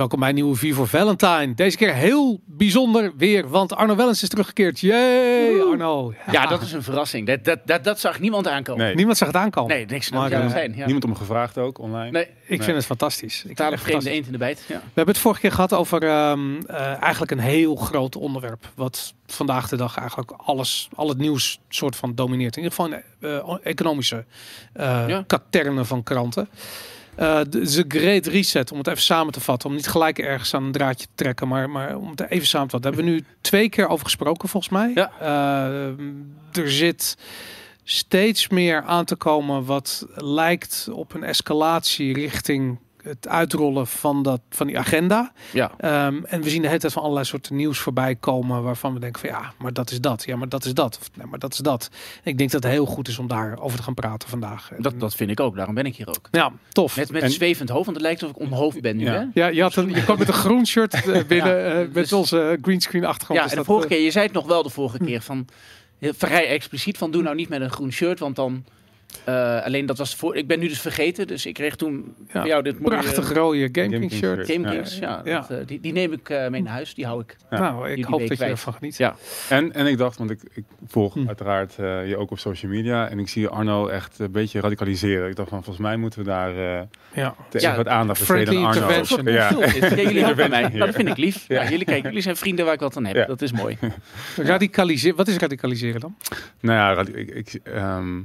Welkom bij een nieuwe V voor Valentine. Deze keer heel bijzonder weer, want Arno Wellens is teruggekeerd. Yay, Arno. Ja, dat is een verrassing. Dat, dat, dat, dat zag niemand aankomen. Nee. Niemand zag het aankomen. Nee, niks Maar, eh, zijn. Ja. Niemand om gevraagd ook online. Nee, Ik Nee. vind het fantastisch. Ik echt vreemde fantastisch. eend in de bijt. Ja. We hebben het vorige keer gehad over ehm, eh, eigenlijk een heel groot onderwerp. Wat vandaag de dag eigenlijk alles, al het nieuws soort van domineert. In ieder geval in eh, economische eh Ja. katernen van kranten. De, de Great Reset, om het even samen te vatten. Om niet gelijk ergens aan een draadje te trekken. Maar, maar om het even samen te vatten. Daar hebben we nu twee keer over gesproken volgens mij. Ja. Eh, er zit steeds meer aan te komen wat lijkt op een escalatie richting het uitrollen van, dat, van die agenda. Ja. Ehm, en we zien de hele tijd van allerlei soorten nieuws voorbij komen waarvan we denken van ja, maar dat is dat. Ja, maar dat is dat. Of nee, maar dat is dat. En ik denk dat het heel goed is om daarover te gaan praten vandaag. Dat, dat vind ik ook. Daarom ben ik hier ook. ja, tof. Met, met En- zwevend hoofd, want het lijkt alsof ik onhoofd ben nu. Ja. Hè? ja, je, had een, je kwam met een groen shirt eh, binnen eh, met dus- onze greenscreen achtergrond. Ja, Dus en de vorige eh, keer, je zei het nog wel de vorige keer van heel vrij expliciet van doe nou niet met een groen shirt, want dan eh, alleen dat was voor. Ik ben nu dus vergeten, dus ik kreeg toen Ja, voor jou dit mooie prachtig rode Game King shirt. Game Ja. Kings. Ja, Ja. dat, eh, die, die neem ik eh, mee naar huis, die hou ik. Ja. Nou, ik die hoop week dat je ervan geniet. Ja. En, en ik dacht, want ik, ik volg Hm. uiteraard eh, je ook op social media. En ik zie Arno echt een beetje radicaliseren. Ik dacht van, volgens mij moeten we daar eh Ja. te Ja, even wat aandacht besteden aan Arno. intervention. Ja. Ja, jullie helpen mij. Ja. Nou, dat vind ik lief. Ja. Ja. jullie, kijk, jullie zijn vrienden waar ik wat aan heb. Ja. Dat is mooi. Radicaliseren. Wat is radicaliseren dan? Nou ja, ik, ehm,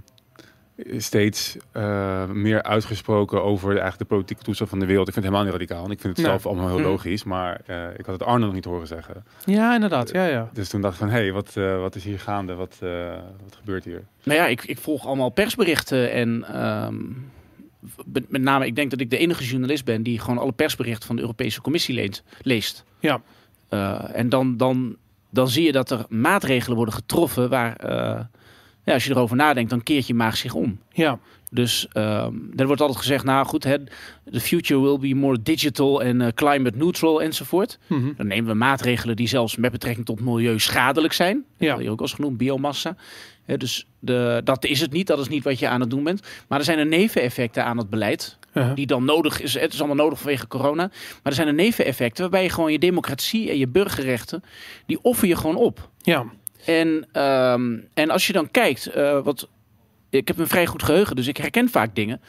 steeds eh, meer uitgesproken over eigenlijk de politieke toestand van de wereld. Ik vind het helemaal niet radicaal. En ik vind het Nee. zelf allemaal heel Mhm. logisch. Maar eh, ik had het Arno nog niet horen zeggen. Ja, inderdaad. Ja, ja. Dus toen dacht ik van, hé, hey, wat, eh, wat is hier gaande? Wat, eh, wat gebeurt hier? Nou ja, ik, ik volg allemaal persberichten en ehm, met, met name, ik denk dat ik de enige journalist ben die gewoon alle persberichten van de Europese Commissie leent, leest. Ja. Eh, en dan, dan, dan zie je dat er maatregelen worden getroffen waar, eh, ja, als je erover nadenkt, dan keert je maag zich om. Ja. Dus ehm er wordt altijd gezegd, nou goed, hè, the future will be more digital en eh, climate neutral enzovoort. Mhm. Dan nemen we maatregelen die zelfs met betrekking tot milieu schadelijk zijn. Ja. Dat hier ook al eens genoemd, biomassa. Dus de, dat is het niet, dat is niet wat je aan het doen bent. Maar er zijn er neveneffecten aan het beleid. Die dan nodig is. Het is allemaal nodig vanwege corona. Maar er zijn er neveneffecten waarbij je gewoon je democratie en je burgerrechten. die offer je gewoon op. Ja. En, ehm, en als je dan kijkt, eh, wat, ik heb een vrij goed geheugen, dus ik herken vaak dingen.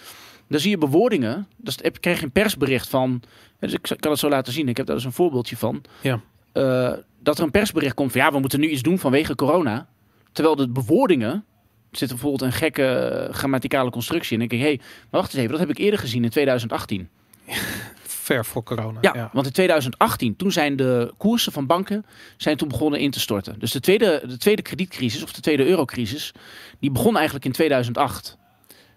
Dan zie je bewoordingen. Dus krijg je een persbericht van. Dus ik kan het zo laten zien. Ik heb daar dus een voorbeeldje van. Ja. Eh, dat er een persbericht komt van ja, we moeten nu iets doen vanwege corona. Terwijl de bewoordingen. Er zit bijvoorbeeld een gekke eh, grammaticale constructie. En dan denk ik, hé, hey, maar wacht eens even, dat heb ik eerder gezien in 2018. Ver voor corona. Ja, want in 2018, toen zijn de koersen van banken zijn toen begonnen in te storten. Dus de tweede, de tweede kredietcrisis, of de tweede eurocrisis, die begon eigenlijk in 2008.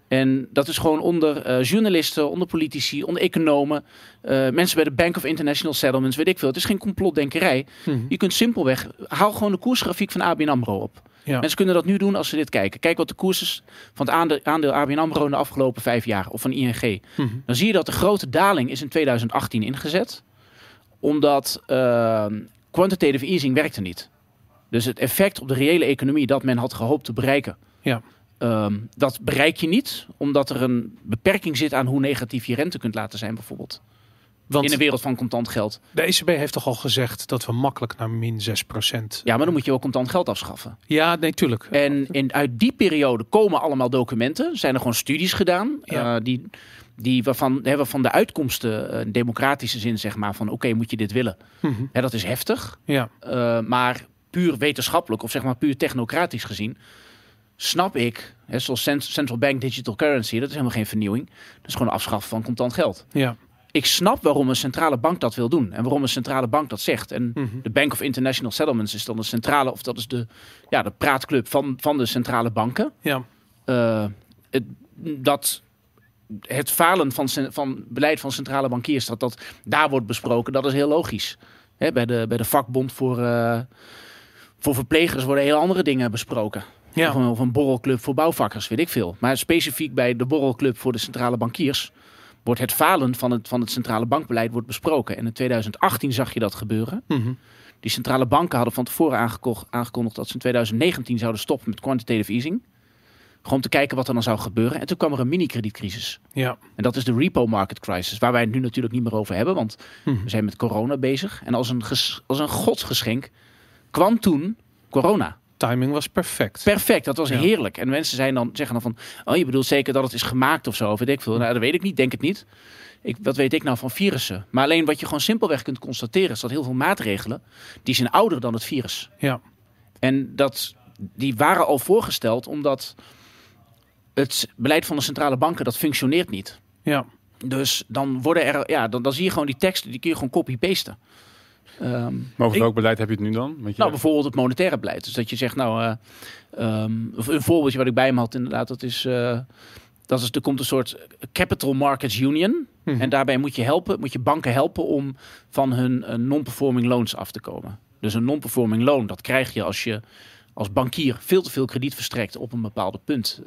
En dat is gewoon onder eh, journalisten, onder politici, onder economen, eh, mensen bij de Bank of International Settlements, weet ik veel. Het is geen complotdenkerij. Mhm. Je kunt simpelweg, haal gewoon de koersgrafiek van ABN AMRO op. Ja. Mensen kunnen dat nu doen als ze dit kijken. Kijk wat de koers is van het aandeel, aandeel ABN AMRO in de afgelopen vijf jaar, of van ING Mhm. dan zie je dat de grote daling is in 2018 ingezet. Omdat ehm, quantitative easing werkte niet. Dus het effect op de reële economie dat men had gehoopt te bereiken. Ja. ehm, dat bereik je niet, omdat er een beperking zit aan hoe negatief je rente kunt laten zijn, bijvoorbeeld. Want In een wereld van contant geld. de ECB heeft toch al gezegd dat we makkelijk naar min 6% Ja, maar dan moet je wel contant geld afschaffen. Ja, nee, tuurlijk. En uit die periode komen allemaal documenten. Zijn er gewoon studies gedaan. Ja. eh, die, die waarvan, hè, waarvan de uitkomsten, eh, in democratische zin, zeg maar, van oké, moet je dit willen? Mhm. Hè, dat is heftig. Ja. Eh, maar puur wetenschappelijk, of zeg maar puur technocratisch gezien, snap ik, hè, zoals cent- central bank digital currency, dat is helemaal geen vernieuwing. Dat is gewoon afschaffen van contant geld. Ja. Ik snap waarom een centrale bank dat wil doen en waarom een centrale bank dat zegt. En Mhm. de Bank of International Settlements is dan de centrale, of dat is de, ja, de praatclub van, van de centrale banken. Ja. Eh, het, dat het falen van, van beleid van centrale bankiers, dat dat daar wordt besproken, dat is heel logisch. Hè, bij, de, bij de vakbond voor, eh, voor verplegers worden heel andere dingen besproken. Ja. Of, een, of een borrelclub voor bouwvakkers, weet ik veel. Maar specifiek bij de borrelclub voor de centrale bankiers wordt het falen van het, van het centrale bankbeleid wordt besproken. En in 2018 zag je dat gebeuren. Mhm. Die centrale banken hadden van tevoren aangekondigd dat ze in 2019 zouden stoppen met quantitative easing. Gewoon om te kijken wat er dan zou gebeuren. En toen kwam er een mini-kredietcrisis. Ja. En dat is de repo market crisis, waar wij het nu natuurlijk niet meer over hebben, want Mhm. we zijn met corona bezig. En als een, als een godsgeschenk kwam toen corona. Timing was perfect. Perfect, dat was Ja. heerlijk. En mensen zijn dan, zeggen dan van, oh je bedoelt zeker dat het is gemaakt of zo, of weet ik veel. Nou, dat weet ik niet, denk het niet. Ik, wat weet ik nou van virussen? Maar alleen wat je gewoon simpelweg kunt constateren is dat heel veel maatregelen, die zijn ouder dan het virus. Ja. En dat, die waren al voorgesteld omdat het beleid van de centrale banken, dat functioneert niet. Ja. Dus dan worden er, ja, dan, dan zie je gewoon die teksten, die kun je gewoon copy-pasten. Ehm, Maar over welk beleid heb je het nu dan? Want je, nou, bijvoorbeeld het monetaire beleid. Dus dat je zegt, nou, eh, ehm, een voorbeeldje wat ik bij me had inderdaad, dat is, eh, dat is, er komt een soort Capital Markets Union. Mhm. En daarbij moet je helpen, moet je banken helpen om van hun eh, non-performing loans af te komen. Dus een non-performing loan, dat krijg je als je als bankier veel te veel krediet verstrekt op een bepaalde punt.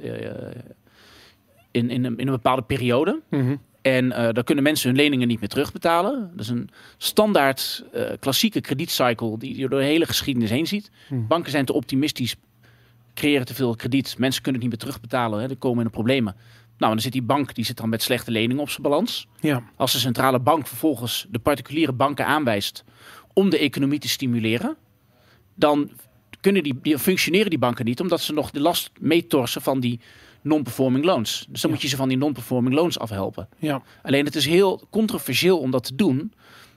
in, in, een, in een bepaalde periode. Mhm. En eh dan kunnen mensen hun leningen niet meer terugbetalen. Dat is een standaard eh, klassieke kredietcycle die je door de hele geschiedenis heen ziet. Hmm. Banken zijn te optimistisch, creëren te veel krediet. Mensen kunnen het niet meer terugbetalen, hè, dan komen in de problemen. Nou, en dan zit die bank die zit dan met slechte leningen op zijn balans. Ja. Als de centrale bank vervolgens de particuliere banken aanwijst om de economie te stimuleren, dan kunnen die, die functioneren die banken niet, omdat ze nog de last meetorsen van die non-performing loans. Dus dan Ja. moet je ze van die non-performing loans afhelpen. Ja. Alleen het is heel controversieel om dat te doen.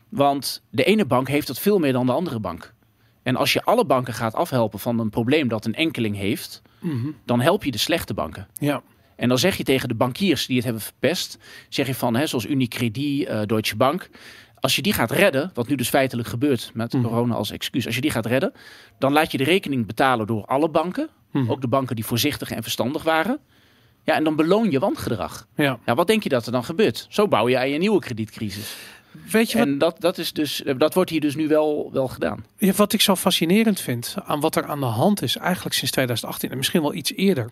Want de ene bank heeft dat veel meer dan de andere bank. En als je alle banken gaat afhelpen van een probleem dat een enkeling heeft, Mhm. dan help je de slechte banken. Ja. En dan zeg je tegen de bankiers die het hebben verpest, zeg je van, hè, zoals Unicredit, eh Deutsche Bank, als je die gaat redden, wat nu dus feitelijk gebeurt met Mhm. corona als excuus, als je die gaat redden, dan laat je de rekening betalen door alle banken, Mhm. ook de banken die voorzichtig en verstandig waren. Ja, en dan beloon je wangedrag. Ja. Ja, wat denk je dat er dan gebeurt? Zo bouw je aan je nieuwe kredietcrisis. Weet je wat, En dat, dat, is dus, dat wordt hier dus nu wel, wel gedaan. Ja, wat ik zo fascinerend vind aan wat er aan de hand is, eigenlijk sinds 2018 en misschien wel iets eerder,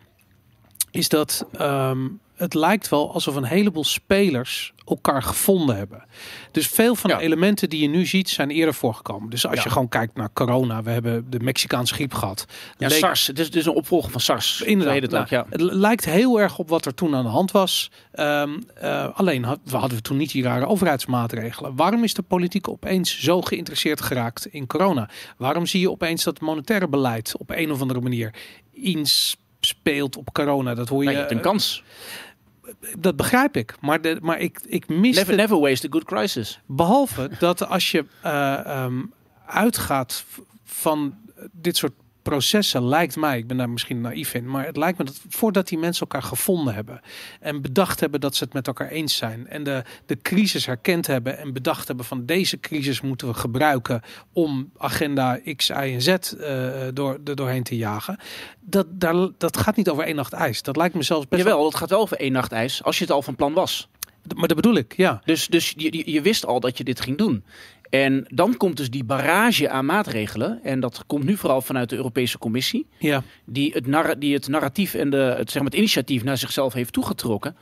is dat ehm, het lijkt wel alsof een heleboel spelers elkaar gevonden hebben. Dus veel van Ja. de elementen die je nu ziet zijn eerder voorgekomen. Dus als Ja. je gewoon kijkt naar corona, we hebben de Mexicaanse griep gehad. Ja, Leek- SARS, het is dus een opvolger van SARS. Inderdaad. Nou, ook, ja. Het lijkt heel erg op wat er toen aan de hand was. Ehm, eh, alleen had, we hadden we toen niet die rare overheidsmaatregelen. Waarom is de politiek opeens zo geïnteresseerd geraakt in corona? Waarom zie je opeens dat monetaire beleid op een of andere manier inspeelt op corona? Dat hoor je. Nou, je hebt een kans. Dat begrijp ik. Maar, de, maar ik, ik mis Never, never waste a good crisis. Behalve dat als je eh, ehm, uitgaat van dit soort processen, lijkt mij, ik ben daar misschien naïef in, maar het lijkt me dat voordat die mensen elkaar gevonden hebben en bedacht hebben dat ze het met elkaar eens zijn en de, de crisis herkend hebben en bedacht hebben van deze crisis moeten we gebruiken om agenda X, Y en Z eh, door, er doorheen te jagen. Dat, daar, dat gaat niet over één nacht ijs. Dat lijkt me zelfs best Jawel, het gaat wel over één nacht ijs, als je het al van plan was. wel... Maar dat bedoel ik, ja. Dus, dus je, je- je wist al dat je dit ging doen. En dan komt dus die barrage aan maatregelen. En dat komt nu vooral vanuit de Europese Commissie. Ja, Die het, die het narratief en de, het, zeg maar, het initiatief naar zichzelf heeft toegetrokken.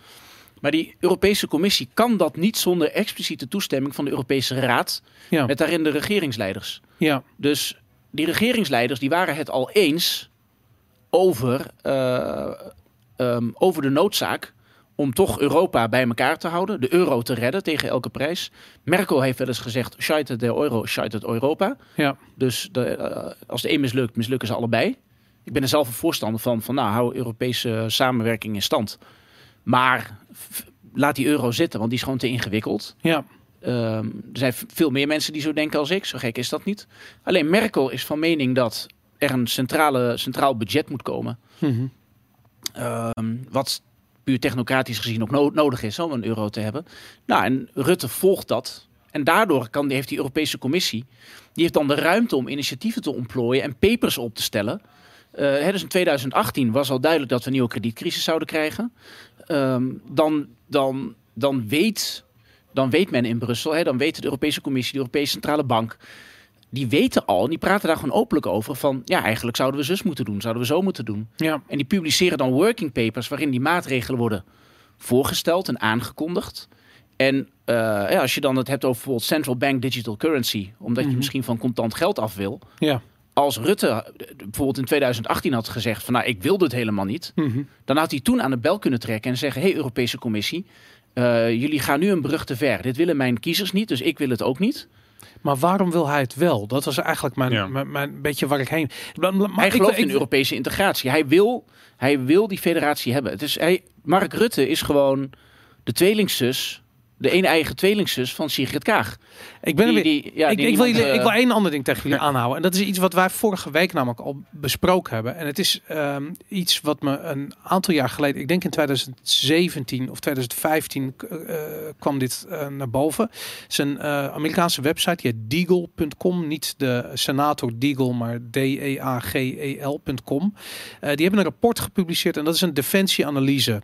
Maar die Europese Commissie kan dat niet zonder expliciete toestemming van de Europese Raad. ja, Met daarin de regeringsleiders. ja, Dus die regeringsleiders die waren het al eens over, eh, ehm, over de noodzaak om toch Europa bij elkaar te houden, de euro te redden tegen elke prijs. Merkel heeft wel eens gezegd, scheitert de euro, scheitert Europa. ja. Dus de, eh, als de een mislukt, mislukken ze allebei. Ik ben er zelf een voorstander van, van nou, hou Europese samenwerking in stand. Maar laat die euro zitten, want die is gewoon te ingewikkeld. ja. Ehm, er zijn veel meer mensen die zo denken als ik. Zo gek is dat niet. Alleen Merkel is van mening dat er een centrale, centraal budget moet komen. Mhm. Ehm, wat puur technocratisch gezien ook no- nodig is om een euro te hebben. Nou, en Rutte volgt dat. En daardoor kan, heeft die Europese Commissie... die heeft dan de ruimte om initiatieven te ontplooien... en papers op te stellen. Hè, dus in 2018 was al duidelijk dat we een nieuwe kredietcrisis zouden krijgen. Ehm, dan, dan, dan, weet, dan weet men in Brussel... Hè, dan weet de Europese Commissie, de Europese Centrale Bank... die weten al, en die praten daar gewoon openlijk over... van ja, eigenlijk zouden we zus moeten doen, zouden we zo moeten doen... ja. en die publiceren dan working papers waarin die maatregelen worden voorgesteld en aangekondigd. En eh, ja, als je dan het hebt over bijvoorbeeld central bank digital currency, omdat Mhm. je misschien van contant geld af wil, ja. als Rutte eh, bijvoorbeeld in 2018 had gezegd van nou ik wil dit helemaal niet, Mhm. dan had hij toen aan de bel kunnen trekken en zeggen: hey, Europese Commissie, eh, jullie gaan nu een brug te ver. Dit willen mijn kiezers niet, dus ik wil het ook niet. Maar waarom wil hij het wel? Dat was eigenlijk mijn, Ja. mijn, mijn beetje waar ik heen. Maar, hij ik- gelooft ik- in Europese integratie. Hij wil, hij wil die federatie hebben. Het is, hij, Mark Rutte is gewoon de tweelingzus, de ene eigen tweelingzus van Sigrid Kaag. Ik ben Die- weer- die- ja, ik, die ik, wil jullie, ik eh, wil één ander ding tegen jullie aanhouden. En dat is iets wat wij vorige week namelijk al besproken hebben. En het is ehm, iets wat me een aantal jaar geleden, ik denk in 2017 of 2015, k- eh, kwam dit eh, naar boven. Het is een eh, Amerikaanse website, die heet Deagle.com. Niet de senator Deagle, maar E D-E-A-G-E-L.com. Die hebben een rapport gepubliceerd en dat is een defensieanalyse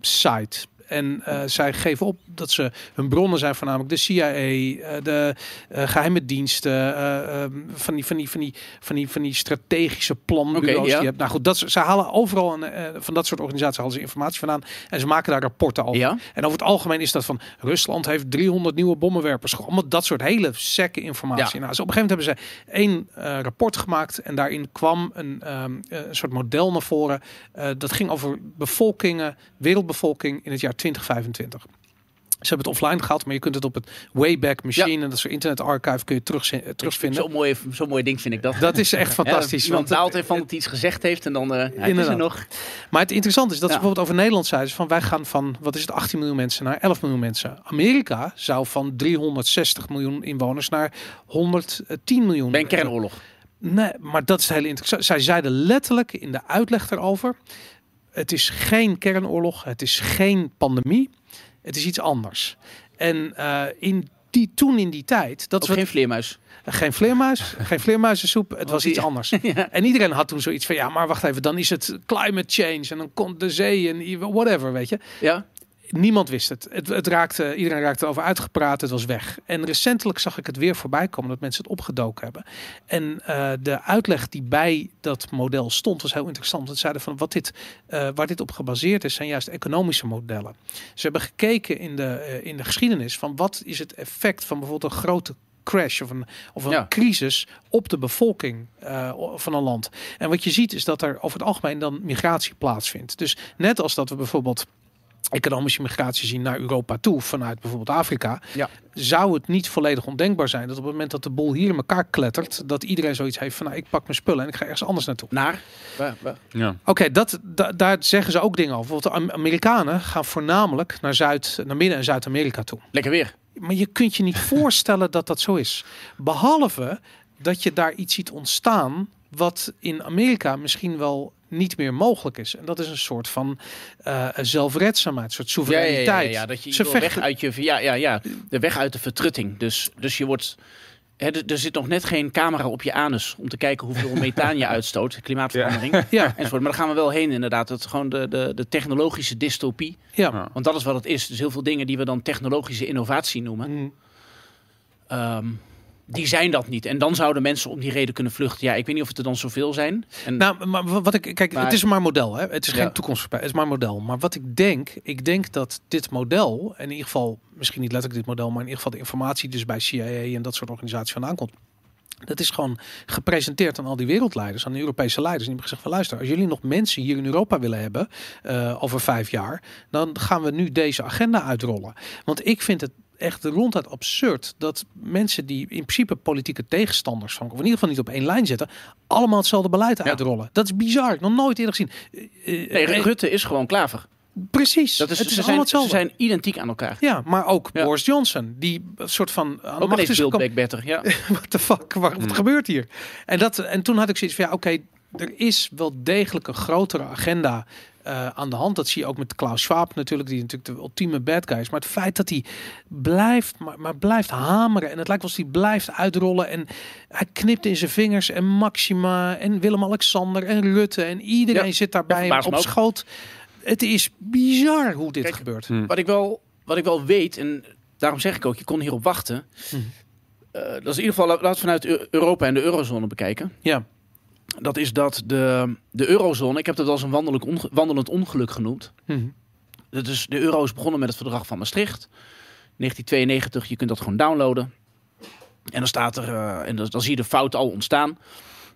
site. En eh, zij geven op dat ze hun bronnen zijn voornamelijk de CIA, eh, de eh, geheime diensten, eh, ehm, van, die, van, die, van, die, van, die, van die strategische planbureaus Oké, die je hebt. Nou goed, dat, ze ze halen overal een, van dat soort organisaties halen ze informatie vandaan en ze maken daar rapporten over. Ja? En over het algemeen is dat van Rusland heeft 300 nieuwe bommenwerpers. Gewoon Allemaal dat soort hele sekke informatie. Ja. Nou, dus op een gegeven moment hebben ze één rapport gemaakt en daarin kwam een, ehm, eh, een soort model naar voren. Dat ging over bevolkingen, wereldbevolking in het jaar 2025. Ze hebben het offline gehaald, maar je kunt het op het Wayback Machine en dat soort internet archive kun je terug, terugvinden. Zo'n mooi, zo mooi ding vind ik dat. Dat is echt Ja, fantastisch. iemand want- daalt heeft van dat hij iets gezegd heeft en dan ja, het is er nog. Maar het interessante is dat ze Ja. bijvoorbeeld over Nederland zeiden ze van wij gaan van wat is het 18 miljoen mensen naar 11 miljoen mensen. Amerika zou van 360 miljoen inwoners naar 110 miljoen. Bij een kernoorlog. Nee, maar dat is het hele interessant. Zij zeiden letterlijk in de uitleg daarover: het is geen kernoorlog, het is geen pandemie, het is iets anders. En eh, in die toen in die tijd, dat wat, geen vleermuis. geen vleermuis, geen vleermuizensoep, het was iets anders. ja. En iedereen had toen zoiets van, ja, maar wacht even, dan is het climate change en dan komt de zee en whatever, weet je. ja. Niemand wist het. het, het raakte, iedereen raakte erover uitgepraat, het was weg. En recentelijk zag ik het weer voorbij komen dat mensen het opgedoken hebben. En eh, de uitleg die bij dat model stond was heel interessant. Het zeiden van wat dit, eh, waar dit op gebaseerd is, zijn juist economische modellen. Ze hebben gekeken in de, eh, in de geschiedenis van wat is het effect van bijvoorbeeld een grote crash of een, of een Ja. crisis op de bevolking van een land. En wat je ziet is dat er over het algemeen dan migratie plaatsvindt. Dus net als dat we bijvoorbeeld economische migratie zien naar Europa toe vanuit bijvoorbeeld Afrika, Ja. zou het niet volledig ondenkbaar zijn dat op het moment dat de boel hier in elkaar klettert, dat iedereen zoiets heeft van nou, ik pak mijn spullen en ik ga ergens anders naartoe. Naar? Ja. Oké, dat da- daar zeggen ze ook dingen over. Bijvoorbeeld de Am- Amerikanen gaan voornamelijk naar Zuid, naar Midden- en Zuid-Amerika toe. Lekker weer. Maar je kunt je niet voorstellen dat dat zo is. Behalve dat je daar iets ziet ontstaan wat in Amerika misschien wel niet meer mogelijk is. En dat is een soort van eh zelfredzaamheid, een soort Ja, ja, soevereiniteit. ja, ja, dat je, je Ze weg uit je, ja, ja, ja, de weg uit de vertrutting. Dus, dus je wordt, hè, er, zit nog net geen camera op je anus om te kijken hoeveel methaan je uitstoot, klimaatverandering. Ja, Enzovoort. Maar daar gaan we wel heen inderdaad. Het is gewoon de, de, de technologische dystopie. ja. Ja. Want dat is wat het is. Dus heel veel dingen die we dan technologische innovatie noemen, Mm. ehm, die zijn dat niet. En dan zouden mensen om die reden kunnen vluchten. Ja, ik weet niet of het er dan zoveel zijn. En, Nou, maar wat ik kijk, Maar- het is maar model, hè? Het is Ja. geen toekomstverspij, het is maar model. Maar wat ik denk, ik denk dat dit model, en in ieder geval, misschien niet letterlijk dit model, maar in ieder geval de informatie dus bij CIA en dat soort organisaties vandaan komt. Dat is gewoon gepresenteerd aan al die wereldleiders, aan de Europese leiders. En die hebben gezegd van luister, als jullie nog mensen hier in Europa willen hebben eh, over vijf jaar, dan gaan we nu deze agenda uitrollen. Want ik vind het echt ronduit absurd dat mensen die in principe politieke tegenstanders van, of in ieder geval niet op één lijn zitten, allemaal hetzelfde beleid Ja. uitrollen. Dat is bizar, nog nooit eerder gezien. Eh, eh, nee, eh, Rutte is gewoon klaver. precies, Dat is, het is ze, allemaal zijn, ze hetzelfde. zijn identiek aan elkaar. Ja, maar ook Ja. Boris Johnson, die soort van aan Ook macht is Build gekomen. Back Better. Ja. What the fuck, wat, wat Hmm. gebeurt hier? En, dat, en toen had ik zoiets van, ja, oké, er is wel degelijk een grotere agenda eh, aan de hand. Dat zie je ook met Klaus Schwab natuurlijk, die natuurlijk de ultieme bad guy is. Maar het feit dat hij blijft, maar, maar blijft hameren en het lijkt wel alsof hij blijft uitrollen en hij knipt in zijn vingers en Maxima en Willem-Alexander en Rutte en iedereen Ja, zit daar bij hem verbaast me op schoot. Het is bizar hoe dit Kijk, gebeurt. Hm. Wat, ik wel, wat ik wel weet, en daarom zeg ik ook, je kon hierop wachten. Mhm. Eh, dat is in ieder geval, laten we het vanuit Eu- Europa en de eurozone bekijken. Ja, Dat is dat de, de eurozone, ik heb dat eens een wandelend, onge- wandelend ongeluk genoemd. Dat is, de euro is begonnen met het verdrag van Maastricht. 1992, je kunt dat gewoon downloaden. En dan staat er, eh, en dan, dan zie je de fout al ontstaan.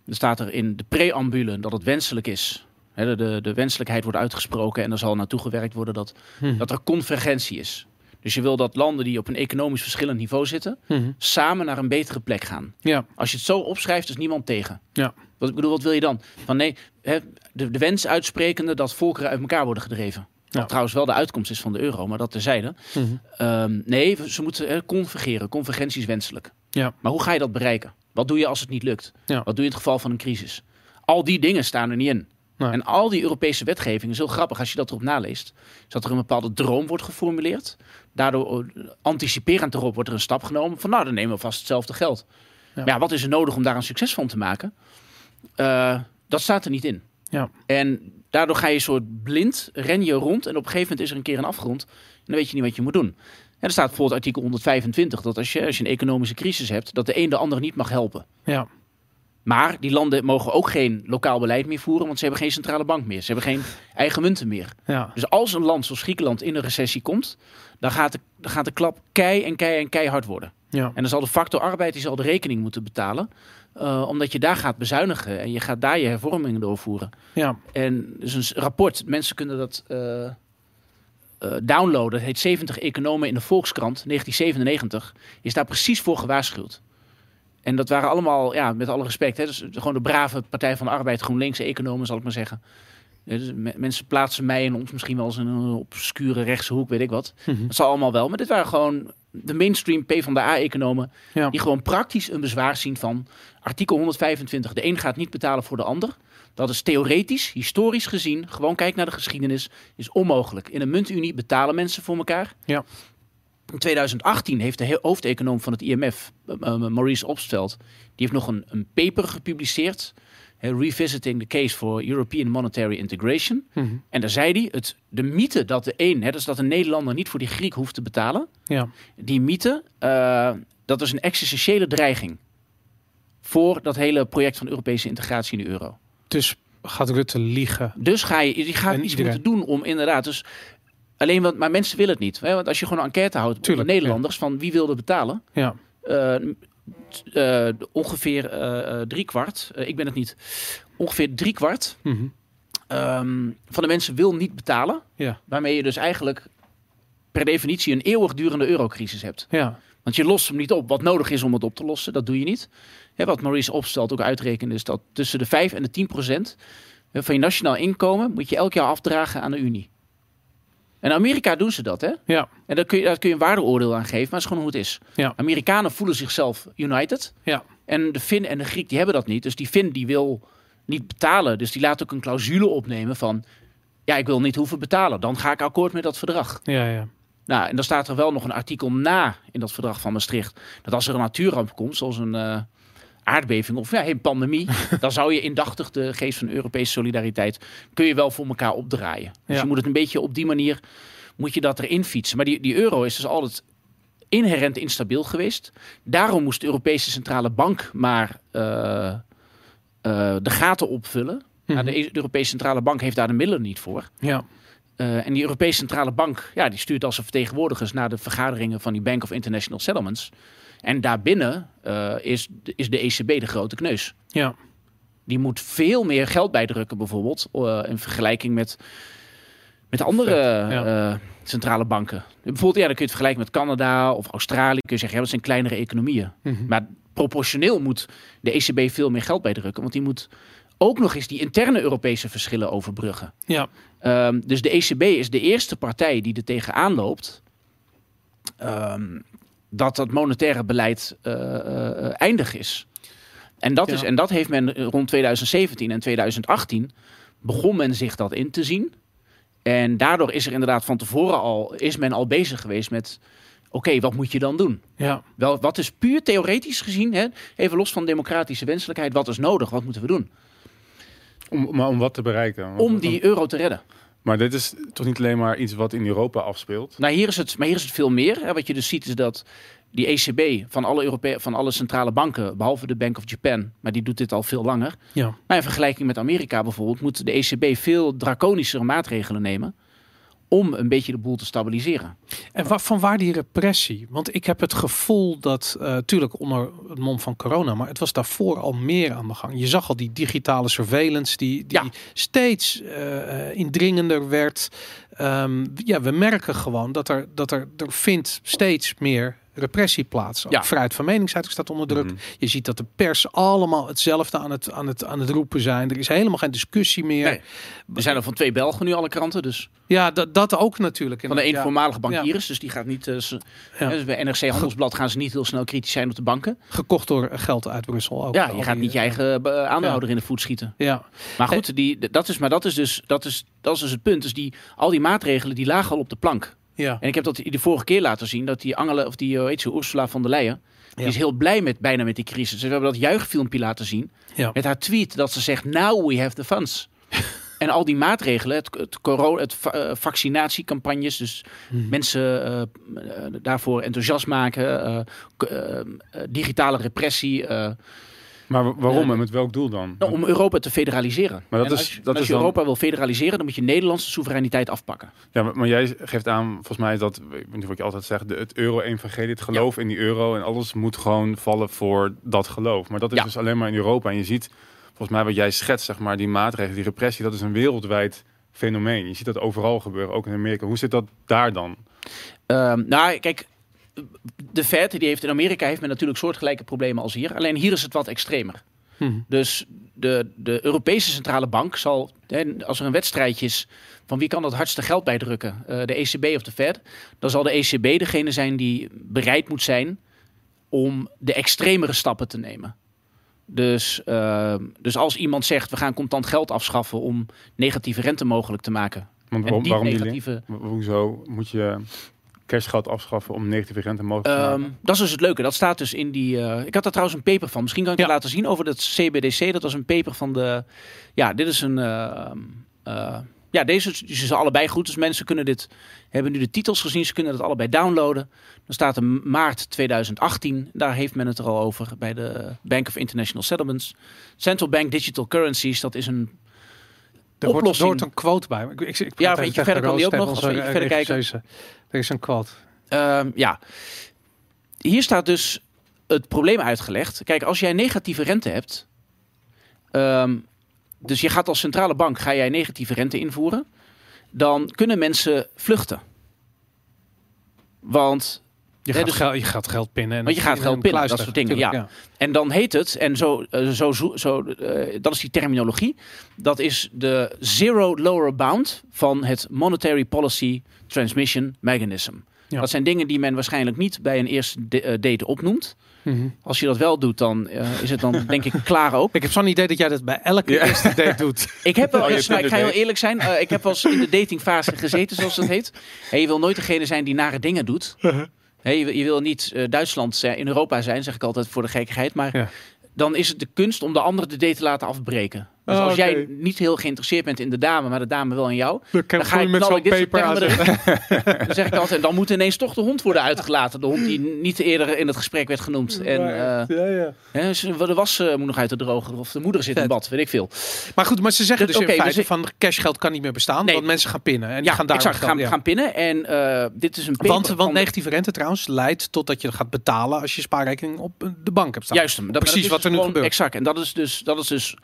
Er staat er in de preambule dat het wenselijk is. De, de wenselijkheid wordt uitgesproken en er zal naartoe gewerkt worden dat, Mhm. dat er convergentie is. Dus je wil dat landen die op een economisch verschillend niveau zitten, Mhm. samen naar een betere plek gaan. Ja, Als je het zo opschrijft, is niemand tegen. Ja. Wat, ik bedoel, wat wil je dan? Van nee, hè, de, de wens uitsprekende dat volkeren uit elkaar worden gedreven. Wat Ja. trouwens wel de uitkomst is van de euro, maar dat terzijde. Ehm, nee, ze moeten hè, convergeren. Convergentie is wenselijk. Ja. Maar hoe ga je dat bereiken? Wat doe je als het niet lukt? Ja. Wat doe je in het geval van een crisis? Al die dingen staan er niet in. Nee. En al die Europese wetgeving is heel grappig als je dat erop naleest. Is dat er een bepaalde droom wordt geformuleerd. Daardoor eh, anticiperend erop wordt er een stap genomen van nou, dan nemen we vast hetzelfde geld. Ja. Maar ja, wat is er nodig om daar een succes van te maken? Eh, dat staat er niet in. Ja. En daardoor ga je soort blind, ren je rond en op een gegeven moment is er een keer een afgrond. En dan weet je niet wat je moet doen. En er staat bijvoorbeeld artikel 125 dat als je, als je een economische crisis hebt, dat de een de ander niet mag helpen. ja, Maar die landen mogen ook geen lokaal beleid meer voeren, want ze hebben geen centrale bank meer. Ze hebben geen eigen munten meer. ja, Dus als een land zoals Griekenland in een recessie komt, dan gaat de, dan gaat de klap kei en kei en keihard worden. Ja, En dan zal de factor arbeid die zal de rekening moeten betalen, eh, omdat je daar gaat bezuinigen en je gaat daar je hervormingen doorvoeren. ja, En dus een rapport, mensen kunnen dat eh, eh, downloaden. Het heet 70 economen in de Volkskrant, 1997. Is daar precies voor gewaarschuwd. En dat waren allemaal, ja, met alle respect, hè, dus gewoon de brave Partij van de Arbeid, GroenLinks economen, zal ik maar zeggen. Dus me- mensen plaatsen mij en ons misschien wel eens in een obscure rechtse hoek, weet ik wat. Mhm. Dat zal allemaal wel. Maar dit waren gewoon de mainstream P van de A-economen. Ja. Die gewoon praktisch een bezwaar zien van artikel 125. De een gaat niet betalen voor de ander. Dat is theoretisch, historisch gezien, gewoon kijk naar de geschiedenis, is onmogelijk. In een muntunie betalen mensen voor elkaar. Ja. In 2018 heeft de hoofdeconoom van het IMF, eh, eh, Maurice Obstveld, die heeft nog een, een paper gepubliceerd. Revisiting the Case for European Monetary Integration. Mhm. En daar zei hij, het, de mythe dat de een, hè, dus dat een Nederlander niet voor die Griek hoeft te betalen, ja, die mythe, eh, dat is een existentiële dreiging voor dat hele project van Europese integratie in de euro. Dus gaat Rutte liegen? Dus ga je, je gaat En iets iedereen. moeten doen om inderdaad, dus alleen want, maar mensen willen het niet. Hè? Want als je gewoon een enquête houdt Tuurlijk, onder Nederlanders van wie wilde betalen, Ja, eh, eh, ongeveer eh eh, ik ben het niet, ongeveer drie kwart Mhm. ehm, van de mensen wil niet betalen, ja, waarmee je dus eigenlijk per definitie een eeuwigdurende eurocrisis hebt. ja, Want je lost hem niet op wat nodig is om het op te lossen. Dat doe je niet. Hè, wat Maurice opstelt ook uitrekende is dat tussen de 5 en de 10 procent van je nationaal inkomen moet je elk jaar afdragen aan de Unie. En in Amerika doen ze dat, hè? ja, En daar kun je, daar kun je een waardeoordeel aan geven, maar dat is gewoon hoe het is. Ja. Amerikanen voelen zichzelf united. ja, En de Fin en de Griek die hebben dat niet. Dus die Fin die wil niet betalen. Dus die laat ook een clausule opnemen van... Ja, ik wil niet hoeven betalen. Dan ga ik akkoord met dat verdrag. ja, ja, Nou, en dan staat er wel nog een artikel na in dat verdrag van Maastricht. Dat als er een natuurramp komt, zoals een eh, aardbeving of ja, een pandemie, dan zou je indachtig de geest van Europese solidariteit kun je wel voor elkaar opdraaien. Dus Ja. je moet het een beetje op die manier moet je dat erin fietsen. Maar die, die euro is dus altijd inherent instabiel geweest. Daarom moest de Europese Centrale Bank maar eh, eh, de gaten opvullen. Nou, Mhm. de E- Europese Centrale Bank heeft daar de middelen niet voor. ja, Uh, en die Europese Centrale Bank, ja, die stuurt als zijn vertegenwoordigers naar de vergaderingen van die Bank of International Settlements. En daarbinnen uh, is, is de ECB de grote kneus. ja, Die moet veel meer geld bijdrukken, bijvoorbeeld, uh, in vergelijking met, met andere ja. uh, centrale banken. Bijvoorbeeld, ja, dan kun je het vergelijken met Canada of Australië. Kun je zeggen, ja, dat zijn kleinere economieën. Mhm. Maar proportioneel moet de ECB veel meer geld bijdrukken, want die moet ook nog eens die interne Europese verschillen overbruggen. ja, Um, dus de ECB is de eerste partij die er tegenaan loopt um, dat dat monetaire beleid uh, uh, eindig is. En dat, Ja. is. en dat heeft men rond 2017 en 2018 begon men zich dat in te zien. En daardoor is er inderdaad van tevoren al, is men al bezig geweest met, oké, okay, wat moet je dan doen? ja, Wel, wat is puur theoretisch gezien, hè, even los van democratische wenselijkheid, wat is nodig? Wat moeten we doen? Om, maar om wat te bereiken? Om die euro te redden. Maar dit is toch niet alleen maar iets wat in Europa afspeelt? Nou, hier is het, maar hier is het veel meer. Hè. Wat je dus ziet is dat die ECB van alle, Europe van alle centrale banken, behalve de Bank of Japan, maar die doet dit al veel langer. ja, Nou, in vergelijking met Amerika bijvoorbeeld, moet de ECB veel draconischere maatregelen nemen om een beetje de boel te stabiliseren. En wa- van waar die repressie? Want ik heb het gevoel dat, tuurlijk onder het mom van corona, maar het was daarvoor al meer aan de gang. Je zag al die digitale surveillance die, die Ja. steeds eh, indringender werd. Ehm, ja, we merken gewoon dat er, dat er, er vindt steeds meer repressie plaats. Ook Ja. Vrijheid van meningsuiting staat onder druk. Mhm. Je ziet dat de pers allemaal hetzelfde aan het, aan, het, aan het roepen zijn. Er is helemaal geen discussie meer. Nee. Er zijn er van twee Belgen nu alle kranten, dus Ja, dat, dat ook natuurlijk. van de een Ja. voormalige bankiers, dus die gaat niet. eh, ze- dus bij NRC Handelsblad gaan ze niet heel snel kritisch zijn op de banken. Gekocht door geld uit Brussel ook. Ja, je gaat die- niet je eigen eh, aandeelhouder in de voet schieten. Ja, Maar goed, die, dat is, maar dat is dus dat is, dat is dus het punt. Dus die, al die maatregelen die lagen al op de plank. Ja. En ik heb dat de vorige keer laten zien dat die Angela of die hoe heet ze, Ursula von der Leyen, die Ja. is heel blij met bijna met die crisis. We hebben dat juichfilmpje laten zien Ja. met haar tweet dat ze zegt now we have the funds. en al die maatregelen, het, het, corona, het eh, vaccinatiecampagnes, dus Hmm. mensen eh, eh, daarvoor enthousiast maken, eh, eh, eh, digitale repressie, eh, Maar wa- waarom en met welk doel dan? nou, om Europa te federaliseren. Maar dat En is- als, je- dat als is je dan- Europa wil federaliseren, dan moet je Nederlandse soevereiniteit afpakken. Ja, maar, maar jij geeft aan, volgens mij is dat, ik weet niet wat je altijd zegt, de, het euro-evangelie, het geloof in die euro en alles moet gewoon vallen voor dat geloof. Maar dat is Ja. dus alleen maar in Europa. En je ziet, volgens mij wat jij schetst, zeg maar, die maatregelen, die repressie, dat is een wereldwijd fenomeen. Je ziet dat overal gebeuren, ook in Amerika. Hoe zit dat daar dan? Ehm, nou, kijk, de Fed die heeft in Amerika heeft men natuurlijk soortgelijke problemen als hier. Alleen hier is het wat extremer. Hm. Dus de, de Europese Centrale Bank zal, hè, als er een wedstrijdje is van wie kan dat hardste geld bijdrukken, eh, de ECB of de Fed, dan zal de ECB degene zijn die bereid moet zijn om de extremere stappen te nemen. Dus, ehm, dus als iemand zegt we gaan contant geld afschaffen om negatieve rente mogelijk te maken. Want waarom, die waarom die negatieve Ho- Hoezo moet je cashgeld afschaffen om negatieve rente mogelijk te maken? Ehm, dat is dus het leuke. Dat staat dus in die. eh, ik had daar trouwens een paper van. Misschien kan ik Ja. het laten zien over dat CBDC. Dat was een paper van de. Ja, dit is een. eh, eh, ja, deze is- zijn allebei goed. Dus mensen kunnen dit. Hebben nu de titels gezien. Ze kunnen het allebei downloaden. Dan staat er maart 2018. Daar heeft men het er al over bij de Bank of International Settlements. Central Bank Digital Currencies. Dat is een. Er wordt, er Oplossing. wordt een quote bij. Ik, ik, ik praat Ja, weet je, verder kan die ook nog, als we even verder kijken. Is een quote. Ehm, ja, hier staat dus het probleem uitgelegd. Kijk, als jij negatieve rente hebt, ehm, dus je gaat als centrale bank ga jij negatieve rente invoeren, dan kunnen mensen vluchten. Want Je, gaat, dus- geld, je gaat geld pinnen. En Want je gaat geld pinnen, dat soort dingen, ja. En dan heet het, en zo, eh, zo, zo, eh, dat is die terminologie, dat is de zero lower bound van het Monetary Policy Transmission Mechanism. Ja. Dat zijn dingen die men waarschijnlijk niet bij een eerste de- eh, date opnoemt. Mhm. Als je dat wel doet, dan is het dan denk ik klaar ook. Ik heb zo'n idee dat jij dat bij elke Ja. eerste date doet. Ik heb wel Oh, eens, nou, ik ga heel eerlijk zijn, ik heb wel eens in de datingfase gezeten, zoals dat heet. En je wil nooit degene zijn die nare dingen doet. Hè, je, wil- je wil niet eh, Duitsland zijn, in Europa zijn, zeg ik altijd voor de gekkigheid. Maar Ja. dan is het de kunst om de andere de date te laten afbreken. Dus Oh, als oké. jij niet heel geïnteresseerd bent in de dame, maar de dame wel in jou, Dan dan ga ik met zo'n paper aan erin. Dan zeg ik altijd, en dan moet ineens toch de hond worden uitgelaten. De hond die niet eerder in het gesprek werd genoemd. En eh, ja, ja. hè, de was eh, moet nog uit de droger of de moeder zit in bad, weet ik veel. Maar goed, maar ze zeggen Dus, dus, in feite dus- van cashgeld kan niet meer bestaan, Nee. want mensen gaan pinnen. En die Ja, gaan daar exact. Gaan, ja. gaan pinnen. En eh, dit is een paper Want, want negatieve rente trouwens leidt tot dat je gaat betalen als je spaarrekening op de bank hebt staan. Juist, dat, Precies dat wat er nu gebeurt. Exact. En dat is dus, dat is dus,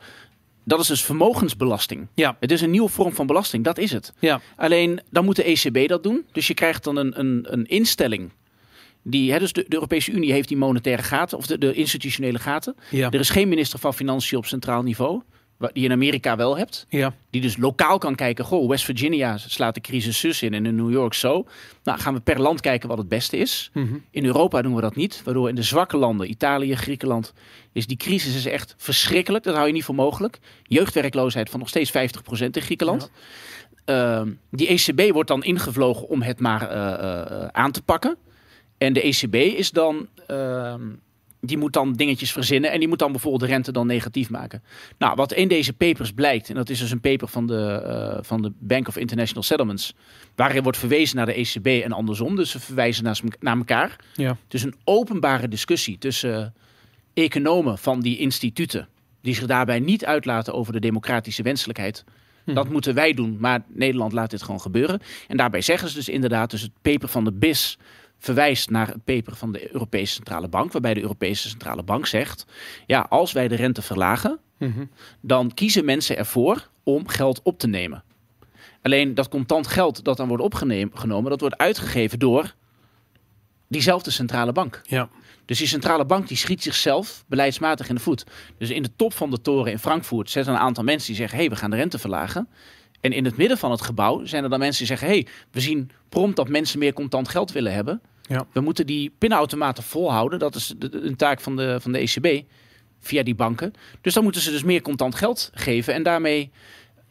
dat is dus vermogensbelasting. Ja. Het is een nieuwe vorm van belasting, dat is het. Ja. Alleen dan moet de ECB dat doen. Dus je krijgt dan een, een, een instelling. Die, hè, dus de, de Europese Unie heeft die monetaire gaten, of de, de institutionele gaten. Ja. Er is geen minister van Financiën op centraal niveau, die je in Amerika wel hebt. Ja. Die dus lokaal kan kijken, goh, West Virginia slaat de crisis zus in en in New York zo. Nou, gaan we per land kijken wat het beste is. Mhm. In Europa doen we dat niet, waardoor in de zwakke landen, Italië, Griekenland, is die crisis is echt verschrikkelijk. Dat hou je niet voor mogelijk. Jeugdwerkloosheid van nog steeds 50% in Griekenland. Ehm, die ECB wordt dan ingevlogen om het maar eh, eh, aan te pakken. En de ECB is dan, ehm, die moet dan dingetjes verzinnen en die moet dan bijvoorbeeld de rente dan negatief maken. Nou, wat in deze papers blijkt, en dat is dus een paper van de, eh, van de Bank of International Settlements, waarin wordt verwezen naar de ECB en andersom. Dus ze verwijzen naar, naar elkaar. Ja. Het is een openbare discussie tussen economen van die instituten, die zich daarbij niet uitlaten over de democratische wenselijkheid Mhm. Dat moeten wij doen, maar Nederland laat dit gewoon gebeuren. En daarbij zeggen ze dus inderdaad, dus het paper van de BIS verwijst naar het paper van de Europese Centrale Bank, waarbij de Europese Centrale Bank zegt, ja, als wij de rente verlagen, Mhm. dan kiezen mensen ervoor om geld op te nemen. Alleen dat contant geld dat dan wordt opgenomen, dat wordt uitgegeven door diezelfde centrale bank. Ja. Dus die centrale bank die schiet zichzelf beleidsmatig in de voet. Dus in de top van de toren in Frankfurt zetten een aantal mensen die zeggen: hé, hey, we gaan de rente verlagen. En in het midden van het gebouw zijn er dan mensen die zeggen: hé, hey, we zien prompt dat mensen meer contant geld willen hebben. Ja. We moeten die pinautomaten volhouden. Dat is de, de- een taak van de, van de ECB via die banken. Dus dan moeten ze dus meer contant geld geven. En daarmee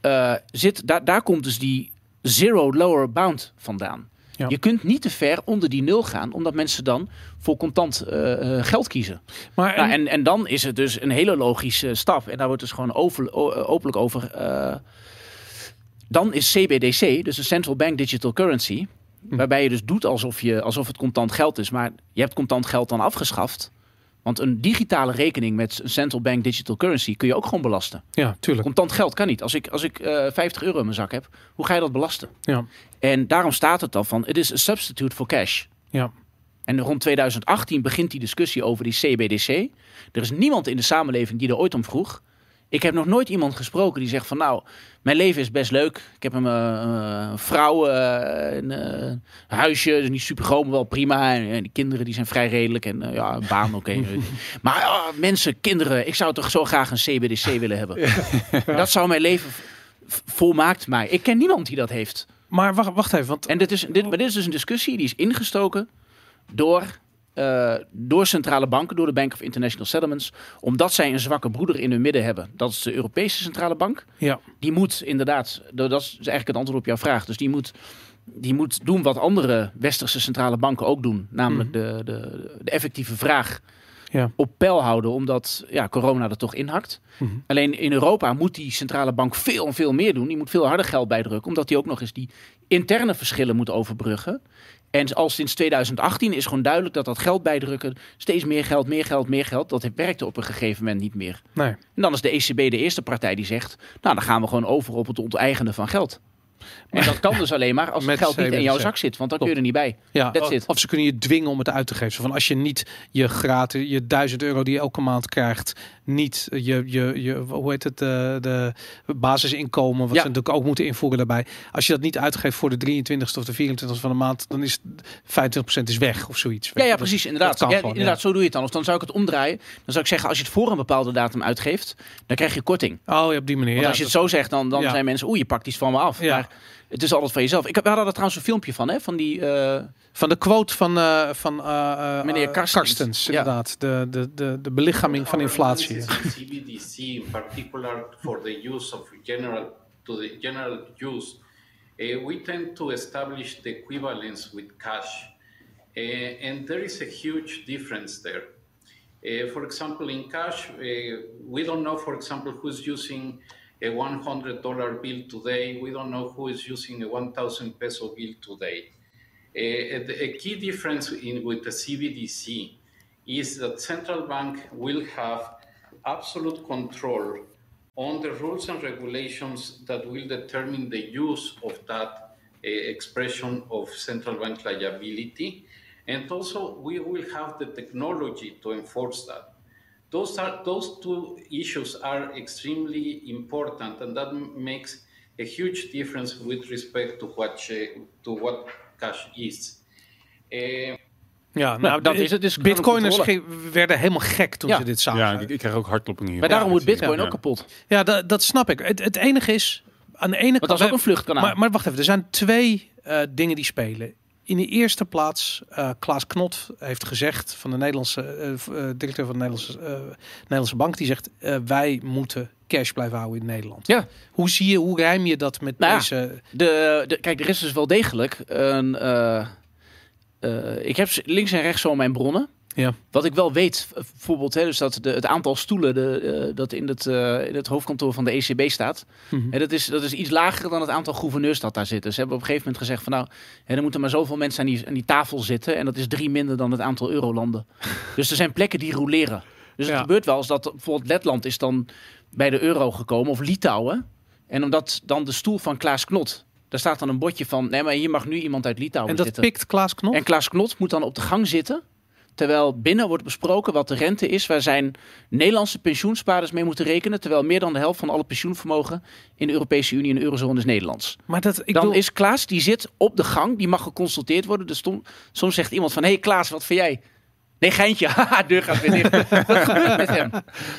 eh, zit, daar, daar komt dus die zero lower bound vandaan. Ja. Je kunt niet te ver onder die nul gaan, omdat mensen dan voor contant eh, eh, geld kiezen. Maar Nou, en, en dan is het dus een hele logische stap. En daar wordt dus gewoon over, o- openlijk over. eh, dan is CBDC, dus de Central Bank Digital Currency. Waarbij je dus doet alsof, je, alsof het contant geld is. Maar je hebt contant geld dan afgeschaft. Want een digitale rekening met een Central Bank Digital Currency kun je ook gewoon belasten. ja, tuurlijk. Contant geld kan niet. Als ik, als ik eh 50 euro in mijn zak heb, hoe ga je dat belasten? Ja. En daarom staat het dan van, it is a substitute for cash. Ja. En rond 2018 begint die discussie over die CBDC. Er is niemand in de samenleving die er ooit om vroeg. Ik heb nog nooit iemand gesproken die zegt van nou, mijn leven is best leuk. Ik heb een eh, vrouw, eh, een eh, huisje, is niet super maar wel prima. En, kinderen die zijn vrij redelijk en ja, een baan oké. maar ah, mensen, kinderen, ik zou toch zo graag een CBDC willen hebben. Dat zou mijn leven volmaakt mij. Ik ken niemand die dat heeft. Maar wacht, wacht even, want En dit is, dit, maar dit is dus een discussie die is ingestoken door, eh, door centrale banken, door de Bank of International Settlements, omdat zij een zwakke broeder in hun midden hebben. Dat is de Europese Centrale Bank. ja, Die moet inderdaad, dat is eigenlijk het antwoord op jouw vraag. Dus die moet, die moet doen wat andere westerse centrale banken ook doen, namelijk de, de, de effectieve vraag ja. op peil houden, omdat ja, corona er toch inhakt. Mhm. Alleen in Europa moet die centrale bank veel en veel meer doen. Die moet veel harder geld bijdrukken, omdat die ook nog eens die interne verschillen moet overbruggen. En al sinds 2018 is gewoon duidelijk dat dat geld bijdrukken, steeds meer geld, meer geld, meer geld, dat werkte op een gegeven moment niet meer. Nee. En dan is de ECB de eerste partij die zegt, nou dan gaan we gewoon over op het onteigenen van geld. En dat kan dus alleen maar als het geld niet in jouw zak zit, want dan kun je er niet bij. Ja, of- ze kunnen je dwingen om het uit te geven. Van als je niet je gratis, je 1000 euro die je elke maand krijgt, niet je, je, je hoe heet het, de, de basisinkomen, wat Ja. ze natuurlijk ook moeten invoeren daarbij. Als je dat niet uitgeeft voor de 23ste of de 24ste van de maand, dan is 25% is weg of zoiets. Ja, ja, precies, inderdaad. Ja, gewoon, inderdaad, zo doe je het dan. Of dan zou ik het omdraaien. Dan zou ik zeggen, als je het voor een bepaalde datum uitgeeft, dan krijg je korting. Oh ja, op die manier. Want als je het zo zegt, dan, dan zijn mensen, oeh, je pakt iets van me af. Ja. Maar het is altijd van jezelf. Ik heb, we hadden er trouwens een filmpje van, hè, van die... eh, Van de quote van, eh, van eh, eh, Meneer Karstens. Ja. inderdaad. De, de, de, de belichaming van inflatie. CBDC, in particular for the use of general to the general use, uh, we tend to establish the equivalence with cash, Uh, and there is a huge difference there. Uh, for example, in cash, uh, we don't know, for example, who's using a $100 bill today. We don't know who is using a 1,000 peso bill today. The- a key difference in, with the CBDC is that central bank will have absolute control on the rules and regulations that will determine the use of that uh, expression of central bank liability. And also, we will have the technology to enforce that. Those are those two issues are extremely important, and that makes a huge difference with respect to what to what cash is. Uh, Ja, nou, dat de- is het. Dus Bitcoiners werden helemaal gek toen Ja. ze dit zagen. Ja, ik, ik krijg ook hartkloppingen hier. maar daarom moet Bitcoin ja. ook kapot. Ja, dat, dat snap ik. Het, het enige is, aan de ene Want kant... dat is ook een vluchtkanaal. maar, maar wacht even, er zijn twee eh, dingen die spelen. In de eerste plaats, eh, Klaas Knot heeft gezegd, van de Nederlandse eh, eh, directeur van de Nederlandse, Nederlandse Bank, die zegt, wij moeten cash blijven houden in Nederland. Ja. Hoe zie je, hoe rijm je dat met Nou ja, deze... De, de, kijk, er is dus wel degelijk een... ik heb links en rechts zo mijn bronnen. Ja. Wat ik wel weet, bijvoorbeeld, hè, dus dat de, het aantal stoelen de, eh, dat in het, eh, in het hoofdkantoor van de ECB staat, Mhm. hè, dat, is, dat is iets lager dan het aantal gouverneurs dat daar zitten. Ze hebben op een gegeven moment gezegd van nou, hè, er moeten maar zoveel mensen aan die, aan die tafel zitten en dat is drie minder dan het aantal eurolanden. dus er zijn plekken die roleren. Dus het gebeurt wel eens dat bijvoorbeeld Letland is dan bij de euro gekomen of Litouwen. En omdat dan de stoel van Klaas Knot, daar staat dan een bordje van, nee, maar hier mag nu iemand uit Litouwen En dat zitten. pikt Klaas Knop? En Klaas Knot moet dan op de gang zitten. Terwijl binnen wordt besproken wat de rente is waar zijn Nederlandse pensioenspaarders mee moeten rekenen. Terwijl meer dan de helft van alle pensioenvermogen in de Europese Unie en de Eurozone is Nederlands. Maar dat, ik dan is Klaas, die zit op de gang, die mag geconsulteerd worden. Dus tom- soms zegt iemand van, hé hey Klaas, wat vind jij? Nee, geintje. Deur gaat weer dicht. Wat gebeurt met hem?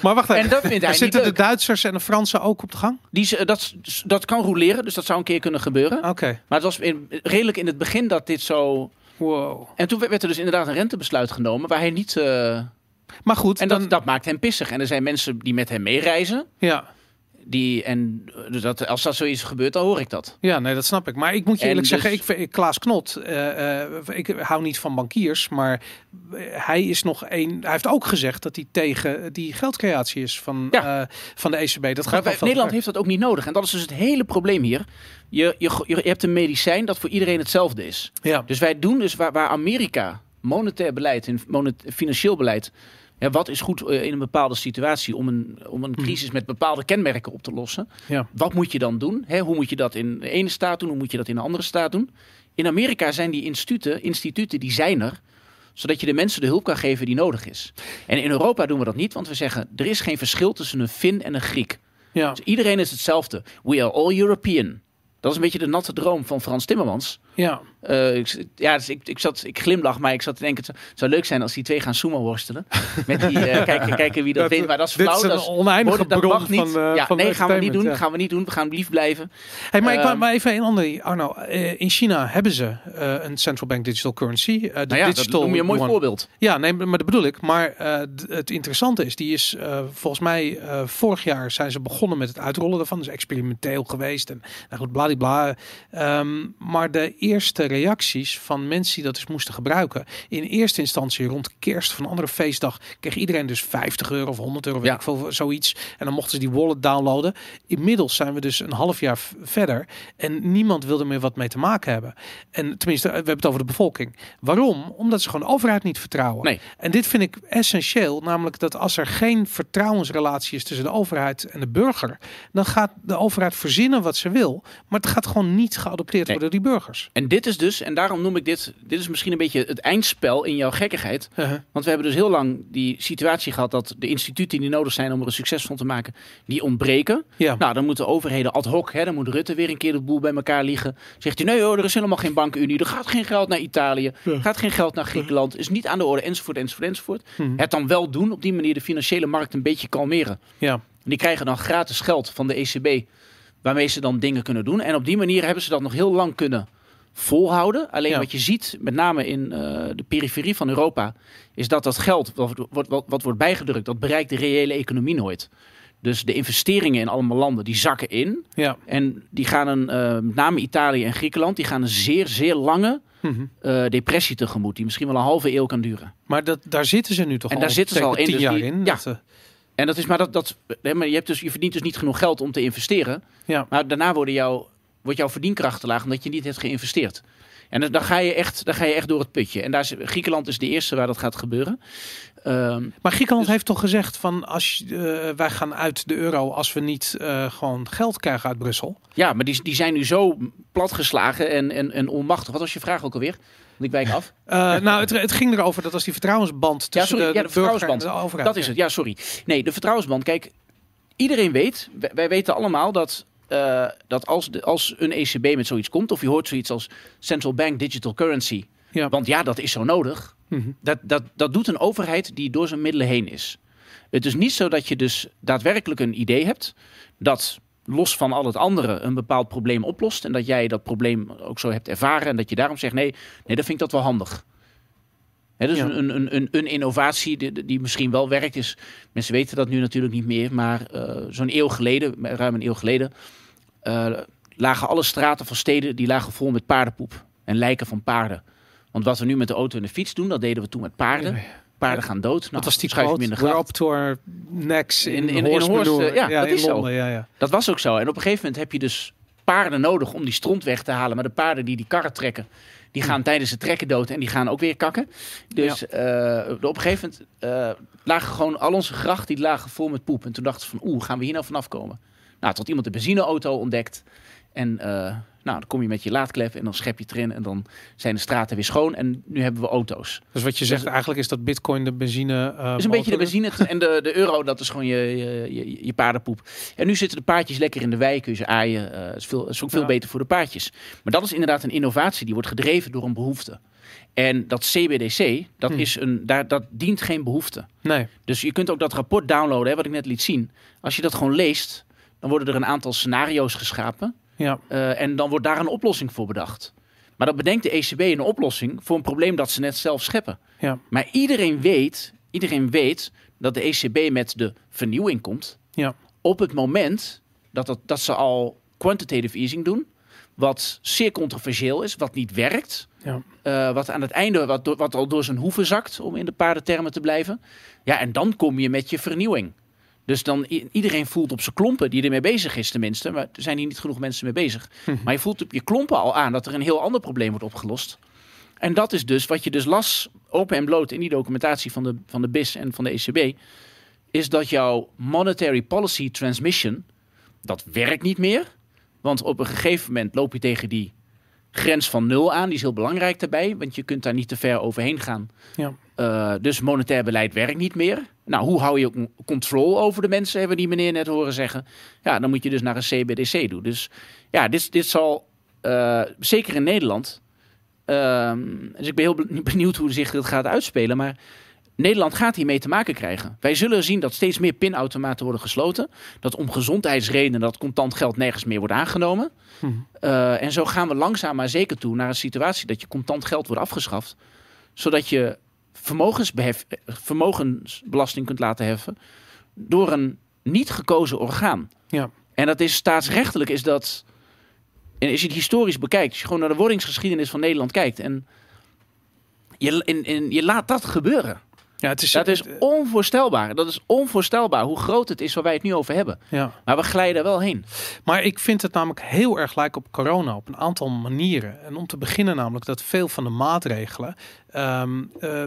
maar wacht En even. dat vindt hij niet zitten de. Duitsers en de Fransen ook op de gang? Die, dat, dat kan roleren, dus dat zou een keer kunnen gebeuren. Oké. Maar het was in, redelijk in het begin dat dit zo... Wow. En toen werd er dus inderdaad een rentebesluit genomen waar hij niet... eh, Maar goed, En dan, dat, dat maakt hem pissig. En er zijn mensen die met hem meereizen. ja. Die, en eh, dat, als dat zoiets gebeurt, dan hoor ik dat. Ja, nee, dat snap ik. Maar ik moet je En eerlijk dus- zeggen, ik, vind- Klaas Knot, eh, eh, ik hou niet van bankiers, maar hij is nog een. Hij heeft ook gezegd dat hij tegen die geldcreatie is van, Ja. van de ECB. Dat Maar gaat veel Nederland heeft dat ook niet nodig. En dat is dus het hele probleem hier. Je, je, je hebt een medicijn dat voor iedereen hetzelfde is. Ja. Dus wij doen dus waar, waar Amerika monetair beleid en monet, financieel beleid. Ja, wat is goed eh, in een bepaalde situatie om een, om een crisis met bepaalde kenmerken op te lossen? Ja. Wat moet je dan doen? Hè, hoe moet je dat in de ene staat doen? Hoe moet je dat in een andere staat doen? In Amerika zijn die instituten, instituten die zijn er, zodat je de mensen de hulp kan geven die nodig is. En in Europa doen we dat niet, want we zeggen er is geen verschil tussen een Fin en een Griek. ja. Dus iedereen is hetzelfde. We are all European. Dat is een beetje de natte droom van Frans Timmermans. ja. Eh, ik, ja, dus ik, ik, zat, ik glimlach, maar ik zat te denken, het zou- het zou leuk zijn als die twee gaan sumo worstelen. Met die, eh, kijken, kijken wie dat, Dat- wint. Maar dat is dit flauw. is een dat oneindige dat mag niet. van, eh, ja, van nee, gaan we niet doen. ja. Gaan we niet doen. We gaan lief blijven. Hey, maar ik Ehm, wou maar even een ander, Arno. Eh, in China hebben ze eh, een central bank digital currency. eh, de Nou ja, dat digital noem je een mooi voorbeeld. Ja, nee, maar dat bedoel ik. Maar eh, het interessante is, die is eh, volgens mij eh, vorig jaar zijn ze begonnen met het uitrollen daarvan. Dus experimenteel geweest en nou goed, bladibla. Ehm maar de eerste reacties van mensen die dat dus moesten gebruiken. In eerste instantie rond kerst van andere feestdag kreeg iedereen dus 50 euro of 100 euro, weet Ja. ik veel, zoiets. En dan mochten ze die wallet downloaden. Inmiddels zijn we dus een half jaar verder en niemand wilde meer wat mee te maken hebben. En tenminste, we hebben het over de bevolking. Waarom? Omdat ze gewoon de overheid niet vertrouwen. Nee. En dit vind ik essentieel, namelijk dat als er geen vertrouwensrelatie is tussen de overheid en de burger, dan gaat de overheid verzinnen wat ze wil, maar het gaat gewoon niet geadopteerd Nee. worden door die burgers. En dit is dus, en daarom noem ik dit, dit is misschien een beetje het eindspel in jouw gekkigheid. Want we hebben dus heel lang die situatie gehad dat de instituten die nodig zijn om er een succes van te maken, die ontbreken. Ja. Nou, dan moeten overheden ad hoc, hè, dan moet Rutte weer een keer de boel bij elkaar liggen. Zegt hij, nee hoor, er is helemaal geen bankenunie, er gaat geen geld naar Italië, gaat geen geld naar Griekenland, is niet aan de orde, enzovoort, enzovoort, enzovoort. Mhm. Het dan wel doen, op die manier de financiële markt een beetje kalmeren. ja. En die krijgen dan gratis geld van de ECB, waarmee ze dan dingen kunnen doen. En op die manier hebben ze dat nog heel lang kunnen volhouden. Alleen Ja. wat je ziet, met name in eh, de periferie van Europa, is dat dat geld wat, wat, wat, wat wordt bijgedrukt, dat bereikt de reële economie nooit. Dus de investeringen in allemaal landen, die zakken in. Ja. En die gaan een, eh, met name Italië en Griekenland, die gaan een zeer, zeer lange Mhm. eh, depressie tegemoet. Die misschien wel een halve eeuw kan duren. Maar dat, daar zitten ze nu toch En al daar zitten ze al in, dus jaar die- in. ja. Dat, En dat is maar dat, dat hè, maar je, hebt dus, je verdient dus niet genoeg geld om te investeren. Ja. Maar daarna worden jouw, wordt jouw verdienkracht te laag omdat je niet hebt geïnvesteerd. En dan, ga je echt, dan ga je echt door het putje. En daar is, Griekenland is de eerste waar dat gaat gebeuren. Ehm, Maar Griekenland Dus- heeft toch gezegd van als eh, wij gaan uit de euro als we niet eh, gewoon geld krijgen uit Brussel. ja, maar die, die zijn nu zo platgeslagen en, en, en onmachtig. Wat was je vraag ook alweer? Want ik wijk af. Eh, nou, het, het ging erover dat als die vertrouwensband tussen sorry, de, ja, de en vertrouwensband. de overheid. Dat is het, ja, sorry. Nee, de vertrouwensband. Kijk, iedereen weet, wij, wij weten allemaal dat, eh, dat als, de, als een ECB met zoiets komt, of je hoort zoiets als Central Bank Digital Currency, Ja. want ja, dat is zo nodig. Mhm. Dat, dat, dat doet een overheid die door zijn middelen heen is. Het is niet zo dat je dus daadwerkelijk een idee hebt dat los van al het andere een bepaald probleem oplost en dat jij dat probleem ook zo hebt ervaren en dat je daarom zegt nee, nee, dat vind ik dat wel handig. Dus Ja. een, een, een, een innovatie die, die misschien wel werkt is. Mensen weten dat nu natuurlijk niet meer, maar eh, zo'n eeuw geleden, ruim een eeuw geleden, eh, lagen alle straten van steden die lagen vol met paardenpoep en lijken van paarden. Want wat we nu met de auto en de fiets doen, dat deden we toen met paarden. Paarden gaan dood. Nou, Wat was die schuif je quote? hem in in, In- eh, ja, dat is zo. Londen. Dat was ook zo. En op een gegeven moment heb je dus paarden nodig om die stront weg te halen. Maar de paarden die die karren trekken, die gaan tijdens het trekken dood en die gaan ook weer kakken. Dus eh, op een gegeven moment eh, lagen gewoon al onze grachten die lagen vol met poep. En toen dachten ze van, oeh, gaan we hier nou vanaf komen? Nou, tot iemand de benzineauto ontdekt. En eh, nou, dan kom je met je laadklep en dan schep je het erin. En dan zijn de straten weer schoon. En nu hebben we auto's. Dus wat je zegt, eigenlijk is dat bitcoin de benzine... Het is een beetje de benzine en de, de euro, dat is gewoon je, je, je, je paardenpoep. En nu zitten de paardjes lekker in de wei, kun je ze aaien. eh, Het is, veel, is ook veel Ja. beter voor de paardjes. Maar dat is inderdaad een innovatie, die wordt gedreven door een behoefte. En dat CBDC, dat, Hm. is een, daar, dat dient geen behoefte. Nee. Dus je kunt ook dat rapport downloaden, hè, wat ik net liet zien. Als je dat gewoon leest, dan worden er een aantal scenario's geschapen. Ja. eh, en dan wordt daar een oplossing voor bedacht. Maar dan bedenkt de ECB een oplossing voor een probleem dat ze net zelf scheppen. Ja. Maar iedereen weet, iedereen weet dat de ECB met de vernieuwing komt. Ja. Op het moment dat, dat, dat ze al quantitative easing doen. Wat zeer controversieel is, wat niet werkt. Ja. eh, wat aan het einde wat, wat al door zijn hoeven zakt, om in de paardentermen te blijven. Ja, en dan kom je met je vernieuwing. Dus dan iedereen voelt op zijn klompen, die ermee bezig is tenminste. Maar er zijn hier niet genoeg mensen mee bezig. Maar je voelt op je klompen al aan dat er een heel ander probleem wordt opgelost. En dat is dus wat je dus las, open en bloot in die documentatie van de, van de BIS en van de ECB. Is dat jouw monetary policy transmission, dat werkt niet meer. Want op een gegeven moment loop je tegen die grens van nul aan. Die is heel belangrijk daarbij, want je kunt daar niet te ver overheen gaan. Ja. Eh, dus monetair beleid werkt niet meer. Nou, hoe hou je ook controle over de mensen, hebben we die meneer net horen zeggen. Ja, dan moet je dus naar een CBDC doen. Dus ja, dit, dit zal eh, zeker in Nederland. ehm, dus ik ben heel be- benieuwd hoe zich dit gaat uitspelen. Maar Nederland gaat hiermee te maken krijgen. Wij zullen zien dat steeds meer pinautomaten worden gesloten. Dat om gezondheidsredenen dat contant geld nergens meer wordt aangenomen. Mhm. Eh, en zo gaan we langzaam maar zeker toe naar een situatie dat je contant geld wordt afgeschaft. Zodat je vermogensbelasting kunt laten heffen door een niet gekozen orgaan. Ja. En dat is staatsrechtelijk is dat. En als je het historisch bekijkt, als je gewoon naar de wordingsgeschiedenis van Nederland kijkt en je, en, en je laat dat gebeuren. Ja, het is, Dat is onvoorstelbaar. Dat is onvoorstelbaar hoe groot het is waar wij het nu over hebben. ja. Maar we glijden er wel heen. Maar ik vind het namelijk heel erg lijken op corona op een aantal manieren. En om te beginnen namelijk dat veel van de maatregelen ehm, eh,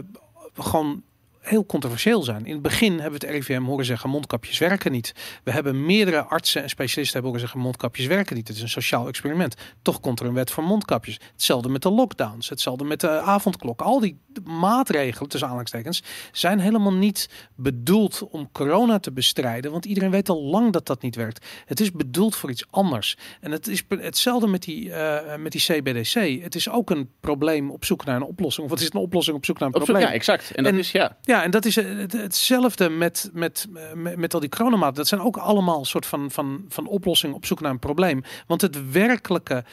gewoon heel controversieel zijn. In het begin hebben we het RIVM horen zeggen mondkapjes werken niet. We hebben meerdere artsen en specialisten hebben horen zeggen mondkapjes werken niet. Het is een sociaal experiment. Toch komt er een wet voor mondkapjes. Hetzelfde met de lockdowns. Hetzelfde met de avondklok. Al die maatregelen, tussen aanhalingstekens, zijn helemaal niet bedoeld om corona te bestrijden. Want iedereen weet al lang dat dat niet werkt. Het is bedoeld voor iets anders. En het is hetzelfde met die, eh, met die CBDC. Het is ook een probleem op zoek naar een oplossing. Of wat is het een oplossing op zoek naar een Op zoek- probleem? ja, exact. En dat En- is ja. Ja, en dat is eh, het, hetzelfde met, met, eh, met, met al die coronamaten. Dat zijn ook allemaal soort van, van, van oplossing op zoek naar een probleem. Want het werkelijke,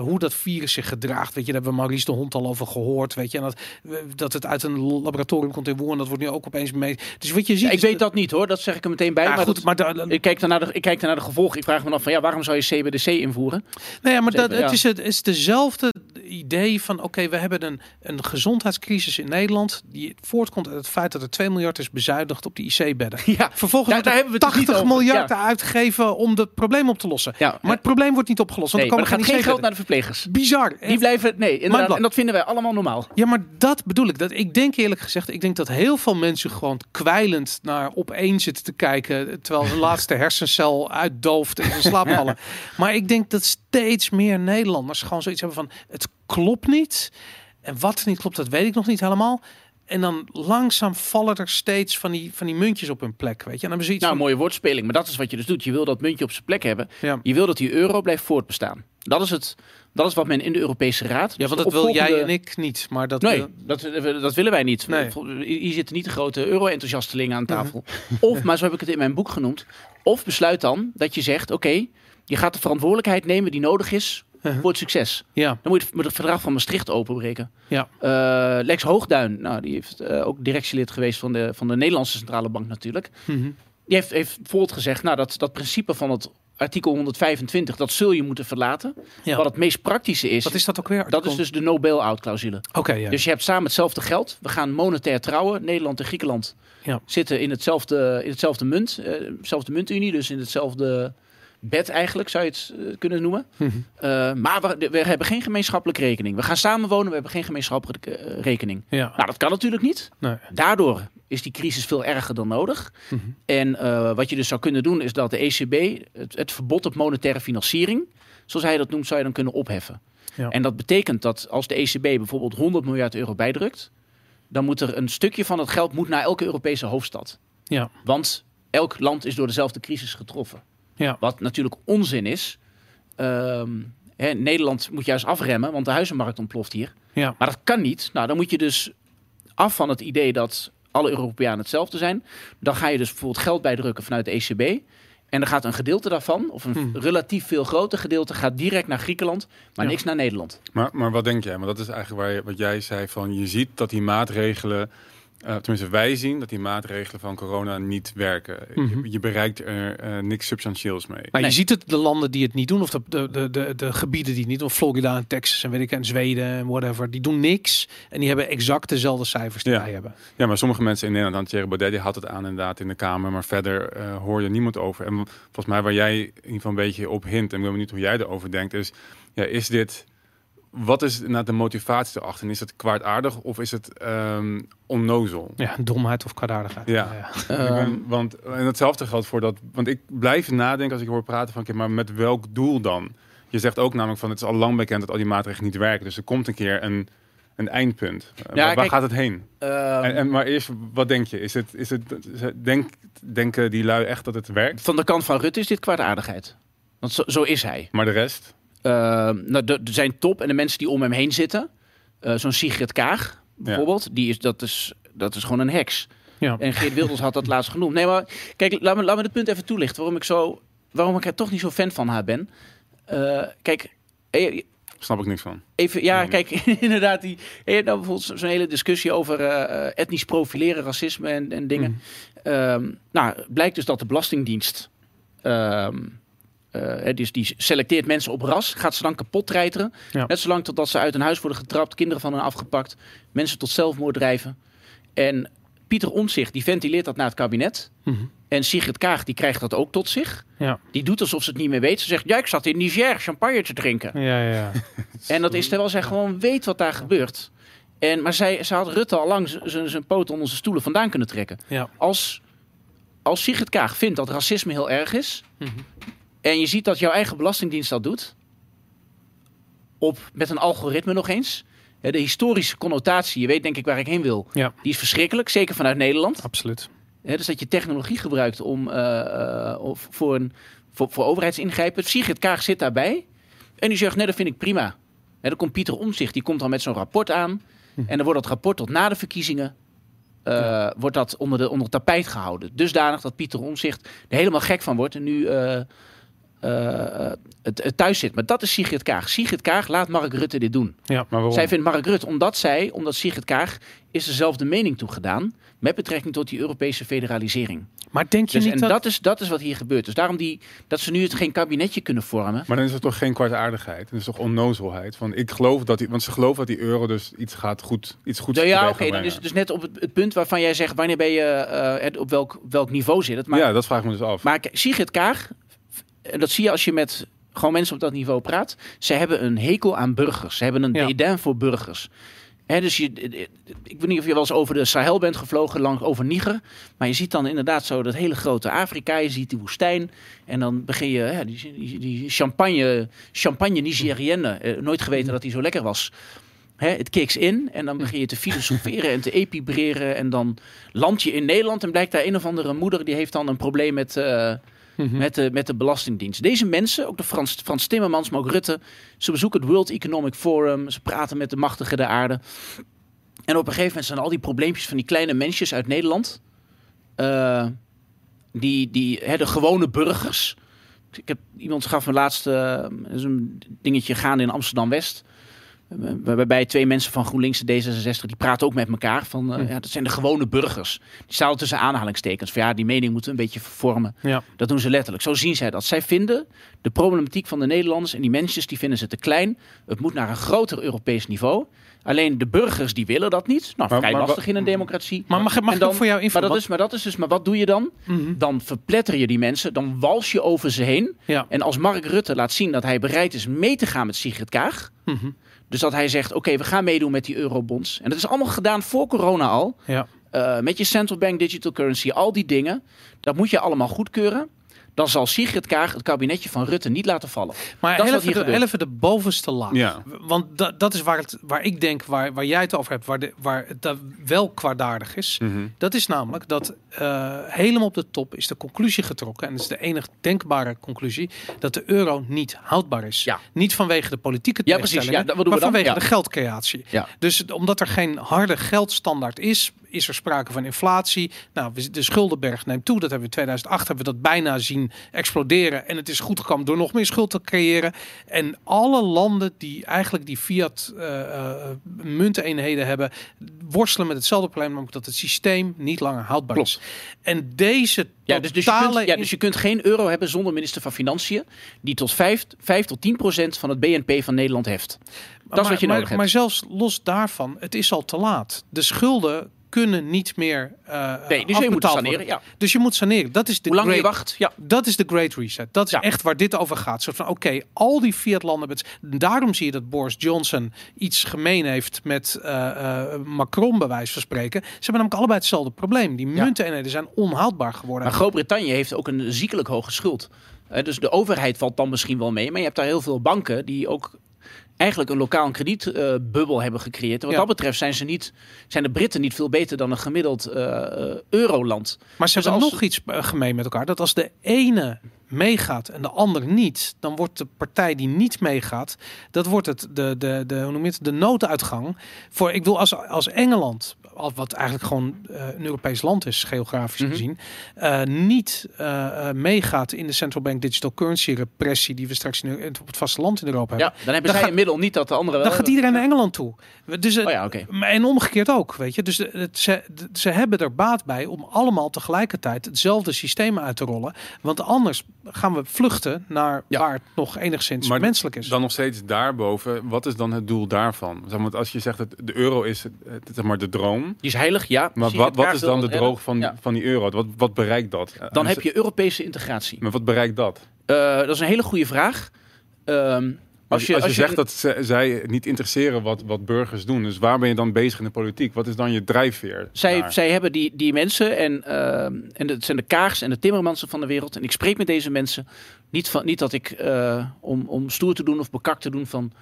hoe dat virus zich gedraagt, weet je, daar hebben we Maurice de Hond al over gehoord, weet je. En dat, eh, dat het uit een laboratorium komt in Wuhan, dat wordt nu ook opeens mee. Dus wat je ziet... Ja, ik weet dat niet hoor, dat zeg ik er meteen bij. Ja, maar goed, dat- maar da- ik, kijk dan naar de, ik kijk dan naar de gevolgen. Ik vraag me af van ja, waarom zou je CBDC invoeren? Nee, ja, maar dat, het, is het is dezelfde idee van oké, we hebben een, een gezondheidscrisis in Nederland die voortkomt uit het feit dat er 2 miljard is bezuinigd op die IC-bedden. Ja, Vervolgens Daar- hebben we het dus niet 80 over. miljard Ja. uitgegeven om het probleem op te lossen. ja. Maar het probleem wordt niet opgelost. Want nee, er komen gaat geen geld naar de verplegers. Bizar. Die blijven, nee, inderdaad. En dat vinden wij allemaal normaal. Ja, maar dat bedoel ik. Dat, ik denk eerlijk gezegd, ik denk dat heel veel mensen gewoon kwijlend naar op één zitten te kijken. Terwijl hun laatste hersencel uitdooft en in slaap vallen. Maar ik denk dat steeds meer Nederlanders gewoon zoiets hebben van het klopt niet. En wat er niet klopt, dat weet ik nog niet helemaal. En dan langzaam vallen er steeds van die, van die muntjes op hun plek. Weet je, en dan hebben ze iets Nou, van, mooie woordspeling. Maar dat is wat je dus doet. Je wil dat muntje op zijn plek hebben. ja. Je wil dat die euro blijft voortbestaan. Dat is, het, dat is wat men in de Europese Raad... ja, want dat wil jij en ik niet. Maar dat Nee, dat, dat willen wij niet. Nee. Hier zitten niet de grote euro-enthousiastelingen aan tafel. Of, maar zo heb ik het in mijn boek genoemd. Of besluit dan dat je zegt: oké, je gaat de verantwoordelijkheid nemen die nodig is Uh-huh. voor het succes. ja, Dan moet je het verdrag van Maastricht openbreken. ja. Eh, Lex Hoogduin, nou, die heeft eh, ook directielid geweest van de, van de Nederlandse Centrale Bank natuurlijk. Mhm. Die heeft, heeft bijvoorbeeld gezegd: nou, dat, dat principe van het artikel 125, dat zul je moeten verlaten. Ja. Wat het meest praktische is, Wat is dat ook weer? dat is dus de no bail-out clausule. Oké, ja. Dus je hebt samen hetzelfde geld. We gaan monetair trouwen. Nederland en Griekenland Ja. zitten in hetzelfde, in hetzelfde munt. hetzelfde muntunie, dus in hetzelfde bed eigenlijk, zou je het eh, kunnen noemen. Mhm. Eh, maar we, we hebben geen gemeenschappelijke rekening. We gaan samenwonen, we hebben geen gemeenschappelijke eh, rekening. Ja. Nou, dat kan natuurlijk niet. Nee. Daardoor is die crisis veel erger dan nodig. Mhm. En wat je dus zou kunnen doen, is dat de ECB het, het verbod op monetaire financiering, zoals hij dat noemt, zou je dan kunnen opheffen. Ja. En dat betekent dat als de ECB bijvoorbeeld 100 miljard euro bijdrukt, dan moet er een stukje van dat geld moet naar elke Europese hoofdstad. Ja. Want elk land is door dezelfde crisis getroffen. Ja. Wat natuurlijk onzin is. Ehm, hè, Nederland moet juist afremmen, want de huizenmarkt ontploft hier. Ja. Maar dat kan niet. Nou, dan moet je dus af van het idee dat alle Europeanen hetzelfde zijn. Dan ga je dus bijvoorbeeld geld bijdrukken vanuit de ECB. En dan gaat een gedeelte daarvan, of een Hmm. relatief veel groter gedeelte, gaat direct naar Griekenland, maar Ja. niks naar Nederland. Maar, maar wat denk jij? Want dat is eigenlijk waar je, wat jij zei van je ziet dat die maatregelen, eh, tenminste wij zien dat die maatregelen van corona niet werken. Mhm. je, je bereikt er eh, niks substantieels mee. Maar Nee. je ziet het, de landen die het niet doen, of de, de, de, de, de gebieden die het niet doen, Florida en Texas en weet ik en Zweden en whatever, die doen niks. En die hebben exact dezelfde cijfers die Ja. wij hebben. Ja, maar sommige mensen in Nederland, Thierry Baudet, die had het aan inderdaad in de Kamer, maar verder eh, hoor je niemand over. En volgens mij waar jij in ieder geval een beetje op hint, en ik ben benieuwd hoe jij erover denkt, is, ja, is dit, wat is nou de motivatie erachter? En Is het kwaadaardig of is het ehm, onnozel? Ja, domheid of kwaadaardigheid. Ja. Ik Ehm, ben- want en hetzelfde geldt voor dat. Want ik blijf nadenken als ik hoor praten van, oké, maar met welk doel dan? Je zegt ook namelijk van het is al lang bekend dat al die maatregelen niet werken. Dus er komt een keer een, een eindpunt. Eh, waar, waar kijk, gaat het heen? Ehm, En, en, maar eerst, wat denk je? Is het, is het, denk, denken die lui echt dat het werkt? van de kant van Rutte is dit kwaadaardigheid. Want zo, zo is hij. Maar de rest? Ehm, nou, de, de- zijn top en de mensen die om hem heen zitten. eh, Zo'n Sigrid Kaag bijvoorbeeld. Die is, dat, is, dat is gewoon een heks. Ja. En Geert Wilders had dat laatst genoemd. Nee, maar kijk, laat me, laat me het punt even toelichten. Waarom ik, zo, waarom ik er toch niet zo fan van haar ben. Eh, kijk, eh, Snap ik niks van. even, ja, Nee. kijk, inderdaad. Die, je hebt nou bijvoorbeeld zo- zo'n hele discussie over eh, eh, etnisch profileren, racisme en, en dingen. Mhm. Ehm, nou, blijkt dus dat de Belastingdienst. ehm, eh, dus die selecteert mensen op ras, gaat ze dan kapot treiteren. Ja. Net zolang totdat ze uit een huis worden getrapt, kinderen van hen afgepakt, mensen tot zelfmoord drijven. En Pieter Omtzigt die ventileert dat naar het kabinet. Mhm. En Sigrid Kaag die krijgt dat ook tot zich. Ja. Die doet alsof ze het niet meer weet. Ze zegt, ja, ik zat in Niger champagne te drinken. Ja, ja, ja. En dat is terwijl zij gewoon weet wat daar gebeurt. En, maar zij, ze had Rutte al lang zijn poot onder zijn stoelen vandaan kunnen trekken. Ja. Als, als Sigrid Kaag vindt dat racisme heel erg is... Mhm. En je ziet dat jouw eigen belastingdienst dat doet... Op, met een algoritme nog eens... de historische connotatie, je weet denk ik waar ik heen wil... Ja. die is verschrikkelijk, zeker vanuit Nederland. Absoluut. Dus dat je technologie gebruikt om, eh, eh, of voor, een, voor, voor overheidsingrijpen. Sigrid Kaag zit daarbij. En die zegt, nee, dat vind ik prima. Dan komt Pieter Omzicht, die komt dan met zo'n rapport aan. Hm. En dan wordt dat rapport tot na de verkiezingen... eh, wordt dat onder, de, onder het tapijt gehouden. Dusdanig dat Pieter Omzicht er helemaal gek van wordt... en nu eh, het, het thuis zit. Maar dat is Sigrid Kaag. Sigrid Kaag laat Mark Rutte dit doen. Maar waarom? Zij vindt Mark Rutte, omdat zij, omdat Sigrid Kaag... is dezelfde mening toegedaan... met betrekking tot die Europese federalisering. Maar denk je Dus, niet en dat... dat... is, dat is wat hier gebeurt. Dus daarom die, dat ze nu het geen kabinetje kunnen vormen. Maar dan is het toch geen kwaadaardigheid? Dat is toch onnozelheid? Van, ik geloof dat die, want ze geloven dat die euro dus iets gaat goed, iets goeds Nou ja, oké. dan is dus net op het, het punt waarvan jij zegt... wanneer ben je, eh, op welk, welk niveau zit het. Maar, ja, dat vraag ik me dus af. maar Sigrid Kaag... en dat zie je als je met gewoon mensen op dat niveau praat... ze hebben een hekel aan burgers. Ze hebben een Ja. dédain voor burgers. Hè, dus je, ik weet niet of je wel eens over de Sahel bent gevlogen, lang over Niger. Maar je ziet dan inderdaad zo dat hele grote Afrika. Je ziet die woestijn. En dan begin je die, die, die champagne, champagne Nigerienne. eh, nooit geweten dat die zo lekker was. Het kicks in en dan begin je te filosoferen en te epibreren. En dan land je in Nederland en blijkt daar een of andere moeder... die heeft dan een probleem met, eh, Mhm. met, de, met de Belastingdienst. Deze mensen, ook de Frans, Frans Timmermans, maar ook Rutte... ze bezoeken het World Economic Forum. Ze praten met de machtigen der aarde. En op een gegeven moment zijn al die probleempjes van die kleine mensjes uit Nederland... eh, die, die hè, de gewone burgers... Ik heb, iemand gaf me laatst eh, is een dingetje gaande in Amsterdam-West... Waarbij twee mensen van GroenLinks en D66, die praten ook met elkaar. Van, uh, ja, dat zijn de gewone burgers. Die staan tussen aanhalingstekens. Van ja, die mening moeten we een beetje vervormen. Ja. Dat doen ze letterlijk. Zo zien zij dat. Zij vinden de problematiek van de Nederlanders en die mensen, die vinden ze te klein. Het moet naar een groter Europees niveau. Alleen de burgers die willen dat niet. Nou, Maar- vrij maar lastig in een democratie. Maar mag, mag ik ook voor jou maar invullen? dat, is, maar dat is dus, maar wat doe je dan? Mhm. Dan verpletter je die mensen, dan wals je over ze heen. Ja. En als Mark Rutte laat zien dat hij bereid is mee te gaan met Sigrid Kaag. Mhm. Dus dat hij zegt, oké, we gaan meedoen met die eurobonds. En dat is allemaal gedaan voor corona al. Ja. Eh, met je central bank digital currency, al die dingen. Dat moet je allemaal goedkeuren. Dan zal Sigrid Kaag het kabinetje van Rutte niet laten vallen. Maar Dat even, de, even de bovenste laag. Ja. Want da- dat is waar, het, waar ik denk, waar, waar jij het over hebt, waar, de, waar het da- wel kwaadaardig is. Mhm. Dat is namelijk dat eh, helemaal op de top is de conclusie getrokken. En dat is de enige denkbare conclusie. Dat de euro niet houdbaar is. Ja. Niet vanwege de politieke Ja, precies. maar vanwege Ja. de geldcreatie. Ja. Dus omdat er geen harde geldstandaard is, is er sprake van inflatie. Nou, de schuldenberg neemt toe. Dat hebben we in 2008 hebben we dat bijna zien exploderen. En het is goed gekomen door nog meer schuld te creëren. En alle landen die eigenlijk die fiat eh, eh, munteenheden hebben, worstelen met hetzelfde probleem, namelijk dat het systeem niet langer houdbaar Klopt. is. En deze Ja, dus, dus, je kunt, ja, dus je kunt geen euro hebben zonder minister van Financiën. Die tot 5, 5 tot 10 procent van het BNP van Nederland heft. Dat is maar, wat je maar, nodig hebt. Maar zelfs los daarvan, het is al te laat. De schulden kunnen niet meer eh nee, dus je moet saneren. worden. Ja. Dus je moet saneren. Dat is de Hoe lang je great, wacht? Ja. Dat is de Great Reset. Dat is Ja. echt waar dit over gaat. Zo van, oké, al die Fiat-landen... met- Daarom zie je dat Boris Johnson iets gemeen heeft met eh, eh, Macron, bij wijze van spreken. Ze hebben namelijk allebei hetzelfde probleem. Die munteenheden zijn onhoudbaar geworden. Maar Groot-Brittannië heeft ook een ziekelijk hoge schuld. Dus de overheid valt dan misschien wel mee. Maar je hebt daar heel veel banken die ook eigenlijk een lokaal kredietbubbel hebben gecreëerd. En wat Ja. dat betreft zijn, ze niet, zijn de Britten niet veel beter dan een gemiddeld eh, euroland. Maar ze Dus hebben als- nog iets eh, gemeen met elkaar. Dat als de ene meegaat en de ander niet, dan wordt de partij die niet meegaat, dat wordt het de, de, de, hoe noem je het, de nooduitgang. Voor, ik wil als, als Engeland, wat eigenlijk gewoon eh, een Europees land is, geografisch Mhm. gezien, eh, niet eh, eh, meegaat in de central bank digital currency repressie die we straks in, op het vasteland in Europa hebben. Ja, dan hebben Dan zij gaat- middel niet dat de andere wel Dan gaat hebben. iedereen naar Engeland toe. Dus Oh ja, oké. maar En omgekeerd ook, weet je. Dus het, ze, ze hebben er baat bij om allemaal tegelijkertijd hetzelfde systeem uit te rollen. Want anders gaan we vluchten naar Ja. waar het nog enigszins Maar menselijk is. Dan nog steeds daarboven. Wat is dan het doel daarvan? Zeg maar, want als je zegt dat de euro is het- zeg maar de droom. Die is heilig, ja. Maar wat, wat is dan de droog van, Ja. van die euro? Wat, wat bereikt dat? Dan heb je Europese integratie. Maar wat bereikt dat? Eh, dat is een hele goede vraag. Ehm, Als je, als je, als zegt dat ze, zij niet interesseren wat, wat burgers doen, dus waar ben je dan bezig in de politiek? Wat is dan je drijfveer? Zij, zij hebben die, die mensen en, ehm, en het zijn de Kaags en de Timmermansen van de wereld. En ik spreek met deze mensen. Niet, van, niet dat ik eh, om, om stoer te doen of bekakt te doen van.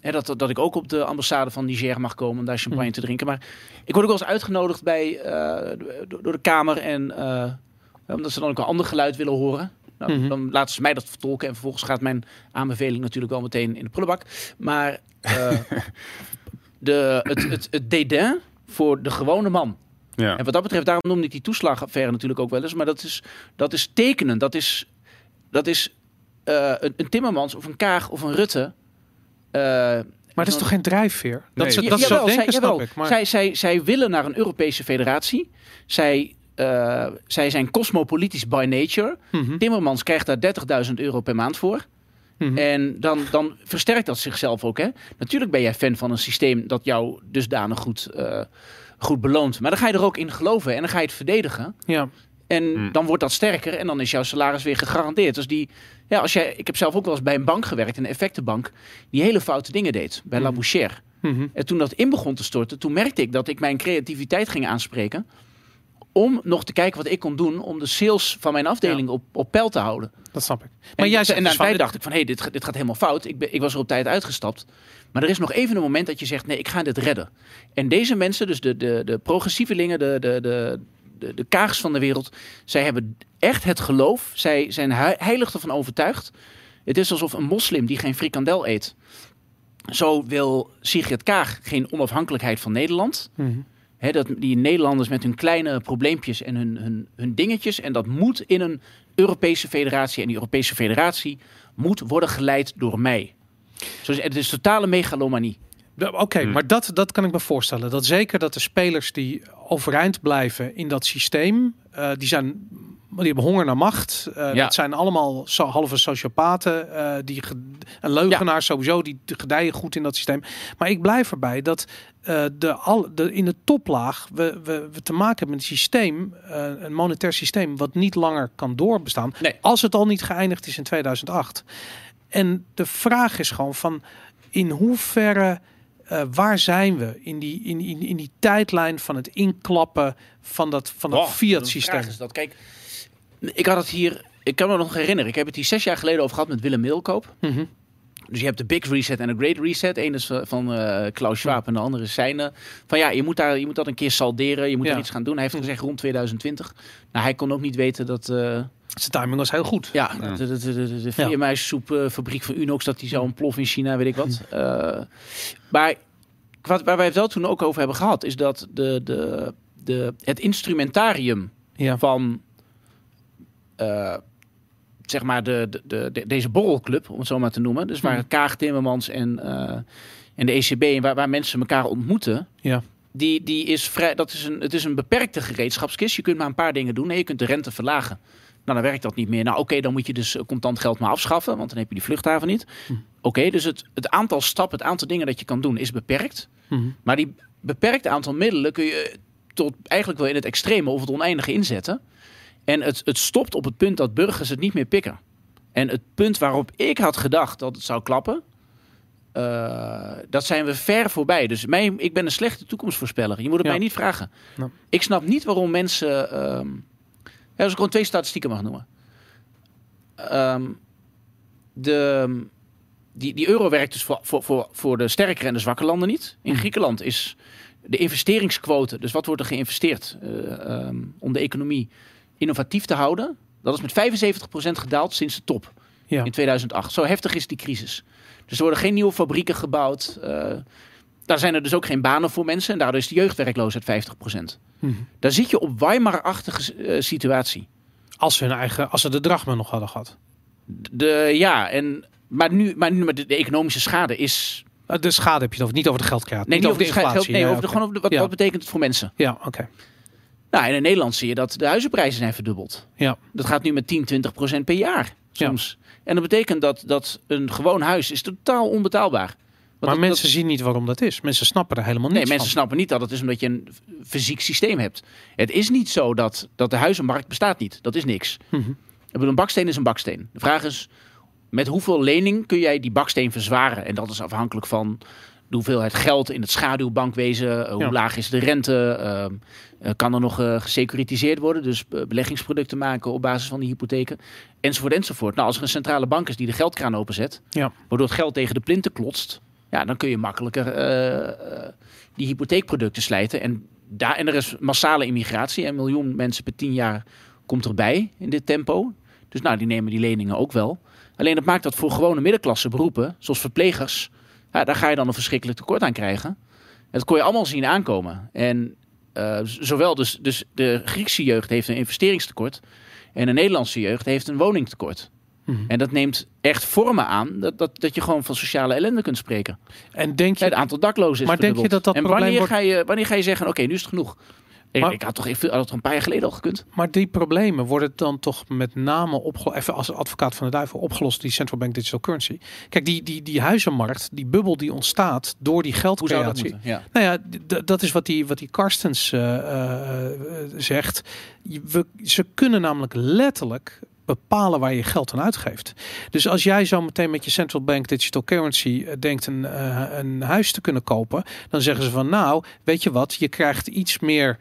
Hè, dat, dat ik ook op de ambassade van Niger mag komen om daar champagne te drinken. Maar ik word ook wel eens uitgenodigd bij, eh, door, door de Kamer. En eh, omdat ze dan ook een ander geluid willen horen. Nou, Mhm. Dan laten ze mij dat vertolken. En vervolgens gaat mijn aanbeveling natuurlijk wel meteen in de prullenbak. Maar eh, de, het, het, het dédain voor de gewone man. ja. En wat dat betreft, daarom noemde ik die toeslagaffaire natuurlijk ook wel eens. Maar dat is, dat is tekenen. Dat is, dat is een, een Timmermans of een Kaag of een Rutte. Eh, maar dat is toch geen drijfveer? Dat Nee. ze, ja, dat jawel, denken, zij, snap jawel. ik. Maar zij, zij, zij willen naar een Europese federatie. Zij, eh, zij zijn cosmopolitisch by nature. Mhm, Timmermans krijgt daar 30.000 euro per maand voor. mhm. En dan, dan versterkt dat zichzelf ook. Hè? Natuurlijk ben jij fan van een systeem dat jou dusdanig goed, eh, goed beloont. Maar dan ga je er ook in geloven en dan ga je het verdedigen. ja. En Hmm. dan wordt dat sterker en dan is jouw salaris weer gegarandeerd. Dus die, ja, als jij, ik heb zelf ook wel eens bij een bank gewerkt, een effectenbank, die hele foute dingen deed bij La Hmm. Boucher. Mhm. En toen dat in begon te storten, toen merkte ik dat ik mijn creativiteit ging aanspreken. Om nog te kijken wat ik kon doen om de sales van mijn afdeling op, op peil te houden. Dat snap ik. Maar En, jij en dus een van, tijd dacht ik van, hé, hey, dit, gaat- dit gaat helemaal fout. Ik, ben, ik was er op tijd uitgestapt. Maar er is nog even een moment dat je zegt, nee, ik ga dit redden. En deze mensen, dus de, de, de progressievelingen, de, de, de, de, de kaags van de wereld, zij hebben echt het geloof. Zij zijn heilig ervan overtuigd. Het is alsof een moslim die geen frikandel eet. Zo wil Sigrid Kaag geen onafhankelijkheid van Nederland. Hè, dat die Nederlanders met hun kleine probleempjes en hun, hun, hun dingetjes. En dat moet in een Europese federatie. En die Europese federatie moet worden geleid door mij. Dus het is totale megalomanie. Oké, Hmm. maar dat, dat kan ik me voorstellen. Dat zeker dat de spelers die overeind blijven in dat systeem, eh, die zijn. Die hebben honger naar macht. Ja. Dat zijn allemaal zo, halve sociopaten. eh die ge- en leugenaars sowieso. Die gedijen goed in dat systeem. Maar ik blijf erbij dat de, al, de, in de toplaag we, we, we te maken hebben met een systeem, een monetair systeem, wat niet langer kan doorbestaan. Nee. Als het al niet geëindigd is in 2008. En de vraag is gewoon van in hoeverre, eh, waar zijn we in die, in, in, in die tijdlijn van het inklappen van dat, van dat Oh, fiat de systeem? vraag is dat. Kijk, ik had het hier, ik kan me nog herinneren. Ik heb het hier zes jaar geleden over gehad met Willem Middelkoop. Mhm. Dus je hebt de Big Reset en de Great Reset. Eén is van eh, Klaus Schwab en de andere is zijn. Van ja, je moet, daar, je moet dat een keer salderen. Je moet Ja. er iets gaan doen. Hij heeft gezegd rond 2020. Nou, hij kon ook niet weten dat... eh, Zijn timing was heel goed. ja, Ja. de, de, de, de, de vleermuissoepfabriek van Unox, dat die zou ontploffen in China, weet ik wat. Eh, maar wat, waar wij het wel toen ook over hebben gehad, is dat de, de, de, het instrumentarium Ja. van eh, zeg maar de, de, de, de- deze borrelclub, om het zo maar te noemen. Dus waar. Kaag Timmermans en, eh, en de ECB, en waar, waar mensen elkaar ontmoeten. Ja. Die, die is vrij, dat is een, het is een beperkte gereedschapskist. Je kunt maar een paar dingen doen. Nee, je kunt de rente verlagen. Nou, dan werkt dat niet meer. Nou, oké, dan moet je dus eh, contant geld maar afschaffen, want dan heb je die vluchthaven niet. Hm. Oké, dus het, het aantal stappen, het aantal dingen dat je kan doen is beperkt. Mhm. Maar die beperkte aantal middelen kun je tot eigenlijk wel in het extreme of het oneindige inzetten. En het, het stopt op het punt dat burgers het niet meer pikken. En het punt waarop ik had gedacht dat het zou klappen, eh, dat zijn we ver voorbij. Dus mij, ik ben een slechte toekomstvoorspeller. Je moet het Ja. mij niet vragen. Nou. Ik snap niet waarom mensen. ehm ja, als ik gewoon twee statistieken mag noemen. Ehm, de, die, die euro werkt dus voor, voor, voor, voor de sterkere en de zwakke landen niet. In Mhm. Griekenland is de investeringsquote, dus wat wordt er geïnvesteerd eh, ehm, om de economie innovatief te houden, dat is met 75% gedaald sinds de top Ja. in 2008. Zo heftig is die crisis. Dus er worden geen nieuwe fabrieken gebouwd. eh, daar zijn er dus ook geen banen voor mensen en daardoor is de jeugdwerkloosheid 50%. Mhm. Daar zit je op Weimar-achtige eh, situatie. Als ze hun eigen, als ze de drachma nog hadden gehad. De, ja, en, maar nu, maar nu maar de, de economische schade is. Eh, De schade heb je het over, niet over de geldkraat. Nee, niet over de inflatie. geld- nee, Ja, over de, gewoon over de, wat, Ja. wat betekent het voor mensen? Ja, oké. Nou, en in Nederland zie je dat de huizenprijzen zijn verdubbeld. Ja. Dat gaat nu met 10, 20 procent per jaar soms. En dat betekent dat, dat een gewoon huis is totaal onbetaalbaar. Maar dat- mensen zien niet waarom dat is. Mensen snappen er helemaal Nee, niets mensen van. snappen niet dat het is omdat je een fysiek systeem hebt. Het is niet zo dat, dat de huizenmarkt bestaat niet. Dat is niks. Ik bedoel, een baksteen is een baksteen. De vraag is, met hoeveel lening kun jij die baksteen verzwaren? En dat is afhankelijk van de hoeveelheid geld in het schaduwbankwezen. eh, hoe Ja. laag is de rente? ehm, eh, kan er nog eh, gesecuritiseerd worden? Dus beleggingsproducten maken op basis van die hypotheken. Enzovoort, enzovoort. Nou, als er een centrale bank is die de geldkraan openzet... Ja. waardoor het geld tegen de plinten klotst... ja, dan kun je makkelijker eh, eh, die hypotheekproducten slijten. En, daar, en er is massale immigratie. Een miljoen mensen per tien jaar komt erbij in dit tempo. Dus nou, die nemen die leningen ook wel. Alleen dat maakt dat voor gewone middenklasse beroepen, zoals verplegers, ja, daar ga je dan een verschrikkelijk tekort aan krijgen. En dat kon je allemaal zien aankomen. En eh, zowel dus, dus de Griekse jeugd heeft een investeringstekort en de Nederlandse jeugd heeft een woningtekort. Mhm. En dat neemt echt vormen aan dat, dat, dat je gewoon van sociale ellende kunt spreken. En denk Ja, het je, aantal daklozen is Maar denk je dat dat En wanneer, wordt- ga je, wanneer ga je zeggen, oké, nu is het genoeg? Ik, Maar- ik had toch even, had toch een paar jaar geleden al gekund? maar die problemen worden dan toch met name opgelost, even als advocaat van de duivel, opgelost die central bank digital currency. Kijk, die, die, die huizenmarkt, die bubbel die ontstaat door die dat geldcreatie. moeten? Ja. Nou ja, dat is wat die, wat die Karstens eh, eh, zegt. Je- We, ze kunnen namelijk letterlijk bepalen waar je geld aan uitgeeft. Dus als jij zo meteen met je central bank digital currency eh, denkt een, eh, een huis te kunnen kopen, dan zeggen ze van nou, weet je wat, je krijgt iets meer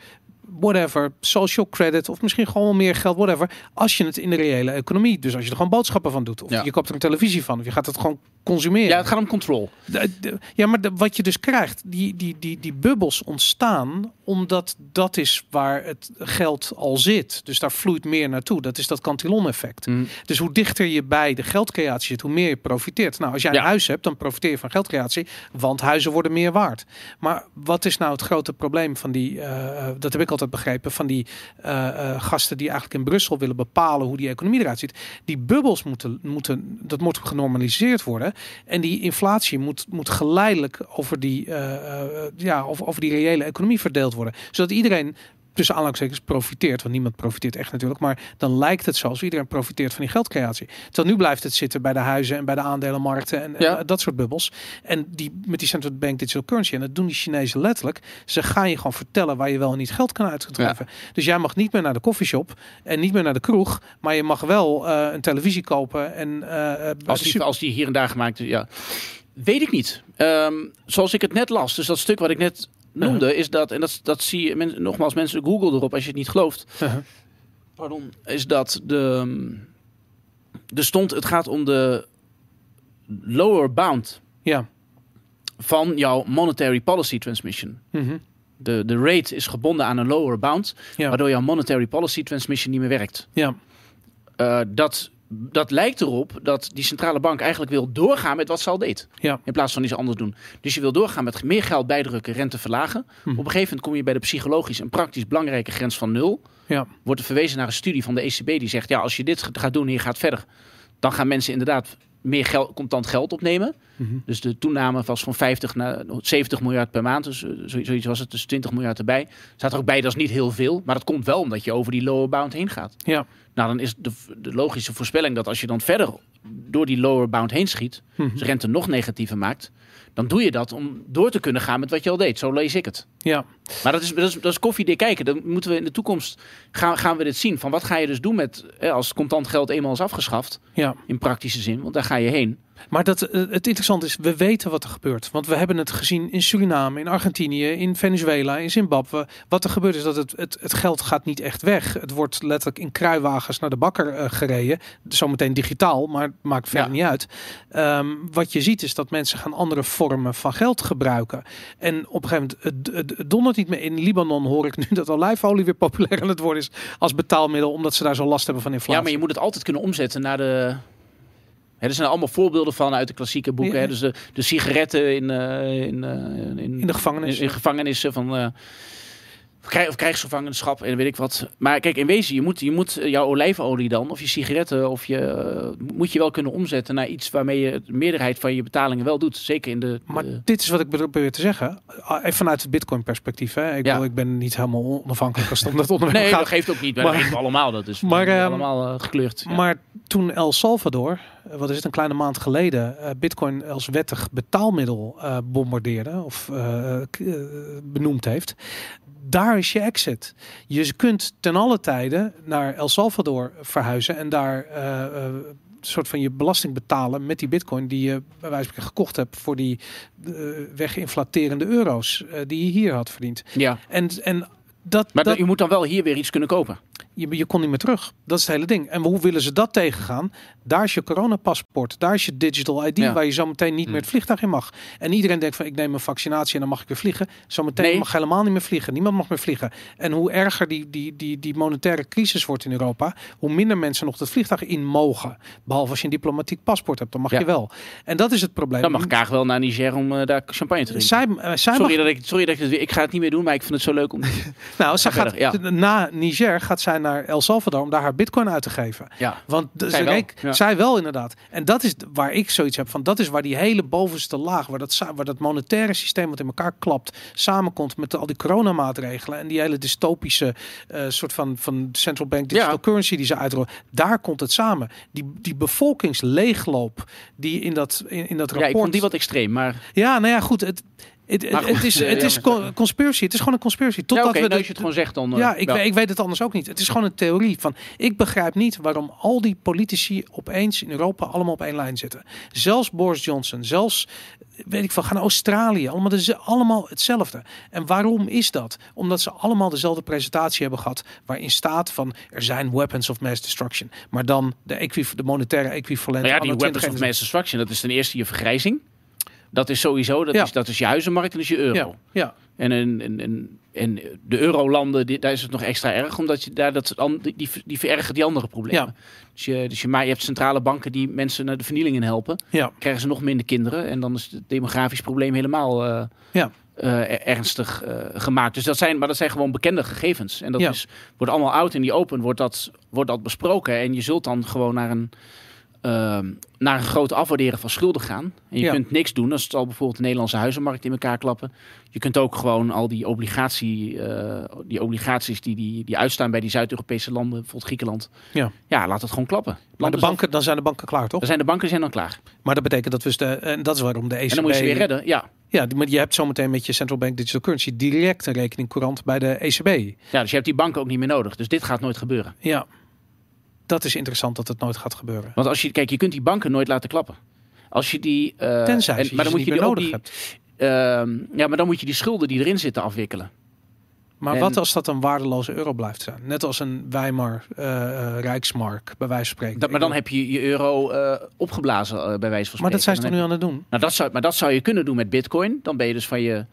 whatever, social credit of misschien gewoon wel meer geld, whatever, als je het in de reële economie, dus als je er gewoon boodschappen van doet, of Ja. je koopt er een televisie van, of je gaat het gewoon consumeren. ja, het gaat om control. De- de- ja, maar de- wat je dus krijgt, die, die, die, die bubbels ontstaan omdat dat is waar het geld al zit. Dus daar vloeit meer naartoe. Dat is dat Cantillon-effect. Mm. Dus hoe dichter je bij de geldcreatie zit, hoe meer je profiteert. Nou, als jij Ja. een huis hebt, dan profiteer je van geldcreatie, want huizen worden meer waard. Maar wat is nou het grote probleem van die, eh, dat heb ik al altijd begrepen van die eh, eh, gasten die eigenlijk in Brussel willen bepalen hoe die economie eruit ziet. Die bubbels moeten, moeten dat moet genormaliseerd worden. En die inflatie moet, moet geleidelijk over die, eh, ja, over, over die reële economie verdeeld worden. Zodat iedereen tussen aanhalingstekens profiteert. Want niemand profiteert echt natuurlijk. Maar dan lijkt het zo alsof iedereen profiteert van die geldcreatie. Terwijl nu blijft het zitten bij de huizen en bij de aandelenmarkten en, Ja. en dat soort bubbels. En die met die central bank digital currency. En dat doen die Chinezen letterlijk. Ze gaan je gewoon vertellen waar je wel en niet geld kan uitgeven. Dus jij mag niet meer naar de koffieshop en niet meer naar de kroeg. Maar je mag wel eh, een televisie kopen. En eh, bij Als die, als die hier en daar gemaakt is, ja. Weet ik niet. Ehm, zoals ik het net las, dus dat stuk wat ik net noemde, is dat, en dat, dat zie je, men, nogmaals, mensen Google erop als je het niet gelooft. Pardon. Is dat de, er stond, het gaat om de lower bound Ja. van jouw monetary policy transmission. Mhm. De, de rate is gebonden aan een lower bound, Ja. waardoor jouw monetary policy transmission niet meer werkt. Ja. Eh, dat, dat lijkt erop dat die centrale bank eigenlijk wil doorgaan met wat ze al deed. Ja. In plaats van iets anders doen. Dus je wil doorgaan met meer geld bijdrukken, rente verlagen. Hm. Op een gegeven moment kom je bij de psychologisch en praktisch belangrijke grens van nul. Ja. Wordt er verwezen naar een studie van de ECB die zegt: ja, als je dit gaat doen en je gaat verder, dan gaan mensen inderdaad meer geld, contant geld opnemen. Mhm. Dus de toename was van 50 naar 70 miljard per maand. Dus eh, zo- zoiets was het, dus 20 miljard erbij. Staat er ook bij, dat is niet heel veel. Maar dat komt wel omdat je over die lower bound heen gaat. Ja. Nou, dan is de, de logische voorspelling dat als je dan verder door die lower bound heen schiet, Mhm. dus rente nog negatiever maakt, dan doe je dat om door te kunnen gaan met wat je al deed. Zo lees ik het. Ja. Maar dat is, dat is, dat is koffiedik kijken. Dan moeten we in de toekomst gaan, gaan we dit zien. Van wat ga je dus doen met hè, als contant geld eenmaal is afgeschaft Ja. in praktische zin, want daar ga je heen. Maar dat, eh, het interessante is, we weten wat er gebeurt. Want we hebben het gezien in Suriname, in Argentinië, in Venezuela, in Zimbabwe. Wat er gebeurt is dat het, het, het geld gaat niet echt weg. Het wordt letterlijk in kruiwagens naar de bakker eh, gereden. Zometeen digitaal, maar het maakt verder Ja. niet uit. Ehm, wat je ziet is dat mensen gaan andere vormen van geld gebruiken. En op een gegeven moment, het dondert niet meer. In Libanon hoor ik nu dat olijfolie weer populair aan het worden is als betaalmiddel. Omdat ze daar zo last hebben van inflatie. Ja, maar je moet het altijd kunnen omzetten naar de. Hè, er zijn allemaal voorbeelden van uit de klassieke boeken. Ja. Dus de, de sigaretten in, eh, in, eh, in, In de gevangenis. In, in gevangenissen van. eh, krijg- of krijgsgevangenschap en weet ik wat. Maar kijk, in wezen, je moet, je moet eh, jouw olijfolie dan, of je sigaretten, of je, eh, moet je wel kunnen omzetten naar iets waarmee je de meerderheid van je betalingen wel doet. Zeker in de. Maar de- dit is wat ik probeer te zeggen. Ah, Even vanuit het Bitcoin perspectief. Hè. Ik, Ja. bedoel, ik ben niet helemaal onafhankelijk als het om dat onderwerp nee, gaat. dat geeft ook niet. Maar, Maar- allemaal. Dat is Maar, maar, ehm, allemaal eh, gekleurd. ja. Maar toen El Salvador, wat is het, een kleine maand geleden, eh, Bitcoin als wettig betaalmiddel eh, bombardeerde of eh, eh, benoemd heeft. Daar is je exit. Je kunt ten alle tijde naar El Salvador verhuizen en daar eh, eh, een soort van je belasting betalen met die bitcoin die je bij wijze van gekocht hebt voor die eh, weginflaterende euro's eh, die je hier had verdiend. ja. En, en dat, Maar dat, je moet dan wel hier weer iets kunnen kopen. Je, je kon niet meer terug. Dat is het hele ding. En hoe willen ze dat tegengaan? Daar is je coronapaspoort. Daar is je digital ID Ja. waar je zo meteen niet meer het vliegtuig in mag. En iedereen denkt van ik neem een vaccinatie en dan mag ik weer vliegen. Zometeen Nee. mag helemaal niet meer vliegen. Niemand mag meer vliegen. En hoe erger die, die, die, die monetaire crisis wordt in Europa, hoe minder mensen nog het vliegtuig in mogen. Behalve als je een diplomatiek paspoort hebt, dan mag Ja. je wel. En dat is het probleem. Dan mag Kaag wel naar Niger om eh, daar champagne te drinken. zij, eh, zij mag Sorry dat, ik, sorry dat ik het weer... Ik ga het niet meer doen, maar ik vind het zo leuk om... Nou, zij Ga gaat, verder, ja. na Niger gaat zij naar El Salvador om daar haar bitcoin uit te geven. Ja. Want de, Zij wel, ja. zij wel inderdaad. En dat is waar ik zoiets heb van. Dat is waar die hele bovenste laag, waar dat, waar dat monetaire systeem wat in elkaar klapt, samenkomt met al die coronamaatregelen en die hele dystopische eh, soort van, van central bank digital Ja. currency die ze uitrollen. Daar komt het samen. Die, die bevolkingsleegloop die in dat, in, in dat Ja, rapport... ik vond die wat extreem, maar... Ja, nou ja, goed. Het, het, het, Maar goed, het is, eh, het is conspiracy. Het is gewoon een conspiracy. Ja, Totdat we nou, als je het gewoon zegt, dan... eh, ja, ik, ja. ik weet het anders ook niet. Het is gewoon een theorie van. Ik begrijp niet waarom al die politici opeens in Europa allemaal op één lijn zitten. Zelfs Boris Johnson, zelfs weet ik veel, gaan naar Australië, allemaal, deze, allemaal hetzelfde. En waarom is dat? Omdat ze allemaal dezelfde presentatie hebben gehad, waarin staat van er zijn weapons of mass destruction, maar dan de, equiv- de monetaire equivalent. Nou ja, die weapons of 2021. mass destruction, dat is ten eerste je vergrijzing. Dat is sowieso, dat, Ja. is, dat is je huizenmarkt en dat is je euro. Ja, ja. En, en, en, en, de eurolanden, daar is het nog extra erg, omdat je daar dat, die, die, die verergen die andere problemen. Ja. Dus, je, dus je, maar je hebt centrale banken die mensen naar de vernieling in helpen. ja. Krijgen ze nog minder kinderen en dan is het demografisch probleem helemaal eh, Ja. eh, ernstig eh, gemaakt. Dus dat zijn, maar dat zijn gewoon bekende gegevens. En dat Ja. is, wordt allemaal out in die open, wordt dat, wordt dat besproken. En je zult dan gewoon naar een, ehm, naar een groot afwaarderen van schulden gaan. En je Ja. kunt niks doen. als het al bijvoorbeeld de Nederlandse huizenmarkt in elkaar klappen. Je kunt ook gewoon al die, obligatie, eh, die obligaties die, die, die uitstaan bij die Zuid-Europese landen, bijvoorbeeld Griekenland. Ja. ja, laat het gewoon klappen. Maar de banken, dan zijn de banken klaar, toch? dan zijn de banken zijn dan klaar. Maar dat betekent dat we de, en dat is waarom de ECB. En dan moet je ze weer redden. Ja. Ja, maar je hebt zometeen met je central bank digital currency direct een rekening courant bij de ECB. ja, dus je hebt die banken ook niet meer nodig. Dus dit gaat nooit gebeuren. Ja, dat is interessant dat het nooit gaat gebeuren. Want als je, kijk, je kunt die banken nooit laten klappen. Als je die. eh, Tenzij en- je maar ze dan moet niet je meer die nodig die, hebt. ehm, ja, maar dan moet je die schulden die erin zitten afwikkelen. Maar en- wat als dat een waardeloze euro blijft zijn? Net als een Weimar eh, Rijksmark, bij wijze van spreken. Dat, maar dan heb je je euro opgeblazen, bij wijze van spreken. maar dat zijn ze toch nu aan het doen? nou, dat zou, maar dat zou je kunnen doen met Bitcoin. Dan ben je dus van je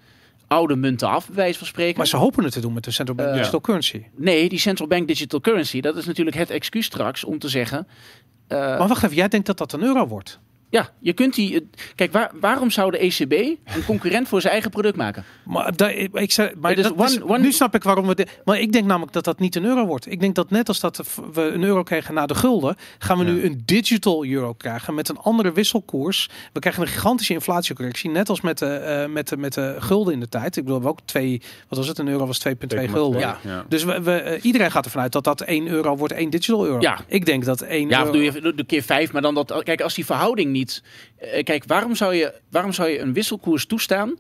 oude munten af, bij wijze van spreken. Maar ze hopen het te doen met de central bank Eh, digital currency. Nee, die central bank digital currency, dat is natuurlijk het excuus straks om te zeggen. eh, Maar wacht even, jij denkt dat dat een euro wordt? Ja, je kunt die. Kijk, waar, waarom zou de ECB een concurrent voor zijn eigen product maken? Maar, daar, ik, zei, maar Ja, dus dat is- one- one- nu snap ik waarom we dit. Maar ik denk namelijk dat dat niet een euro wordt. Ik denk dat net als dat we een euro kregen na de gulden, gaan we nu een digital euro krijgen met een andere wisselkoers. We krijgen een gigantische inflatiecorrectie, net als met de, eh, met de, met de gulden in de tijd. Ik bedoel, we ook twee, wat was het? Een euro was 2,2 gulden. Ja. ja. Dus we, we, eh, iedereen gaat ervan uit dat dat 1 euro wordt, 1 digital euro. Ja. Ik denk dat 1 Ja, euro... doe je de keer vijf, maar dan dat. Kijk, als die verhouding niet. Eh, Kijk, waarom zou, je, waarom zou je een wisselkoers toestaan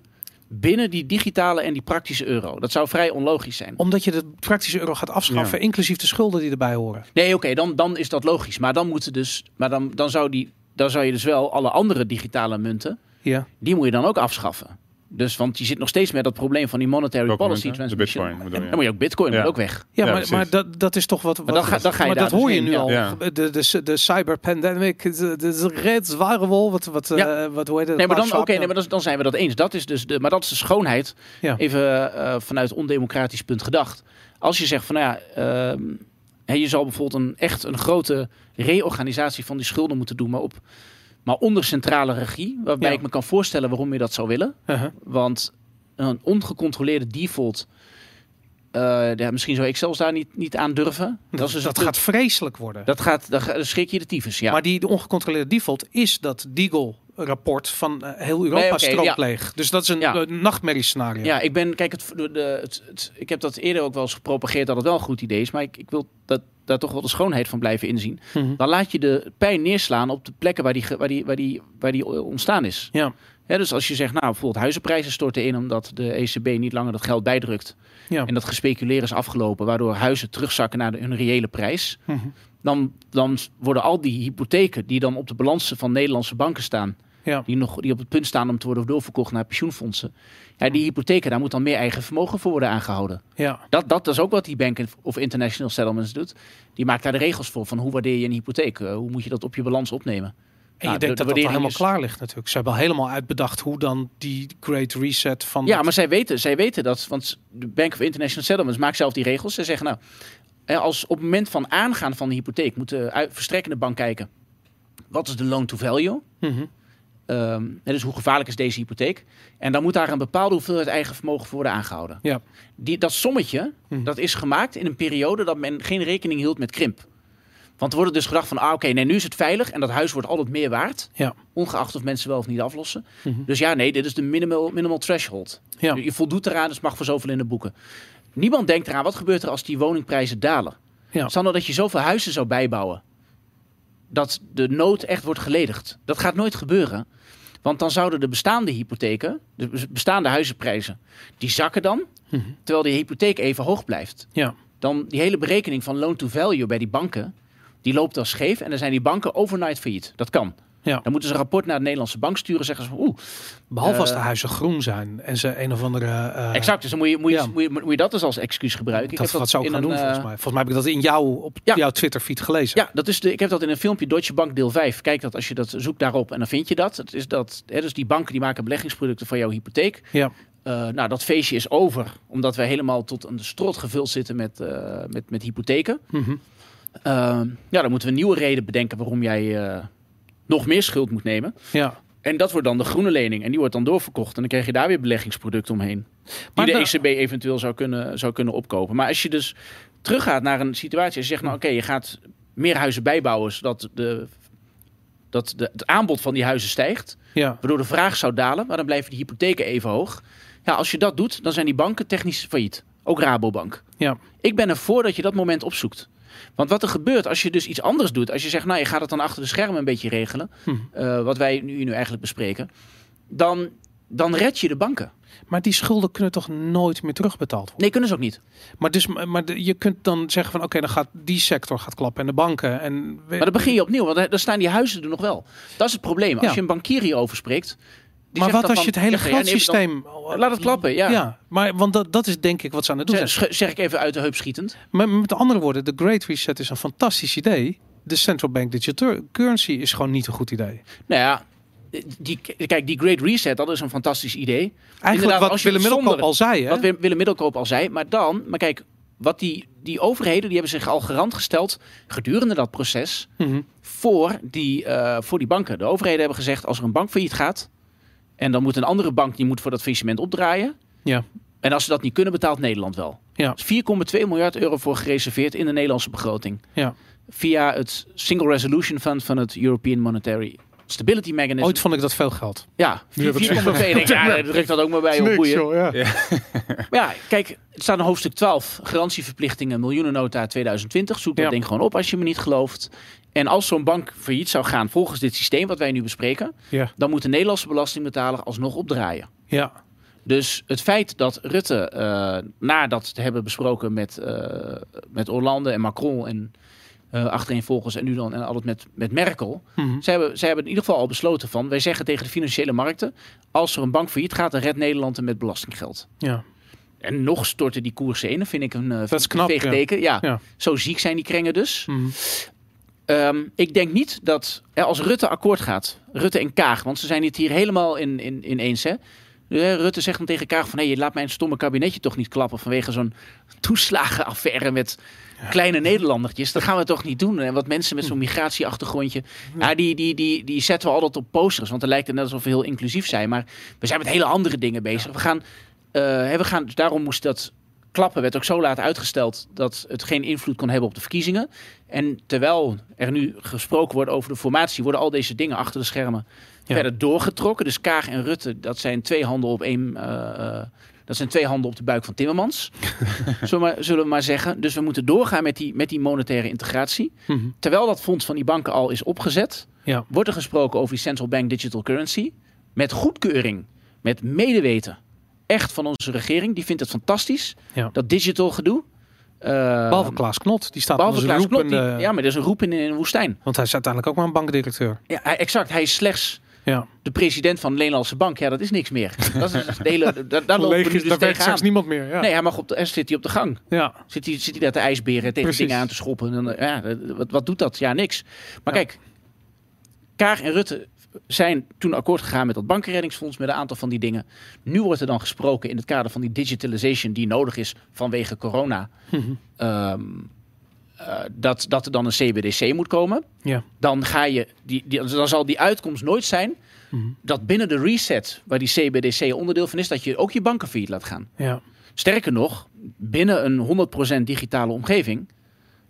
binnen die digitale en die praktische euro? Dat zou vrij onlogisch zijn. Omdat je de praktische euro gaat afschaffen, Ja. inclusief de schulden die erbij horen. Nee, oké, dan, dan is dat logisch. Maar dan moeten dus. Maar dan, dan, zou die, dan zou je dus wel alle andere digitale munten. Ja. Die moet je dan ook afschaffen. Dus, want je zit nog steeds met dat probleem van die monetary Welke policy munten? De transmission. bitcoin bedoel je? Dan moet je ook bitcoin Ja. ook weg. Ja, Ja, maar, maar dat, dat is toch wat. wat dan ga- dan ga je maar daar dat hoor dus je heen, nu ja. al. Ja. De, de, de, de cyberpandemic, de, de, red zware wol. Wat, wat, eh, Ja. wat hoe heet het? Nee, maar dan, oké, nee, maar dat, dan zijn we dat eens. Dat is dus de, maar dat is de schoonheid. Ja. Even eh, vanuit ondemocratisch punt gedacht. Als je zegt van, nou ja, ehm, je zal bijvoorbeeld een echt een grote reorganisatie van die schulden moeten doen, maar op maar onder centrale regie, waarbij Ja. ik me kan voorstellen waarom je dat zou willen. Uh-huh. Want een ongecontroleerde default, eh, ja, misschien zou ik zelfs daar niet, niet aan durven. Dat, is dus dat gaat vreselijk worden. dat gaat, dan schrik je de tyfus. Ja. Maar die de ongecontroleerde default is dat Deagle-rapport van eh, heel Europa Nee, ja. leeg. Dus dat is een Ja. eh, nachtmerriescenario. Ja, ik ben, kijk, het, de, het, het- ik heb dat eerder ook wel eens gepropageerd dat het wel een goed idee is. Maar ik, ik wil dat, daar toch wel de schoonheid van blijven inzien. Mhm. Dan laat je de pijn neerslaan op de plekken waar die, waar die, waar die, waar die ontstaan is. Ja. Dus als je zegt, nou, bijvoorbeeld huizenprijzen storten in omdat de ECB niet langer dat geld bijdrukt. Ja. En dat gespeculeren is afgelopen, waardoor huizen terugzakken naar de, hun reële prijs. Mhm. Dan, dan worden al die hypotheken die dan op de balansen van Nederlandse banken staan, Ja. die, nog, die op het punt staan om te worden doorverkocht naar pensioenfondsen. Ja, die hypotheken, daar moet dan meer eigen vermogen voor worden aangehouden. Ja. Dat, dat is ook wat die Bank of International Settlements doet. Die maakt daar de regels voor van hoe waardeer je een hypotheek? Eh, hoe moet je dat op je balans opnemen? En Nou, je de- denkt de dat dat helemaal is- klaar ligt natuurlijk. Ze hebben al helemaal uitbedacht hoe dan die great reset van... Ja, dat- maar zij weten, zij weten dat, want de Bank of International Settlements maakt zelf die regels. Ze zeggen nou, als op het moment van aangaan van de hypotheek moet de verstrekkende bank kijken. Wat is de loan to value? Ehm, hè, dus hoe gevaarlijk is deze hypotheek? En dan moet daar een bepaalde hoeveelheid eigen vermogen voor worden aangehouden. Ja. Die, dat sommetje, Mhm. dat is gemaakt in een periode dat men geen rekening hield met krimp. Want er wordt dus gedacht van, ah oké, nee, nu is het veilig en dat huis wordt altijd meer waard. Ja. Ongeacht of mensen wel of niet aflossen. Mhm. Dus ja, nee, dit is de minimal, minimal threshold. Ja. Je voldoet eraan, dus mag voor zoveel in de boeken. Niemand denkt eraan, wat gebeurt er als die woningprijzen dalen? Ja. Stel nou dat je zoveel huizen zou bijbouwen, dat de nood echt wordt geledigd. Dat gaat nooit gebeuren. Want dan zouden de bestaande hypotheken, de bestaande huizenprijzen, die zakken dan, Mhm. terwijl die hypotheek even hoog blijft. Ja. Dan die hele berekening van loan to value bij die banken, die loopt dan scheef en dan zijn die banken overnight failliet. Dat kan. Ja. Dan moeten ze een rapport naar de Nederlandse bank sturen, zeggen ze van oeh, Behalve als de Eh, huizen groen zijn en ze een of andere... eh, exact. Dus dan moet je, moet, je, ja. moet, je, moet je dat dus als excuus gebruiken. Ik Dat, heb wat zou ik gaan doen een, volgens eh, mij. Volgens mij heb ik dat in jou, op Ja. jouw Twitter-feed gelezen. Ja, dat is de, ik heb dat in een filmpje Deutsche Bank deel 5. Kijk dat als je dat zoekt daarop en dan vind je dat. Het is dat hè, dus die banken die maken beleggingsproducten van jouw hypotheek. Ja. Eh, nou, dat feestje is over, omdat we helemaal tot een strot gevuld zitten met, eh, met, met hypotheken. Mhm. Eh, ja, dan moeten we een nieuwe reden bedenken waarom jij eh, nog meer schuld moet nemen. Ja. En dat wordt dan de groene lening. En die wordt dan doorverkocht. En dan krijg je daar weer beleggingsproducten omheen. Die de de- ECB eventueel zou kunnen, zou kunnen opkopen. Maar als je dus teruggaat naar een situatie. Als je zegt, nou oké, je gaat meer huizen bijbouwen. Zodat de, dat de, het aanbod van die huizen stijgt. Ja. Waardoor de vraag zou dalen. Maar dan blijven die hypotheken even hoog. Ja, als je dat doet, dan zijn die banken technisch failliet. Ook Rabobank. Ja. Ik ben ervoor dat je dat moment opzoekt. Want wat er gebeurt als je dus iets anders doet. Als je zegt, nou je gaat het dan achter de schermen een beetje regelen. Hm. eh, wat wij nu, nu eigenlijk bespreken. Dan, dan red je de banken. Maar die schulden kunnen toch nooit meer terugbetaald worden? Nee, kunnen ze ook niet. Maar, dus, maar je kunt dan zeggen van oké, dan gaat die sector gaat klappen en de banken. En Maar dan begin je opnieuw, want dan- dan staan die huizen er nog wel. Dat is het probleem. Als Ja. je een bankier hierover spreekt. Maar wat als je het hele ja, geldsysteem... Laat het klappen, ja. Ja, maar want dat, dat is denk ik wat ze aan het doen Zeg, zijn. zeg ik even uit de heup schietend. Maar met andere woorden, de Great Reset is een fantastisch idee. De central bank digital currency is gewoon niet een goed idee. Nou ja, die, kijk, die Great Reset, dat is een fantastisch idee. Eigenlijk Inderdaad, wat als je Willem Middelkoop al zei. Hè? Wat Willem Willem Middelkoop al zei. Maar dan, maar kijk, wat die, die overheden, die hebben zich al garant gesteld gedurende dat proces Mhm. voor die, eh, voor die banken. De overheden hebben gezegd, als er een bank failliet gaat en dan moet een andere bank, die moet voor dat faillissement opdraaien. Ja. En als ze dat niet kunnen, betaalt Nederland wel. Ja. Er is 4,2 miljard euro voor gereserveerd in de Nederlandse begroting. Ja. Via het Single Resolution Fund van het European Monetary Stability Mechanism. Ooit vond ik dat veel geld. Ja, Nu hebben we 4,2. Ik denk, Ja, druk dat ook maar bij op boeien. ja. Maar ja, kijk, het staat in hoofdstuk 12. Garantieverplichtingen, miljoenennota 2020. Zoek dat Ja. ding gewoon op als je me niet gelooft. En als zo'n bank failliet zou gaan volgens dit systeem wat wij nu bespreken, Ja. dan moet de Nederlandse belastingbetaler alsnog opdraaien. Ja. Dus het feit dat Rutte, eh na dat te hebben besproken met, eh, met Hollande en Macron en eh achtereenvolgens en nu dan en altijd met, met Merkel. Mhm. Zij hebben, zij hebben in ieder geval al besloten van, wij zeggen tegen de financiële markten, als er een bank failliet gaat, dan redt Nederland hem met belastinggeld. ja. En nog storten die koersen in. Vind ik een, Dat is knap, ja. teken. Ja. Ja. Zo ziek zijn die krengen dus. Mhm. Ehm, ik denk niet dat eh, als Rutte akkoord gaat, Rutte en Kaag, want ze zijn het hier helemaal in, in, in eens. Hè? Rutte zegt dan tegen Kaag van, hé, je laat mijn stomme kabinetje toch niet klappen vanwege zo'n toeslagenaffaire met kleine Nederlandertjes. Dat gaan we toch niet doen. En wat mensen met zo'n migratieachtergrondje, ja, die, die, die, die zetten we altijd op posters, want dan lijkt het net alsof we heel inclusief zijn. Maar we zijn met hele andere dingen bezig. We gaan, eh, we gaan, dus daarom moest dat klappen werd ook zo laat uitgesteld dat het geen invloed kon hebben op de verkiezingen. En terwijl er nu gesproken wordt over de formatie, worden al deze dingen achter de schermen Ja. verder doorgetrokken. Dus Kaag en Rutte, dat zijn twee handen op één. eh, eh, dat zijn twee handen op de buik van Timmermans. zullen, we maar, zullen we maar zeggen. Dus we moeten doorgaan met die, met die monetaire integratie. Mhm. Terwijl dat fonds van die banken al is opgezet, Ja. wordt er gesproken over die central bank digital currency. Met goedkeuring, met medeweten. Echt van onze regering. Die vindt het fantastisch. Ja. Dat digital gedoe. Eh, Behalve Klaas Knot, die staat behalve Klaas Knot, roepende... die- Ja, maar dat is een roep in, in een woestijn. Want hij is uiteindelijk ook maar een bankdirecteur. Ja, hij- exact. Hij is slechts Ja. de president van de Nederlandse Bank. Ja, dat is niks meer. Dat is de hele, daar, Collegisch, dus daar werkt tegenaan. straks niemand meer. Ja. Nee, hij mag op de, zit hij op de gang. Ja. Zit hij, zit hij daar te ijsberen tegen Precies. dingen aan te schoppen. En ja, wat, wat doet dat? Ja, niks. Maar Ja. kijk, Kaag en Rutte zijn toen akkoord gegaan met dat bankenreddingsfonds, met een aantal van die dingen. Nu wordt er dan gesproken in het kader van die digitalization die nodig is vanwege corona. Ehm, eh, dat, dat er dan een CBDC moet komen. Ja. Dan, ga je die, die, dan zal die uitkomst nooit zijn Mhm. dat binnen de reset, waar die CBDC onderdeel van is, dat je ook je banken failliet laat gaan. Ja. Sterker nog, binnen een 100% digitale omgeving,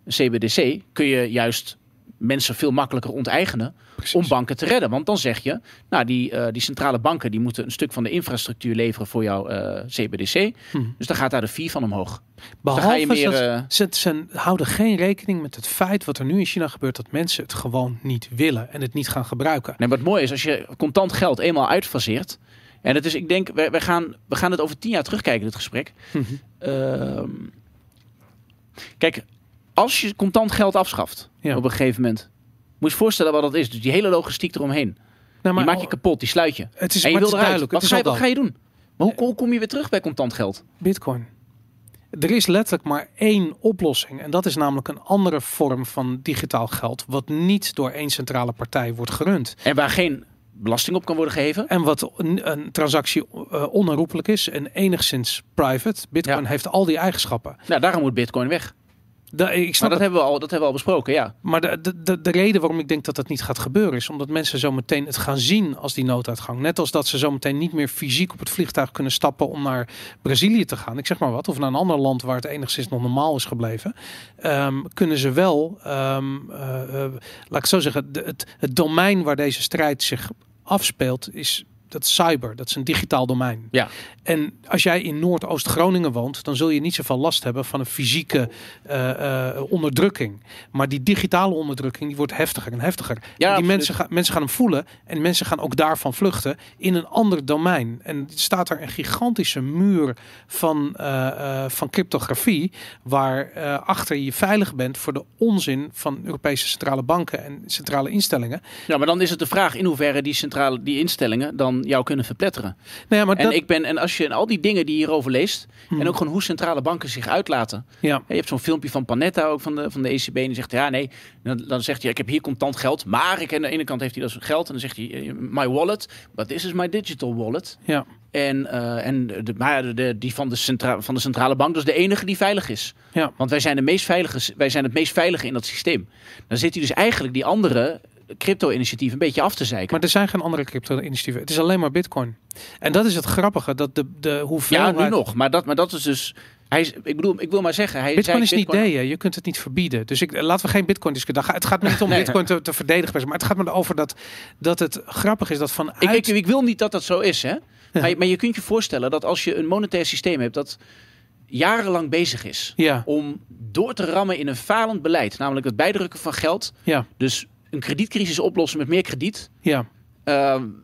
een CBDC, kun je juist mensen veel makkelijker onteigenen Precies. om banken te redden. Want dan zeg je, nou die, eh, die centrale banken die moeten een stuk van de infrastructuur leveren voor jouw eh, CBDC. Mhm. Dus dan gaat daar de fee van omhoog. Dus dan Behalve ga je meer... dat eh, ze, ze houden geen rekening met het feit wat er nu in China gebeurt, dat mensen het gewoon niet willen en het niet gaan gebruiken. Nee, wat mooi is, als je contant geld eenmaal uitfaseert. En het is, ik denk, wij, wij gaan, we gaan het over tien jaar terugkijken, dit gesprek. Mhm. Ehm, kijk, als je contant geld afschaft Ja. op een gegeven moment. Moet je je voorstellen wat dat is. Dus die hele logistiek eromheen. Nou, die maak je kapot, die sluit je. het is, en je wil eruit. duidelijk. Wat ga, je, wat ga je doen? Maar hoe, hoe kom je weer terug bij contant geld? Bitcoin. Er is letterlijk maar één oplossing. En dat is namelijk een andere vorm van digitaal geld. Wat niet door één centrale partij wordt gerund. En waar geen belasting op kan worden geheven. En wat een, een transactie eh, onherroepelijk is en enigszins private. Bitcoin Ja. heeft al die eigenschappen. Nou, daarom moet bitcoin weg. Da- ik Maar snap dat het. hebben, we al, dat hebben we al besproken, ja. Maar de, de, de, de reden waarom ik denk dat dat niet gaat gebeuren is omdat mensen zo meteen het gaan zien als die nooduitgang. Net als dat ze zo meteen niet meer fysiek op het vliegtuig kunnen stappen om naar Brazilië te gaan. Ik zeg maar wat. Of naar een ander land waar het enigszins nog normaal is gebleven. Ehm, kunnen ze wel, ehm, eh, eh, laat ik zo zeggen, de, het, het domein waar deze strijd zich afspeelt is dat is cyber. Dat is een digitaal domein. Ja. En als jij in Noordoost-Groningen woont, dan zul je niet zoveel last hebben van een fysieke eh, eh, onderdrukking. Maar die digitale onderdrukking die wordt heftiger en heftiger. En die absoluut. mensen, gaan, mensen gaan hem voelen en mensen gaan ook daarvan vluchten in een ander domein. En staat er een gigantische muur van, eh, van cryptografie, waar achter je veilig bent voor de onzin van Europese centrale banken en centrale instellingen. Ja, maar dan is het de vraag in hoeverre die centrale die instellingen dan jou kunnen verpletteren. Nou ja, maar En dat, ik ben en als je al die dingen die je hierover leest Hmm. en ook gewoon hoe centrale banken zich uitlaten. ja. Je hebt zo'n filmpje van Panetta ook van de, van de ECB en die zegt ja nee, dan, dan zegt hij ik heb hier contant geld, maar ik aan de ene kant heeft hij dat geld en dan zegt hij eh, my wallet, but this is my digital wallet. Ja. En, eh, en de, maar de, de- die van de, centra van de centrale bank, dat is de enige die veilig is. Ja. Want wij zijn, de meest veilige, wij zijn het meest veilige in dat systeem. Dan zit hij dus eigenlijk die andere crypto-initiatieven een beetje af te zeiken. Maar er zijn geen andere crypto-initiatieven. Het is alleen maar Bitcoin. En dat is het grappige, dat de, de ja, hoeveelheid... nu nog. Maar dat, maar dat is dus... Hij is, ik bedoel, ik wil maar zeggen... Hij Bitcoin zei is een idee, je kunt het niet verbieden. Dus ik, laten we geen Bitcoin discussiëren. Het gaat me niet om Nee. Bitcoin te, te verdedigen, maar het gaat me erover dat, dat het grappig is dat vanuit... Ik, ik, ik wil niet dat dat zo is, hè. Maar, je- maar je kunt je voorstellen dat als je een monetair systeem hebt... dat jarenlang bezig is ja, om door te rammen in een falend beleid... namelijk het bijdrukken van geld... ja, dus een kredietcrisis oplossen met meer krediet... ja.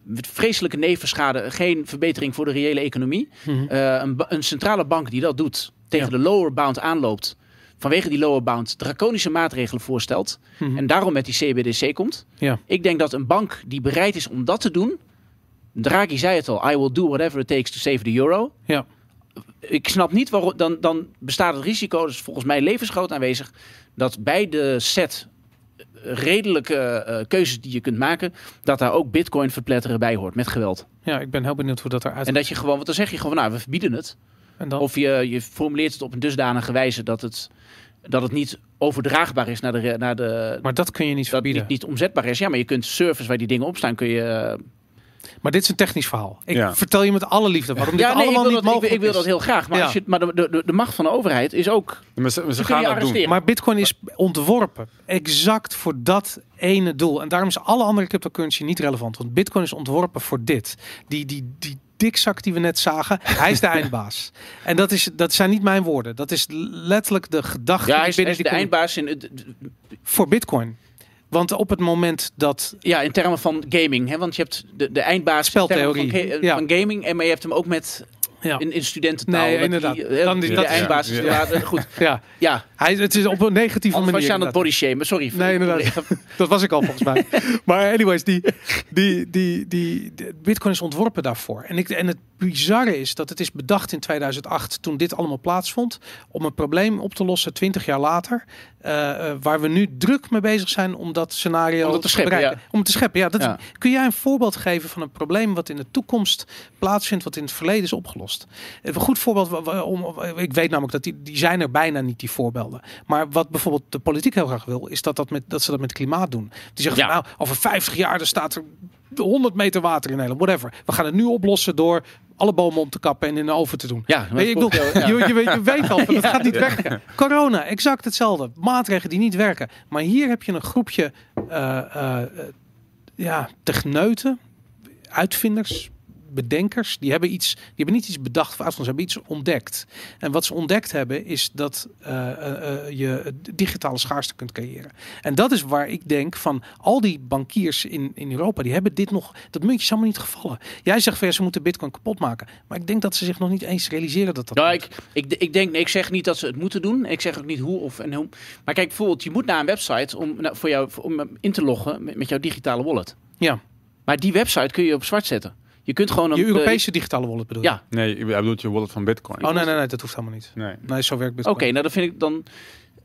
met vreselijke nevenschade, geen verbetering voor de reële economie. Mhm. Eh, een, een centrale bank die dat doet, tegen Ja. de lower bound aanloopt, vanwege die lower bound draconische maatregelen voorstelt Mhm. en daarom met die CBDC komt. Ja. Ik denk dat een bank die bereid is om dat te doen, Draghi zei het al, I will do whatever it takes to save the euro. Ja. Ik snap niet waarom, dan, dan bestaat het risico, dus volgens mij levensgroot aanwezig, dat bij de set redelijke eh, keuzes die je kunt maken, dat daar ook bitcoin verpletteren bij hoort met geweld. ja, ik ben heel benieuwd hoe dat eruit En dat je gewoon, want dan zeg je gewoon, nou, we verbieden het. En dan, Of je, je formuleert het op een dusdanige wijze dat het, dat het niet overdraagbaar is naar de, naar de maar dat kun je niet dat verbieden. niet, niet omzetbaar is. Ja, maar je kunt servers waar die dingen op staan, kun je. eh, Maar dit is een technisch verhaal. Ik Ja. vertel je met alle liefde waarom ja, dit nee, ik allemaal wil, niet dat, ik, mogelijk ik wil is. dat heel graag. Maar, Ja. als je, maar de, de, de macht van de overheid is ook. Maar ze, ze Ze gaan dat doen. Maar Bitcoin is ontworpen exact voor dat ene doel. En daarom is alle andere cryptocurrency niet relevant. Want Bitcoin is ontworpen voor dit. Die, die, die dikzak die we net zagen, hij is de eindbaas. En dat, is, dat zijn niet mijn woorden. Dat is letterlijk de gedachte Ja, die hij is, binnen hij is die de eindbaas in, het- voor Bitcoin. Want op het moment dat ja, in termen van gaming. Hè? Want je hebt de, de eindbaas in Speltheorie, van, ga- ja. van gaming. En maar je hebt hem ook met ja, in, in studententaal. Nee, inderdaad. Die, hè, Dan die- die dat de eindbaas ja. Ja, goed. ja, Ja, hij, het is op een negatieve anders was manier. je aan het body shamen. Sorry. Nee, inderdaad. Dat was ik al volgens mij. Maar anyways, die, die, die, die, de Bitcoin is ontworpen daarvoor. En, ik, en het bizarre is dat het is bedacht in 2008 toen dit allemaal plaatsvond. Om een probleem op te lossen 20 jaar later. eh, eh, waar we nu druk mee bezig zijn om dat scenario Om dat te scheppen, bereiken. Om te scheppen, ja. Dat, Ja. Kun jij een voorbeeld geven van een probleem wat in de toekomst plaatsvindt, wat in het verleden is opgelost? Een goed voorbeeld, om, ik weet namelijk dat die, die zijn er bijna niet, die voorbeelden. Maar wat bijvoorbeeld de politiek heel graag wil, is dat, dat, met, dat ze dat met klimaat doen. Die zeggen Ja. van, nou, over 50 jaar er staat er 100 meter water in Nederland, whatever. We gaan het nu oplossen door alle bomen om te kappen en in de oven te doen. Ja, Weet je, ik bedoel, ja. je, je, weet- je weet al, dat Ja. gaat niet werken. Corona, exact hetzelfde. Maatregelen die niet werken. Maar hier heb je een groepje eh, eh, ja, techneuten, uitvinders, bedenkers. Die hebben, iets, die hebben niet iets bedacht of uitgevonden, ze hebben iets ontdekt. En wat ze ontdekt hebben is dat eh, eh, eh, je digitale schaarste kunt creëren. En dat is waar ik denk van al die bankiers in, in Europa, die hebben dit nog, dat muntje is allemaal niet gevallen. Jij zegt van ja, ze moeten bitcoin kapot maken. Maar ik denk dat ze zich nog niet eens realiseren dat dat Ja, moet. ik, ik, ik denk, nee, ik zeg niet dat ze het moeten doen. Ik zeg ook niet hoe of en hoe. Maar kijk, bijvoorbeeld, je moet naar een website om, nou, voor jou, om in te loggen met, met jouw digitale wallet. Ja, Maar die website kun je op zwart zetten. Je kunt gewoon een. je eh, Europese digitale wallet bedoel je? ja, Nee, hij bedoelt je wallet van Bitcoin. Oh nee, nee, nee, dat hoeft helemaal niet. Nee. Nee, zo werkt Oké, bitcoin. nou dan vind ik dan.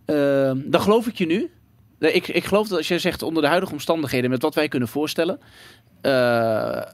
eh, dan geloof ik je nu. Nee, Ik, ik geloof dat als jij zegt onder de huidige omstandigheden met wat wij kunnen voorstellen. eh,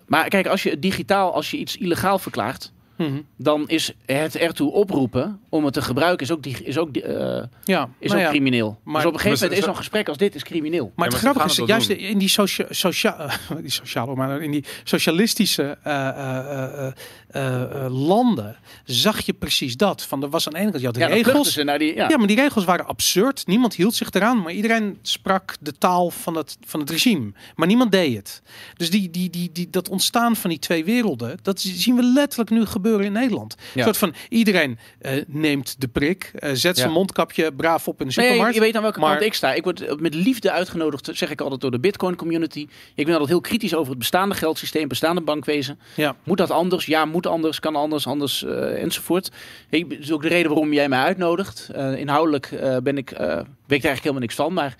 maar kijk, als je digitaal, als je iets illegaal verklaart. Mhm. dan is het ertoe oproepen om het te gebruiken is ook, die, is ook, die, eh, Ja, is nou ook ja, crimineel. maar- dus op een gegeven moment is zo'n gesprek als dit is crimineel. Maar Ja, het grappige is, het juist in die, socia socia die sociale, maar in die socialistische eh, eh, eh, eh, eh, landen zag je precies dat. Van er was aan de ene kant, je had de Ja, regels. ze naar die, ja. Ja. maar die regels waren absurd. Niemand hield zich eraan, maar iedereen sprak de taal van het, van het regime. Maar niemand deed het. Dus die, die, die, die, dat ontstaan van die twee werelden, dat zien we letterlijk nu gebeuren in Nederland. Een soort van iedereen eh, neemt de prik, eh, zet zijn mondkapje braaf op in de Nee, supermarkt. je weet aan welke maar- kant ik sta. Ik word eh, met liefde uitgenodigd, zeg ik altijd, door de Bitcoin community. Ik ben altijd heel kritisch over het bestaande geldsysteem, bestaande bankwezen. Ja. Moet dat anders? Ja, moet anders, kan anders, anders eh, enzovoort. Ik, dat is ook de reden waarom jij mij uitnodigt. Eh, inhoudelijk eh, ben ik, eh, weet ik er eigenlijk helemaal niks van, maar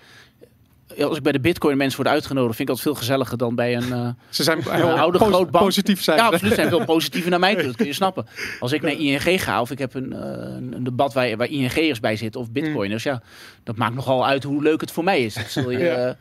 als ik bij de Bitcoin mensen word uitgenodigd, vind ik dat veel gezelliger dan bij een. eh, Ze zijn Een oude pos- grootbank. positief zijn. Ja, absoluut. zijn veel positiever naar mij toe. Dat kun je snappen. Als ik naar ING ga of ik heb een, eh, een debat waar, waar ING'ers bij zitten of bitcoiners, ja, dat maakt nogal uit hoe leuk het voor mij is. Dat zul je, Ja. eh,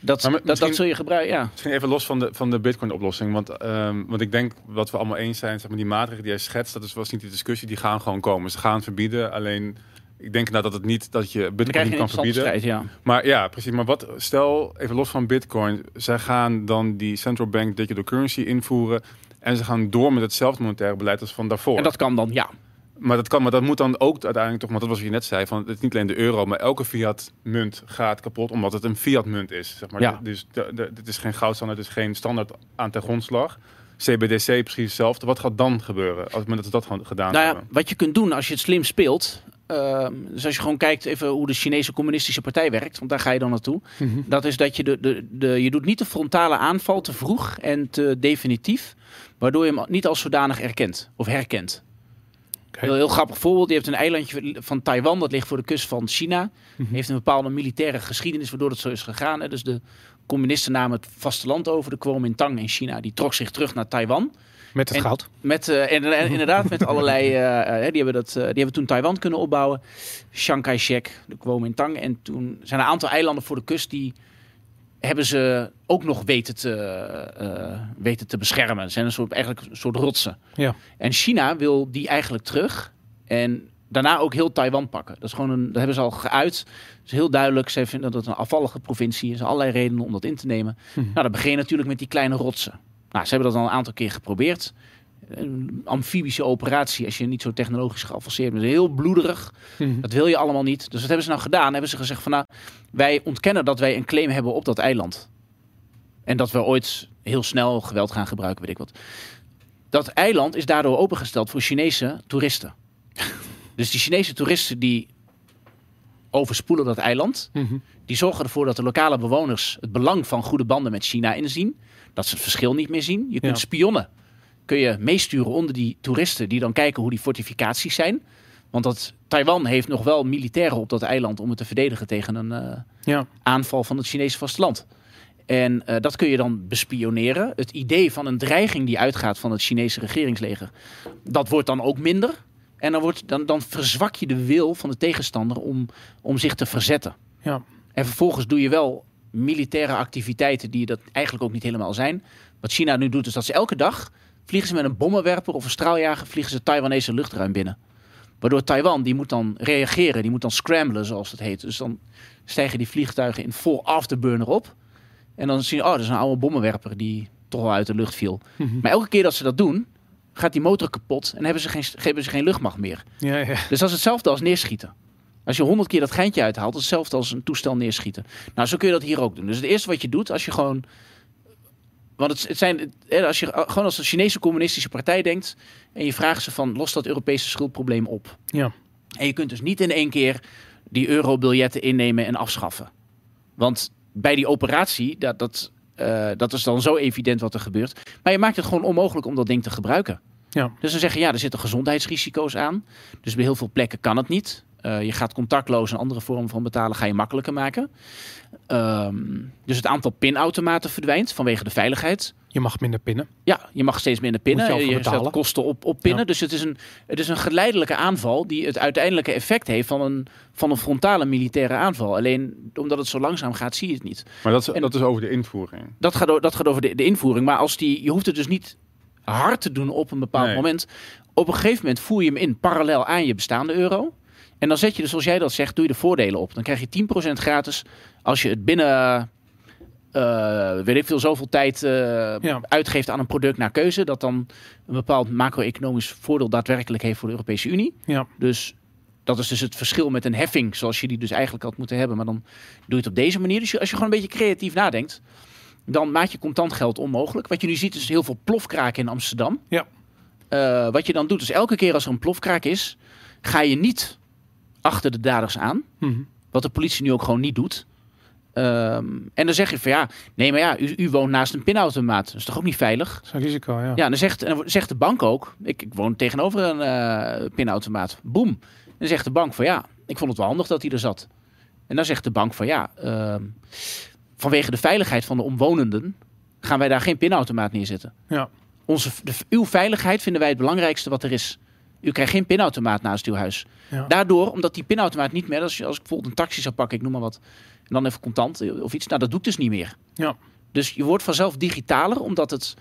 dat, Maar dat, dat zul je gebruiken. Ja. Misschien even los van de, van de Bitcoin-oplossing. Want, ehm, want ik denk wat we allemaal eens zijn, zeg maar, die maatregelen die jij schetst, dat is, was niet de discussie, die gaan gewoon komen. Ze gaan verbieden. Alleen, ik denk nou dat het niet dat je Bitcoin je kan verbieden. strijd. Ja. Maar ja, precies. Maar wat, stel even los van Bitcoin, zij gaan dan die central bank digital currency invoeren. En ze gaan door met hetzelfde monetaire beleid als van daarvoor. En dat kan dan, ja. Maar dat kan, maar dat moet dan ook uiteindelijk toch, want dat was wat je net zei, van het is niet alleen de euro, maar elke fiat munt gaat kapot omdat het een fiat munt is. Zeg maar. Ja. Dus het is geen goudstandaard, het is geen standaard aan ten grondslag. CBDC precies hetzelfde. Wat gaat dan gebeuren als moment dat dat gewoon gedaan Nou ja, hebben? wat je kunt doen als je het slim speelt. Ehm, dus als je gewoon kijkt even hoe de Chinese communistische partij werkt, want daar ga je dan naartoe. Mhm. Dat is dat je de, de, de, je doet niet de frontale aanval te vroeg en te definitief, waardoor je hem niet als zodanig erkent of herkent. Heel, heel grappig voorbeeld. Je hebt een eilandje van Taiwan, dat ligt voor de kust van China. Mhm. Heeft een bepaalde militaire geschiedenis waardoor het zo is gegaan. Hè. Dus de communisten namen het vasteland over. De Kuomintang in China, die trok zich terug naar Taiwan. Met het En- goud. Met, eh, en, inderdaad, met allerlei. eh, eh, die, hebben dat, die hebben toen Taiwan kunnen opbouwen. Chiang Kai-shek, de Kuomintang. En toen zijn er een aantal eilanden voor de kust die hebben ze ook nog weten te, weten te beschermen. Het zijn een soort, eigenlijk een soort rotsen. Ja. En China wil die eigenlijk terug. En daarna ook heel Taiwan pakken. Dat, is gewoon een, dat hebben ze al geuit. Het is heel duidelijk. Zij vinden dat het een afvallige provincie is. Er zijn allerlei redenen om dat in te nemen. Mhm. Nou, dan begin je natuurlijk met die kleine rotsen. Nou, ze hebben dat al een aantal keer geprobeerd. Een amfibische operatie, als je niet zo technologisch geavanceerd bent. Heel bloederig. Mhm. Dat wil je allemaal niet. Dus wat hebben ze nou gedaan? Hebben ze gezegd van nou, wij ontkennen dat wij een claim hebben op dat eiland. En dat we ooit heel snel geweld gaan gebruiken, weet ik wat. Dat eiland is daardoor opengesteld voor Chinese toeristen. dus die Chinese toeristen die overspoelen dat eiland. Mhm. Die zorgen ervoor dat de lokale bewoners het belang van goede banden met China inzien. Dat ze het verschil niet meer zien. Je kunt Ja. spionnen. Kun je meesturen onder die toeristen die dan kijken hoe die fortificaties zijn. Want dat, Taiwan heeft nog wel militairen op dat eiland om het te verdedigen tegen een eh, Ja. aanval van het Chinese vasteland. En eh, dat kun je dan bespioneren. Het idee van een dreiging die uitgaat van het Chinese regeringsleger, dat wordt dan ook minder. En dan, wordt, dan, dan verzwak je de wil van de tegenstander om, om zich te verzetten. Ja. En vervolgens doe je wel militaire activiteiten die dat eigenlijk ook niet helemaal zijn. Wat China nu doet, is dat ze elke dag vliegen ze met een bommenwerper of een straaljager, vliegen ze Taiwanese luchtruim binnen. Waardoor Taiwan, die moet dan reageren, die moet dan scramblen, zoals het heet. Dus dan stijgen die vliegtuigen in vol afterburner op. En dan zien je, oh, dat is een oude bommenwerper die toch wel uit de lucht viel. Mhm. Maar elke keer dat ze dat doen, gaat die motor kapot en hebben ze geen, hebben ze geen luchtmacht meer. Ja, ja. Dus dat is hetzelfde als neerschieten. Als je honderd keer dat geintje uithaalt, is hetzelfde als een toestel neerschieten. Nou, zo kun je dat hier ook doen. Dus het eerste wat je doet, als je gewoon... Want het, het zijn, als je gewoon als een Chinese communistische partij denkt... en je vraagt ze van, los dat Europese schuldprobleem op. Ja. En je kunt dus niet in één keer die eurobiljetten innemen en afschaffen. Want bij die operatie, dat, dat, eh, dat is dan zo evident wat er gebeurt. Maar je maakt het gewoon onmogelijk om dat ding te gebruiken. Ja. Dus dan zeggen ja, er zitten gezondheidsrisico's aan. Dus bij heel veel plekken kan het niet. Eh, je gaat contactloos en andere vormen van betalen ga je makkelijker maken. Ehm, dus het aantal pinautomaten verdwijnt vanwege de veiligheid. Je mag minder pinnen. Ja, je mag steeds minder pinnen. Moet je je stelt kosten op, op pinnen. Ja. Dus het is, een, het is een geleidelijke aanval die het uiteindelijke effect heeft van een, van een frontale militaire aanval. Alleen omdat het zo langzaam gaat, zie je het niet. Maar dat En- dat is over de invoering. Dat gaat, dat gaat over de, de invoering. Maar als die, je hoeft het dus niet hard te doen op een bepaald Nee. moment. Op een gegeven moment voer je hem in parallel aan je bestaande euro. En dan zet je dus, zoals jij dat zegt, doe je de voordelen op. Dan krijg je 10% gratis als je het binnen, eh, weet ik veel, zoveel tijd eh, Ja. uitgeeft aan een product naar keuze. Dat dan een bepaald macro-economisch voordeel daadwerkelijk heeft voor de Europese Unie. Ja. Dus dat is dus het verschil met een heffing, zoals je die dus eigenlijk had moeten hebben. Maar dan doe je het op deze manier. Dus als je gewoon een beetje creatief nadenkt, dan maak je contant geld onmogelijk. Wat je nu ziet is heel veel plofkraken in Amsterdam. Ja. Eh, wat je dan doet is elke keer als er een plofkraak is, ga je niet achter de daders aan. Mhm. Wat de politie nu ook gewoon niet doet. Ehm, en dan zeg je van ja, nee maar ja, u, u woont naast een pinautomaat. Dat is toch ook niet veilig? Dat is een risico, ja. Ja, en dan zegt, en dan zegt de bank ook, ik, ik woon tegenover een eh, pinautomaat. Boom. En dan zegt de bank van ja, ik vond het wel handig dat hij er zat. En dan zegt de bank van ja, ehm, vanwege de veiligheid van de omwonenden gaan wij daar geen pinautomaat neerzetten. Ja. Onze, de, uw veiligheid vinden wij het belangrijkste wat er is. U krijgt geen pinautomaat naast uw huis. Ja. Daardoor, omdat die pinautomaat niet meer, als, je, als ik bijvoorbeeld een taxi zou pakken, ik noem maar wat, en dan even contant eh, of iets, nou dat doe ik dus niet meer. Ja. Dus je wordt vanzelf digitaler, omdat het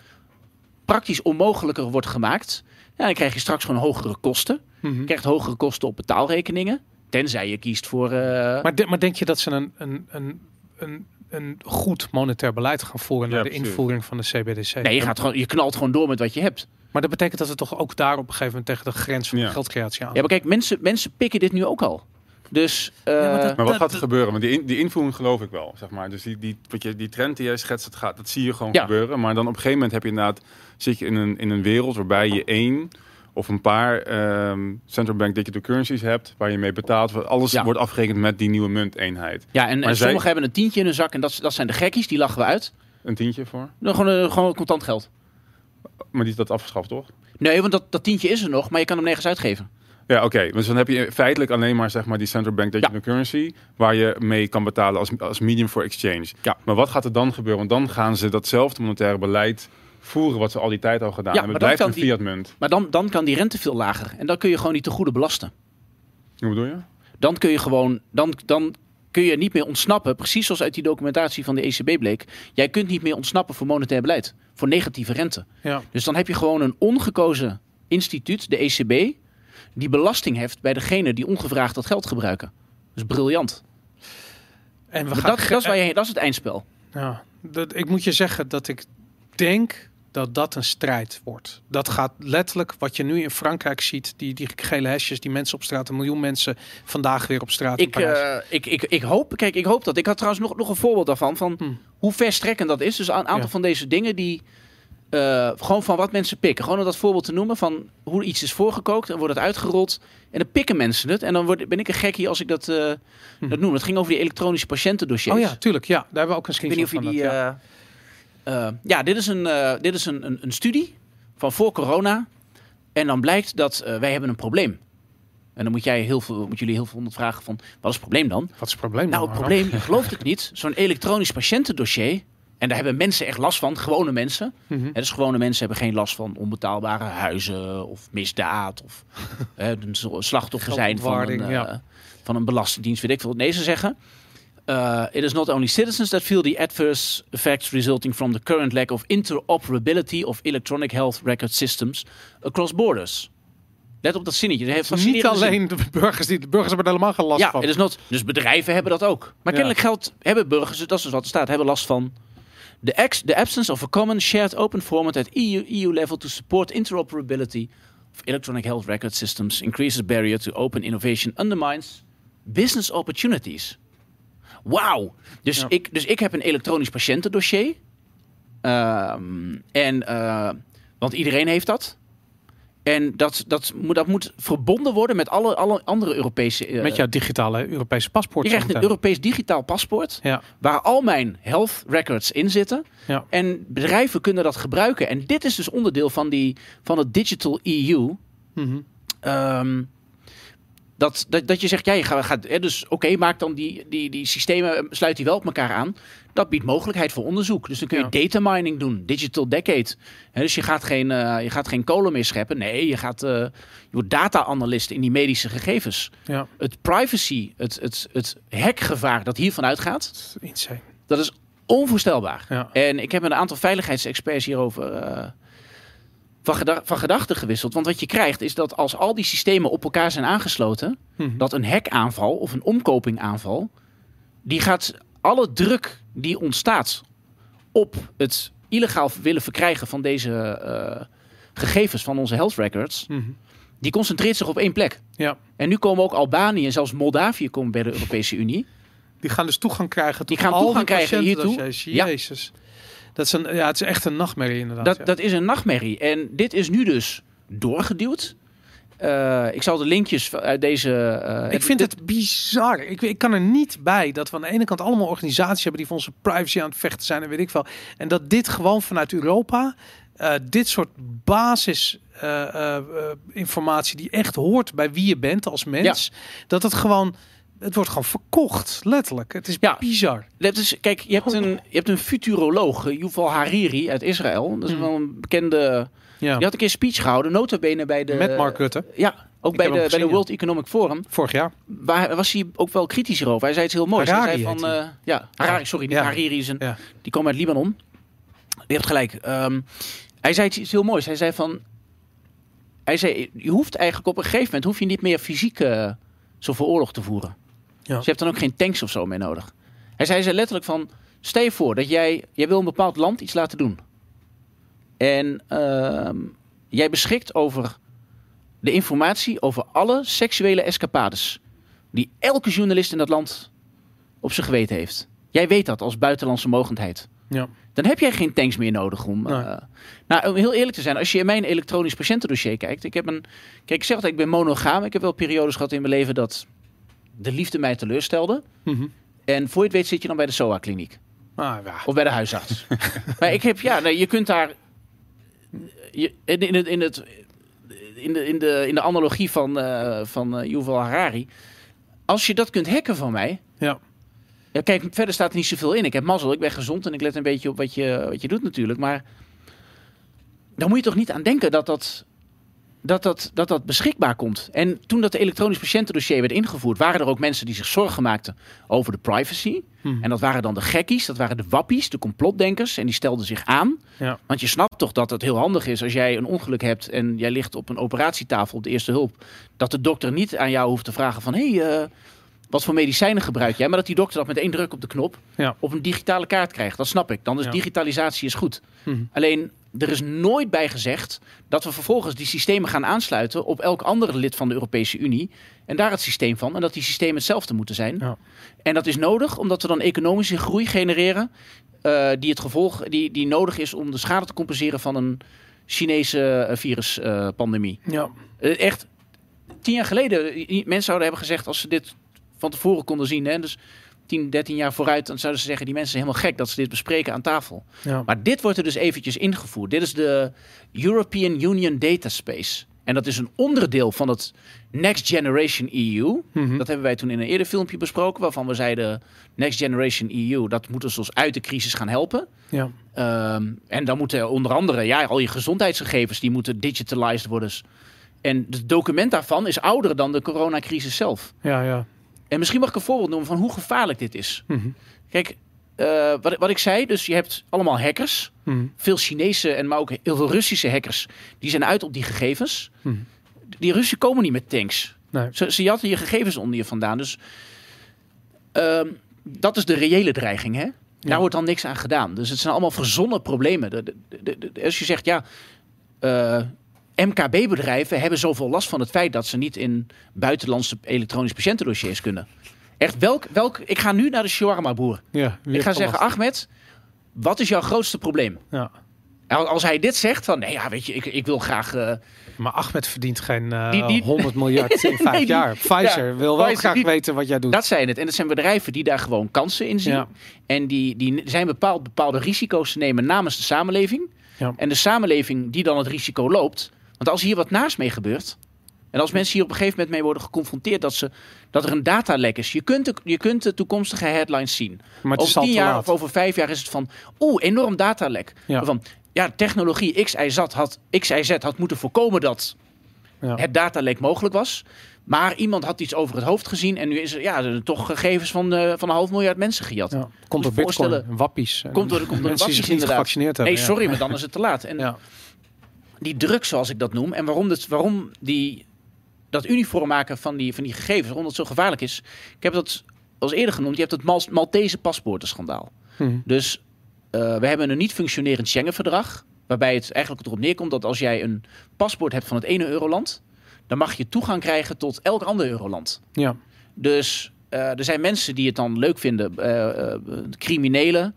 praktisch onmogelijker wordt gemaakt. Ja, dan krijg je straks gewoon hogere kosten. Mhm. Je krijgt hogere kosten op betaalrekeningen. Tenzij je kiest voor. eh, Maar, de- maar denk je dat ze een, een, een, een, een goed monetair beleid gaan voeren Ja, naar de precies. invoering van de CBDC? nee, je, gaat gewoon, je knalt gewoon door met wat je hebt. Maar dat betekent dat we toch ook daar op een gegeven moment tegen de grens van de geldcreatie aan. Ja, maar kijk, mensen, mensen pikken dit nu ook al. Dus. eh, Ja, maar dat- Maar wat Dat- gaat er gebeuren? Want die, in- die invoering geloof ik wel, zeg maar. Dus die, die, wat je, die trend die jij schetst, dat, gaat, dat zie je gewoon Ja. gebeuren. Maar dan op een gegeven moment heb je inderdaad, zit je in een, in een wereld waarbij je één of een paar ehm, central bank digital currencies hebt, waar je mee betaalt. Alles Ja. wordt afgerekend met die nieuwe munteenheid. ja, en, en zij- sommigen hebben een tientje in hun zak en dat, dat zijn de gekkies, die lachen we uit. Een tientje voor. Dan gewoon, eh, gewoon contant geld. Maar die is dat afgeschaft, toch? Nee, want dat, dat tientje is er nog, maar je kan hem nergens uitgeven. Ja, oké. Dus dan heb je feitelijk alleen maar zeg maar, die central bank digital currency... waar je mee kan betalen als, als medium for exchange. Ja. Maar wat gaat er dan gebeuren? Want dan gaan ze datzelfde monetaire beleid voeren... wat ze al die tijd al gedaan Ja, hebben. maar Het dan blijft een kan die- fiat-munt. Maar dan, dan kan die rente veel lager. En dan kun je gewoon niet te goede belasten. Hoe bedoel je? Dan kun je gewoon, dan, dan kun je niet meer ontsnappen. Precies zoals uit die documentatie van de ECB bleek. Jij kunt niet meer ontsnappen voor monetair beleid. Voor negatieve rente. Ja. Dus dan heb je gewoon een ongekozen instituut, de ECB, die belasting heft bij degene die ongevraagd dat geld gebruiken. Dus briljant. En we Maar gaan dat, dat, is waar je, dat is het eindspel. Ja, dat, ik moet je zeggen dat ik denk dat dat een strijd wordt. Dat gaat letterlijk wat je nu in Frankrijk ziet, die, die gele hesjes, die mensen op straat, een miljoen mensen vandaag weer op straat. Ik, eh, ik, ik, ik hoop, kijk, ik hoop dat. Ik had trouwens nog, nog een voorbeeld daarvan van Hmm. hoe verstrekkend dat is. Dus een aantal Ja. van deze dingen die eh, gewoon van wat mensen pikken. Gewoon om dat voorbeeld te noemen van hoe iets is voorgekookt en wordt het uitgerold en dan pikken mensen het en dan word, ben ik een gekkie als ik dat, eh, Hmm. dat noem. Het ging over die elektronische patiëntendossiers. oh ja, tuurlijk. Ja, daar hebben we ook een Ik weet niet screenshot of je van. die. Ja. eh, ja, dit is, een, eh, dit is een, een, een studie van voor corona. En dan blijkt dat eh, wij hebben een probleem. En dan moet jij heel veel, moet jullie heel veel vragen van wat is het probleem dan? Wat is het probleem? Nou, dan, het probleem, je gelooft het niet, zo'n elektronisch patiëntendossier. En daar hebben mensen echt last van, gewone mensen. Hè, dus gewone mensen hebben geen last van onbetaalbare huizen of misdaad of hè, een slachtoffer zijn van een, ja. van een belastingdienst, weet ik veel. Nee, ze zeggen. Uh, it is not only citizens that feel the adverse effects resulting from the current lack of interoperability of electronic health record systems across borders. Let op dat zinnetje. Dat heeft Niet alleen de burgers, die, de burgers hebben er helemaal geen last Ja, van. het is not, dus bedrijven hebben dat ook. Maar Ja. kennelijk geldt, hebben burgers, dat is dus wat er staat, hebben last van. The, ex, the absence of a common shared open format at EU, EU level to support interoperability of electronic health record systems increases barrier to open innovation, undermines business opportunities. Wauw. Dus, Ja. ik, dus ik heb een elektronisch patiëntendossier. Ehm, en, eh, want iedereen heeft dat. En dat, dat, moet, dat moet verbonden worden met alle, alle andere Europese... eh, Met jouw digitale Europese paspoort. je krijgt een. Europees digitaal paspoort. Ja, Waar al mijn health records in zitten. Ja. En bedrijven kunnen dat gebruiken. En dit is dus onderdeel van, die, van het Digital EU. Mhm. Ehm, dat, dat, dat je zegt, ja, je gaat, gaat hè, dus oké, maak dan die, die, die systemen, eh, sluit die wel op elkaar aan. Dat biedt mogelijkheid voor onderzoek. Dus dan kun je Ja. data mining doen, digital decade. Hè, dus je gaat, geen, eh, je gaat geen kolen meer scheppen. Nee, je, gaat, eh, je wordt data-analyst in die medische gegevens. ja. Het privacy, het, het, het hackgevaar dat hiervan uitgaat, Dat is dat is onvoorstelbaar. En ik heb met een aantal veiligheidsexperts hierover. eh, van, geda- van gedachten gewisseld. Want wat je krijgt is dat als al die systemen op elkaar zijn aangesloten, Mhm. dat een hackaanval of een omkopingaanval, die gaat alle druk die ontstaat op het illegaal willen verkrijgen van deze eh, gegevens van onze health records, Mhm. die concentreert zich op één plek. Ja. En nu komen ook Albanië en zelfs Moldavië komen bij de Europese Unie. Die gaan dus toegang krijgen tot Die gaan al toegang die krijgen hiertoe. patiëntendossiers. Ja. Dat is een, ja, het is echt een nachtmerrie inderdaad. Dat, ja. dat is een nachtmerrie. En dit is nu dus doorgeduwd. Eh, ik zal de linkjes uit deze. eh, ik vind dit- het bizar. Ik, ik kan er niet bij dat we aan de ene kant allemaal organisaties hebben die voor onze privacy aan het vechten zijn en weet ik veel. En dat dit gewoon vanuit Europa, eh, dit soort basis eh, eh, eh, informatie die echt hoort bij wie je bent als mens, dat het gewoon, het wordt gewoon verkocht, letterlijk. Het is Ja. bizar. Dat is, kijk, je hebt een, je hebt een futuroloog, eh, Yuval Hariri uit Israël. Dat is Hmm. wel een bekende. Ja. Die had een keer een speech gehouden, nota bene bij de. Met Mark Rutte, Ja, ook bij de, bij de World Economic Forum. vorig jaar. Waar was hij ook wel kritisch over. Hij zei iets heel moois. Harari hij zei van. eh, ja, Harari, sorry, Ja. Hariri is een. Ja. Die komen uit Libanon. Je hebt gelijk. Ehm, hij zei iets heel moois. Hij zei van. Hij zei, je hoeft eigenlijk op een gegeven moment hoef je niet meer fysiek eh, zoveel oorlog te voeren. Ja. Dus je hebt dan ook geen tanks of zo meer nodig. Hij zei ze letterlijk van, stel je voor dat jij, jij wil een bepaald land iets laten doen. En ehm, jij beschikt over de informatie over alle seksuele escapades. Die elke journalist in dat land op zijn geweten heeft. Jij weet dat als buitenlandse mogendheid. Ja. Dan heb jij geen tanks meer nodig om. Nee. eh, nou, om heel eerlijk te zijn, als je in mijn elektronisch patiëntendossier kijkt. Ik heb een. Kijk, ik zeg altijd, ik ben monogaam. Ik heb wel periodes gehad in mijn leven dat de liefde mij teleurstelde. Mhm. En voor je het weet zit je dan bij de SOA-kliniek. Ah, ja. Of bij de huisarts. maar ik heb, ja, nee, je kunt daar. Je, in, in, het, in, het, in, de, in, de, in de analogie van, eh van eh, Yuval Harari. Als je dat kunt hacken van mij. Ja. Ja, kijk, verder staat er niet zoveel in. Ik heb mazzel, ik ben gezond en ik let een beetje op wat je, wat je doet natuurlijk. Maar dan moet je toch niet aan denken dat dat, dat, dat, dat dat beschikbaar komt. En toen dat elektronisch patiëntendossier werd ingevoerd, waren er ook mensen die zich zorgen maakten over de privacy. Mhm. En dat waren dan de gekkies, dat waren de wappies, de complotdenkers. En die stelden zich aan. Ja. Want je snapt toch dat het heel handig is als jij een ongeluk hebt en jij ligt op een operatietafel op de eerste hulp. Dat de dokter niet aan jou hoeft te vragen van hé, hey, eh, wat voor medicijnen gebruik jij? Maar dat die dokter dat met één druk op de knop Ja. op een digitale kaart krijgt. Dat snap ik. Dan is Ja. digitalisatie is goed. Mhm. Alleen er is nooit bij gezegd dat we vervolgens die systemen gaan aansluiten op elk andere lid van de Europese Unie. En daar het systeem van. En dat die systemen hetzelfde moeten zijn. Ja. En dat is nodig omdat we dan economische groei genereren. eh, die, het gevolg, die, die nodig is om de schade te compenseren van een Chinese eh, viruspandemie. Ja. Eh, echt, tien jaar geleden, mensen zouden hebben gezegd als ze dit van tevoren konden zien. Hè, dus 10, 13 jaar vooruit, dan zouden ze zeggen, die mensen zijn helemaal gek dat ze dit bespreken aan tafel. Ja. Maar dit wordt er dus eventjes ingevoerd. Dit is de European Union Data Space. En dat is een onderdeel van het Next Generation EU. Mhm. Dat hebben wij toen in een eerder filmpje besproken, waarvan we zeiden: Next Generation EU, dat moet ons dus uit de crisis gaan helpen. Ja. Ehm, en dan moeten onder andere ja, al je gezondheidsgegevens die moeten digitalized worden. En het document daarvan is ouder dan de coronacrisis zelf. Ja. Ja. En misschien mag ik een voorbeeld noemen van hoe gevaarlijk dit is. Mhm. Kijk, eh, wat, wat ik zei, dus je hebt allemaal hackers. Mhm. Veel Chinese en maar ook heel veel Russische hackers. Die zijn uit op die gegevens. Mhm. Die Russen komen niet met tanks. Nee. Ze, ze jatten je gegevens onder je vandaan. Dus ehm, dat is de reële dreiging, hè? Daar wordt dan niks aan gedaan. Dus het zijn allemaal verzonnen problemen. De- de- de- de- als je zegt, ja, eh, MKB-bedrijven hebben zoveel last van het feit dat ze niet in buitenlandse elektronische patiëntendossiers kunnen. Echt, welk, welk, ik ga nu naar de shawarma-boer. Ja. Ik ga zeggen, last? Ahmed, wat is jouw grootste probleem? Ja. Als hij dit zegt, van nee, ja, weet je, ik, ik wil graag. eh, Maar Ahmed verdient geen eh, Die- die- 100 miljard in vijf Nee, die- jaar. Pfizer ja, wil wel Pfizer, graag weten wat jij doet. dat zijn het. En dat zijn bedrijven die daar gewoon kansen in zien. Ja. En die, die zijn bepaald bepaalde risico's te nemen namens de samenleving. Ja. En de samenleving die dan het risico loopt. Want als hier wat naast mee gebeurt. En als mensen hier op een gegeven moment mee worden geconfronteerd dat, ze, dat er een datalek is. Je kunt, de, je kunt de toekomstige headlines zien. maar over tien jaar of over vijf jaar is het van. Oeh, enorm datalek. Ja. Van, ja, technologie XIZ had, XIZ had moeten voorkomen dat Ja. het datalek mogelijk was. Maar iemand had iets over het hoofd gezien. En nu is er ja, er toch gegevens van, eh, van een half miljard mensen gejat. Ja. Komt door bitcoin, voorstellen- wappies. Komt door, komt door wappies inderdaad. Nee, ja. sorry, maar dan is het te laat. En Ja. Die druk, zoals ik dat noem, en waarom, dit, waarom die, dat uniform maken van die, van die gegevens, waarom dat zo gevaarlijk is. Ik heb dat als eerder genoemd, je hebt het Mal Maltese paspoortenschandaal. Mhm. Dus eh, we hebben een niet functionerend Schengen-verdrag. Waarbij het eigenlijk erop neerkomt dat als jij een paspoort hebt van het ene euroland. dan mag je toegang krijgen tot elk ander euroland. Ja. Dus eh, er zijn mensen die het dan leuk vinden, eh, criminelen.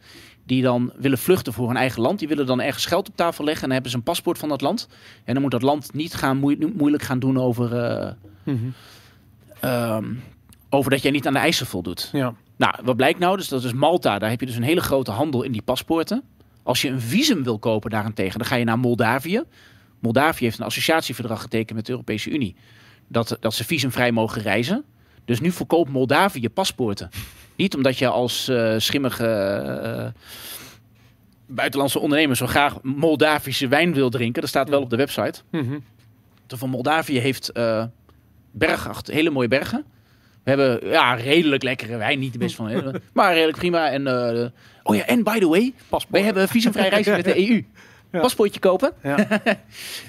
Die dan willen vluchten voor hun eigen land. Die willen dan ergens geld op tafel leggen. en dan hebben ze een paspoort van dat land. En dan moet dat land niet gaan moe- moeilijk gaan doen over. eh, Mhm. ehm, over dat jij niet aan de eisen voldoet. Ja. Nou, wat blijkt nou? Dus dat is Malta. Daar heb je dus een hele grote handel in die paspoorten. Als je een visum wil kopen daarentegen, dan ga je naar Moldavië. Moldavië heeft een associatieverdrag getekend met de Europese Unie. Dat, dat ze visumvrij mogen reizen. Dus nu verkoopt Moldavië paspoorten. Niet omdat je als eh, schimmige eh, buitenlandse ondernemer zo graag Moldavische wijn wil drinken. Dat staat wel op de website. Mhm. De van Moldavië heeft eh bergen, achter- hele mooie bergen. We hebben ja, redelijk lekkere wijn, niet de best van, maar redelijk prima. En, oh ja, en by the way, wij hebben visumvrij reizen met de EU. Ja. Paspoortje kopen. Ja.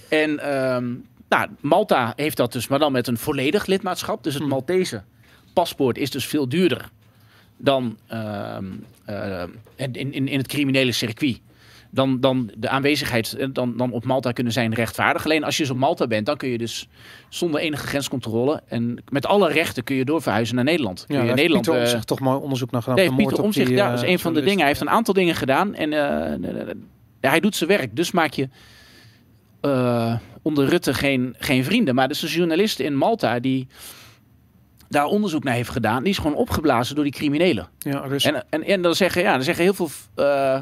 En ehm, nou, Malta heeft dat dus, maar dan met een volledig lidmaatschap. Dus het Hmm. Maltese paspoort is dus veel duurder dan ehm, eh, in, in, in het criminele circuit. Dan, dan de aanwezigheid eh, dan, dan op Malta kunnen zijn rechtvaardig. Alleen als je dus op Malta bent, dan kun je dus zonder enige grenscontrole en met alle rechten kun je doorverhuizen naar Nederland. Kun Ja, je Nederland Pieter eh, Omtzigt toch mooi onderzoek naar gedaan. Nee, de Pieter Omtzigt, die, ja, dat is een van de dingen. Hij heeft een aantal dingen gedaan en ja, hij doet zijn werk. Dus maak je onder Rutte geen, geen vrienden. Maar dus een journalist in Malta die daar onderzoek naar heeft gedaan, die is gewoon opgeblazen door die criminelen. Ja, dus, En, en, en dan zeggen, ja, dan zeggen heel veel, eh,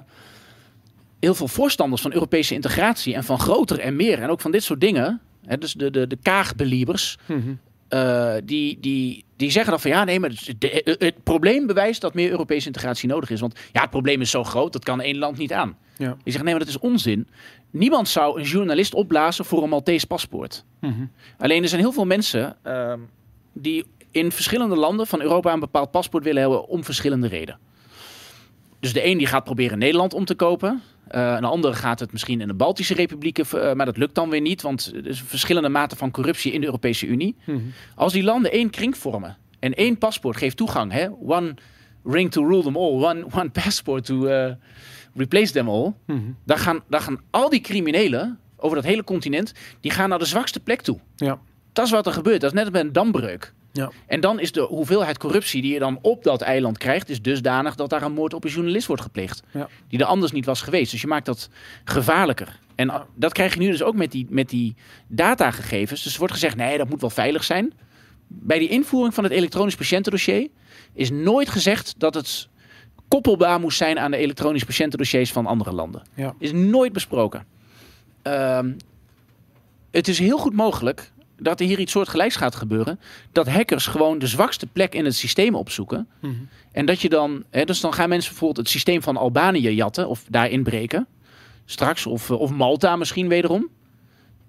heel veel voorstanders van Europese integratie en van groter en meer en ook van dit soort dingen. Hè, dus de, de, de kaagbeliebers, Mhm. eh, die, die, die zeggen dan van ja, nee, maar het, probleem bewijst dat meer Europese integratie nodig is. Want ja, het probleem is zo groot, dat kan één land niet aan. Ja. Die zeggen nee, maar dat is onzin. Niemand zou een journalist opblazen voor een Maltese paspoort. Mhm. Alleen er zijn heel veel mensen ehm, die in verschillende landen van Europa een bepaald paspoort willen hebben om verschillende redenen. Dus de een die gaat proberen Nederland om te kopen. Eh, een andere gaat het misschien in de Baltische Republieken, eh, maar dat lukt dan weer niet, want er is verschillende maten van corruptie in de Europese Unie. Mhm. Als die landen één kring vormen en één paspoort geeft toegang, hè? one ring to rule them all, one, one passport to eh, replace them all, Mhm. dan gaan, dan gaan al die criminelen over dat hele continent, die gaan naar de zwakste plek toe. Ja. Dat is wat er gebeurt. Dat is net als met een dambreuk. Ja. En dan is de hoeveelheid corruptie die je dan op dat eiland krijgt, is dusdanig dat daar een moord op een journalist wordt gepleegd. Ja. Die er anders niet was geweest. Dus je maakt dat gevaarlijker. En dat krijg je nu dus ook met die, met die datagegevens. Dus er wordt gezegd, nee, dat moet wel veilig zijn. Bij die invoering van het elektronisch patiëntendossier is nooit gezegd dat het koppelbaar moest zijn aan de elektronisch patiëntendossiers van andere landen. Ja. Is nooit besproken. Ehm, het is heel goed mogelijk dat er hier iets soortgelijks gaat gebeuren. Dat hackers gewoon de zwakste plek in het systeem opzoeken. Mhm. En dat je dan, hè, dus dan gaan mensen bijvoorbeeld het systeem van Albanië jatten of daar inbreken. Straks, of, eh, of Malta misschien wederom.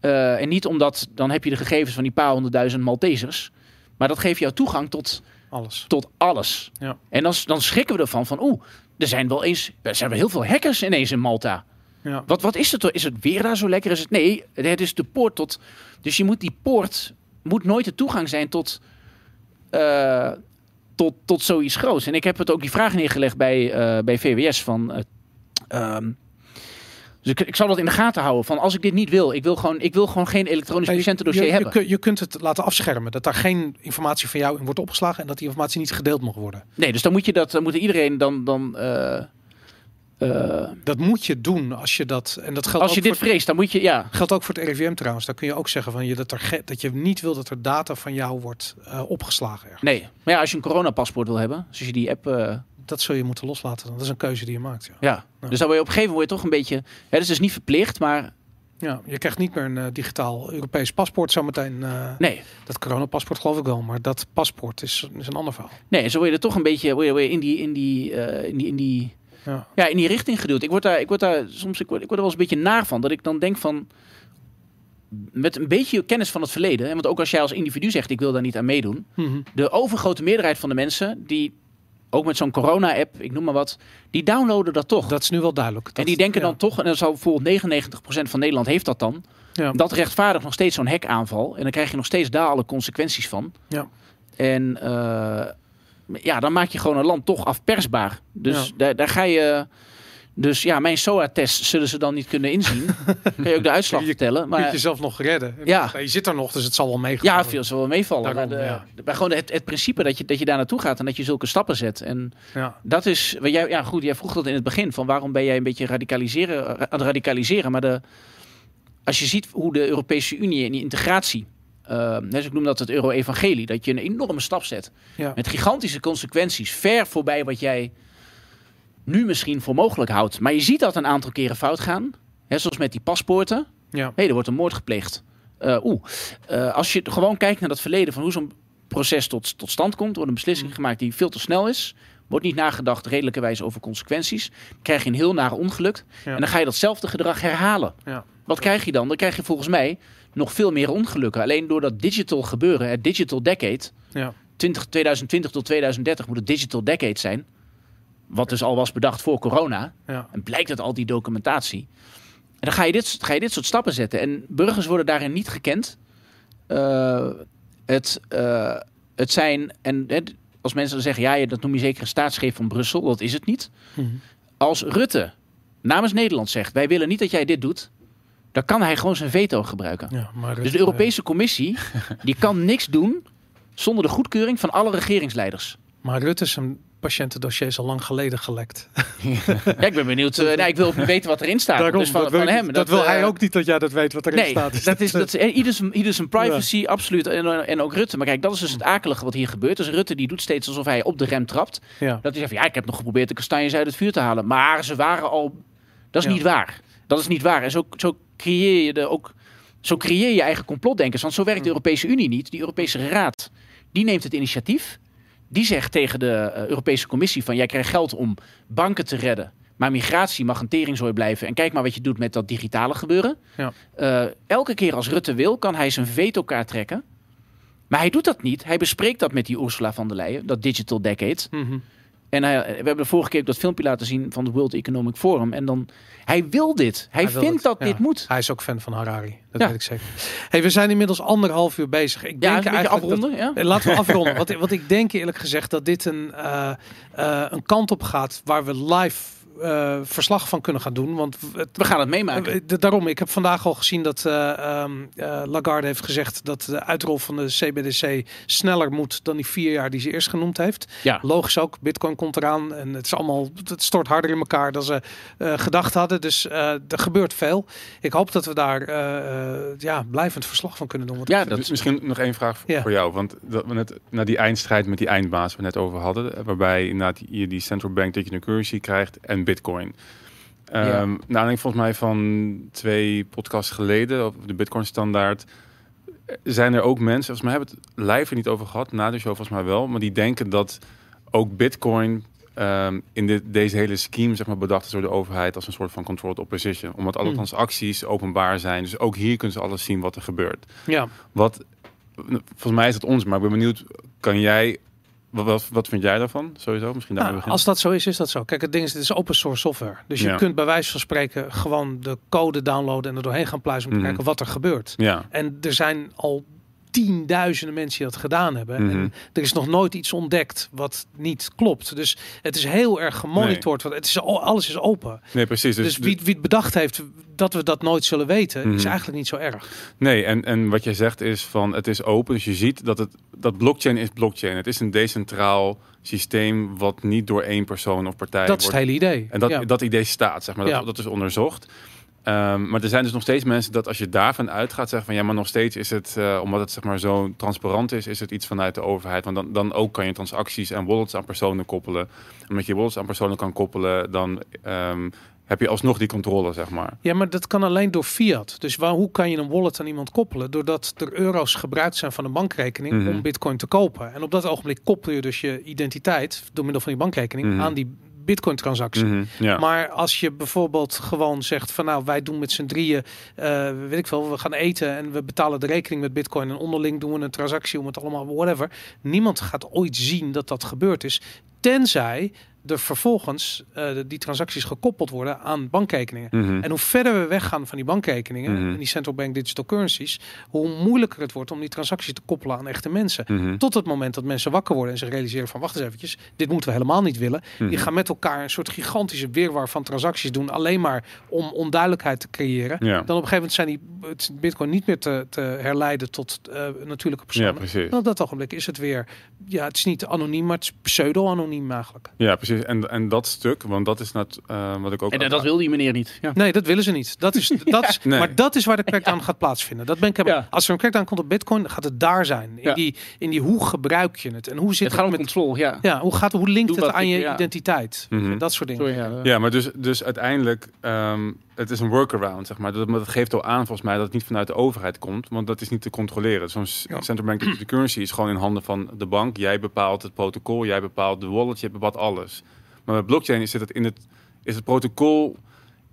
Eh, en niet omdat dan heb je de gegevens van die paar honderdduizend Maltesers. Maar dat geeft jou toegang tot, Alles. tot alles. Ja. En dan, dan schrikken we ervan van, oeh, er zijn wel eens, er zijn wel heel veel hackers ineens in Malta. Ja. Wat, wat is het? Is het weer daar zo lekker? Is het? Nee, het is de poort tot. Dus je moet die poort moet nooit de toegang zijn tot, eh, tot, tot zoiets groots. En ik heb het ook die vraag neergelegd bij, eh, bij VWS van. eh, ehm, dus ik, ik zal dat in de gaten houden. Van als ik dit niet wil, ik wil gewoon, ik wil gewoon geen elektronisch Nee, patiëntendossier je, je, hebben. je kunt het laten afschermen. Dat daar geen informatie van jou in wordt opgeslagen. En dat die informatie niet gedeeld mag worden. Nee, dus dan moet je dat, dan moet iedereen dan. dan eh, Dat moet je doen als je dat. En dat geldt als je dit vreest, dan moet je. Ja, geldt ook voor het RIVM trouwens. Daar kun je ook zeggen van je dat, er dat je niet wil dat er data van jou wordt eh, opgeslagen. ergens. nee. Maar ja, als je een coronapaspoort wil hebben, dus als je die app. eh, Dat zul je moeten loslaten. Dat is een keuze die je maakt. Ja. Ja, Ja. dus dan word je op een gegeven moment toch een beetje... Dus het is niet verplicht, maar Ja, je krijgt niet meer een digitaal Europees paspoort zometeen. eh nee. Dat coronapaspoort geloof ik wel, maar dat paspoort is, is een ander verhaal. Nee, zo word je er toch een beetje word je, in, die, in, die, in, die, in, die, Ja. ja, in die richting geduwd. Ik word daar, ik word daar soms ik word, ik word er wel eens een beetje naar van. Dat ik dan denk van... Met een beetje kennis van het verleden. Hè, want ook als jij als individu zegt, ik wil daar niet aan meedoen. Mhm. De overgrote meerderheid van de mensen die... Ook met zo'n corona-app, ik noem maar wat. Die downloaden dat toch. Dat is nu wel duidelijk. en die denken ja. dan toch... En dan zou bijvoorbeeld 99% van Nederland heeft dat dan. Ja. Dat rechtvaardigt nog steeds zo'n hekaanval. En dan krijg je nog steeds daar alle consequenties van. Ja. En eh, ja, dan maak je gewoon een land toch afpersbaar. Dus Ja. daar, daar ga je... Dus ja, mijn SOA-test zullen ze dan niet kunnen inzien. kan je ook de uitslag Je vertellen. Kun je Maar jezelf nog redden. Ja. Je zit er nog, dus het zal wel meegaan. ja, veel zal wel meevallen. Daarom, maar de, ja. de- maar gewoon het, het principe dat je, dat je daar naartoe gaat en dat je zulke stappen zet. En Ja. dat is, wat jij, ja goed, jij vroeg dat in het begin, van waarom ben jij een beetje radicaliseren, aan het radicaliseren. Maar de, als je ziet hoe de Europese Unie en die integratie, eh, dus ik noem dat het euro-evangelie, dat je een enorme stap zet. Ja. Met gigantische consequenties, ver voorbij wat jij nu misschien voor mogelijk houdt. Maar je ziet dat een aantal keren fout gaan. Hè, zoals met die paspoorten. Ja. Hé, er wordt een moord gepleegd. Eh, Oeh, Eh, als je gewoon kijkt naar dat verleden van hoe zo'n proces tot, tot stand komt, wordt een beslissing Mm. gemaakt die veel te snel is. Wordt niet nagedacht redelijkerwijs over consequenties. Krijg je een heel nare ongeluk. Ja. En dan ga je datzelfde gedrag herhalen. Ja. Wat krijg je dan? Dan krijg je volgens mij nog veel meer ongelukken. Alleen door dat digital gebeuren, het digital decade, Ja. 20, 2020 tot 2030 moet het digital decade zijn. Wat dus al was bedacht voor corona. Ja. En blijkt uit al die documentatie. En dan ga je dit, ga je dit soort stappen zetten. En burgers worden daarin niet gekend. Eh, het, eh, het zijn, en hè, als mensen dan zeggen, ja, ja, dat noem je zeker een staatsgreep van Brussel. Dat is het niet. Mhm. Als Rutte namens Nederland zegt, wij willen niet dat jij dit doet. Dan kan hij gewoon zijn veto gebruiken. Ja, maar Dus de Europese Commissie, die kan niks doen zonder de goedkeuring van alle regeringsleiders. Maar Rutte zijn patiëntendossier is al lang geleden gelekt. Ja, ik ben benieuwd. eh, nou, ik wil weten wat erin staat. Daarom, dus van, dat van hem. dat, wil eh, hij ook niet dat jij dat weet wat erin Nee, staat. dat is, dat is eh, ieder, zijn, ieder zijn privacy, absoluut. En, en ook Rutte. Maar kijk, dat is dus het akelige wat hier gebeurt. Dus Rutte die doet steeds alsof hij op de rem trapt. Ja. Dat hij zegt, ja, ik heb nog geprobeerd de kastanjes uit het vuur te halen. Maar ze waren al... Dat is Ja. niet waar. Dat is niet waar. En zo, zo creëer je de ook... Zo creëer je eigen complotdenkers. Want zo werkt de Europese Unie niet. Die Europese Raad, die neemt het initiatief. Die zegt tegen de eh, Europese Commissie van... jij krijgt geld om banken te redden. Maar migratie mag een teringzooi blijven. En kijk maar wat je doet met dat digitale gebeuren. Ja. Eh, elke keer als Rutte wil, kan hij zijn veto-kaart trekken. Maar hij doet dat niet. Hij bespreekt dat met die Ursula van der Leyen, dat Digital Decade. Mhm. En hij, we hebben de vorige keer ook dat filmpje laten zien van het World Economic Forum. En dan, hij wil dit. Hij, vindt dat ja. dit moet. Hij is ook fan van Harari. Dat Ja. weet ik zeker. Hey, we zijn inmiddels anderhalf uur bezig. Ik denk eigenlijk dat- ja? Eh, Laten we afronden. Want, want ik denk eerlijk gezegd dat dit een, eh, eh, een kant op gaat waar we live eh, verslag van kunnen gaan doen. Want het, We gaan het meemaken. Eh, Daarom, ik heb vandaag al gezien dat eh, ehm, eh, Lagarde heeft gezegd dat de uitrol van de CBDC sneller moet dan die vier jaar die ze eerst genoemd heeft. Ja. Logisch ook, Bitcoin komt eraan en het is allemaal, het stort harder in elkaar dan ze eh, gedacht hadden. Dus eh, er gebeurt veel. Ik hoop dat we daar ja, blijvend verslag van kunnen doen. Want Ja, dat Dus misschien nog één vraag Ja. voor jou. Want dat we net naar die eindstrijd met die eindbaas we net over hadden. Waarbij inderdaad je die central bank digital currency krijgt en bitcoin. Ja. Nou, ik volgens mij van twee podcasts geleden, op de Bitcoin standaard, zijn er ook mensen, volgens mij hebben we het live er niet over gehad, na de show volgens mij wel, maar die denken dat ook Bitcoin ehm, in dit, deze hele scheme zeg maar, bedacht is door de overheid als een soort van controlled opposition. Omdat alle Hmm. transacties openbaar zijn. Dus ook hier kunnen ze alles zien wat er gebeurt. ja, Wat, volgens mij is het ons, maar ik ben benieuwd, kan jij, wat, wat, wat vind jij daarvan sowieso? Misschien daar Nou, als dat zo is, is dat zo. Kijk, het ding is, dit is open source software. Dus je Ja. kunt bij wijze van spreken gewoon de code downloaden en er doorheen gaan pluizen om te Mhm. kijken wat er gebeurt. Ja, En er zijn al tienduizenden mensen die dat gedaan hebben. Mhm. En er is nog nooit iets ontdekt wat niet klopt. Dus het is heel erg gemonitord. want Het is, alles is open. nee precies. Dus, Dus, wie, wie het bedacht heeft dat we dat nooit zullen weten, is Mhm. eigenlijk niet zo erg. Nee, en, en wat jij zegt is van het is open. Dus je ziet dat het dat blockchain is blockchain. Het is een decentraal systeem wat niet door één persoon of partij dat is het hele idee. En dat, ja. dat idee staat, zeg maar. Dat, Ja. dat is onderzocht. Ehm, maar er zijn dus nog steeds mensen dat als je daarvan uitgaat, zeggen van ja, maar nog steeds is het, eh, omdat het zeg maar zo transparant is, is het iets vanuit de overheid. Want dan, dan ook kan je transacties en wallets aan personen koppelen. En omdat je wallets aan personen kan koppelen, dan ehm, heb je alsnog die controle, zeg maar. Ja, maar dat kan alleen door fiat. Dus waar, hoe kan je een wallet aan iemand koppelen? Doordat er euro's gebruikt zijn van een bankrekening Mhm. om bitcoin te kopen. En op dat ogenblik koppel je dus je identiteit door middel van die bankrekening Mhm. aan die bitcoin transactie. Mhm, ja. Maar als je bijvoorbeeld gewoon zegt van nou wij doen met z'n drieën, eh, weet ik veel, we gaan eten en we betalen de rekening met bitcoin en onderling doen we een transactie om het allemaal whatever. Niemand gaat ooit zien dat dat gebeurd is. Tenzij er vervolgens eh, die transacties gekoppeld worden aan bankrekeningen. Mhm. En hoe verder we weggaan van die bankrekeningen Mhm. en die central bank digital currencies, hoe moeilijker het wordt om die transacties te koppelen aan echte mensen. Mhm. Tot het moment dat mensen wakker worden en zich realiseren van wacht eens eventjes, dit moeten we helemaal niet willen. Die gaan met elkaar een soort gigantische weerwar van transacties doen, alleen maar om onduidelijkheid te creëren. Ja. Dan op een gegeven moment zijn die bitcoin niet meer te, te herleiden tot eh, natuurlijke ja, personen. precies. en op dat ogenblik is het weer, ja, het is niet anoniem, maar het is pseudo-anoniem eigenlijk. Ja, precies. En, en dat stuk, want dat is net eh, wat ik ook... En, dat wil die meneer niet. Ja. Nee, dat willen ze niet. Dat is, dat is, Nee. Maar dat is waar de crackdown gaat plaatsvinden. Dat ben ik helemaal- Ja. Als er een crackdown komt op Bitcoin, gaat het daar zijn. In, Ja. die, in die hoe gebruik je het en hoe zit Het gaat om met controle, ja. ja, hoe gaat hoe linkt Doe het aan ik- je ja. identiteit? Mhm. Dat soort dingen. Sorry, ja. Ja, maar dus, dus uiteindelijk, ehm, het is een workaround, zeg maar. Dat, maar dat geeft al aan, volgens mij, dat het niet vanuit de overheid komt, want dat is niet te controleren. Zo'n Ja. central bank digital currency is gewoon in handen van de bank. Jij bepaalt het protocol, jij bepaalt de wallet, je bepaalt alles. Maar met blockchain zit het in het, is het protocol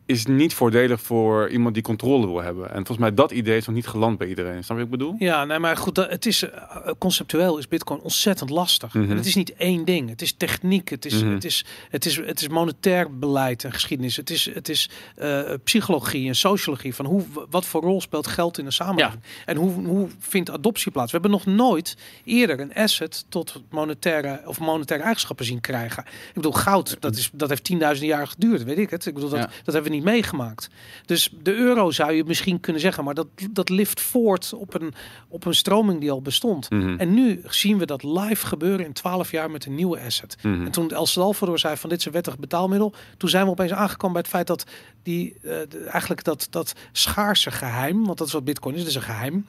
is niet voordelig voor iemand die controle wil hebben. En volgens mij dat idee is nog niet geland bij iedereen. Snap je wat ik bedoel? Ja, nee, maar goed, het is uh, conceptueel is Bitcoin ontzettend lastig. Mhm. En het is niet één ding. Het is techniek, het is, Mhm. het is, het is, het is monetair beleid en geschiedenis. Het is, het is uh, psychologie en sociologie van hoe, wat voor rol speelt geld in de samenleving en hoe, hoe vindt adoptie plaats. We hebben nog nooit eerder een asset tot monetaire of monetaire eigenschappen zien krijgen. Ik bedoel, goud, dat, is, dat heeft 10.000 jaar geduurd, weet ik het. Ik bedoel, dat, Ja. dat hebben we niet meegemaakt. Dus de euro zou je misschien kunnen zeggen, maar dat, dat lift voort op een, op een stroming die al bestond. Mhm. En nu zien we dat live gebeuren in 12 jaar met een nieuwe asset. Mhm. En toen El Salvador zei van dit is een wettig betaalmiddel, toen zijn we opeens aangekomen bij het feit dat die eh, de- eigenlijk dat, dat schaarse geheim, want dat is wat Bitcoin is, dus een geheim.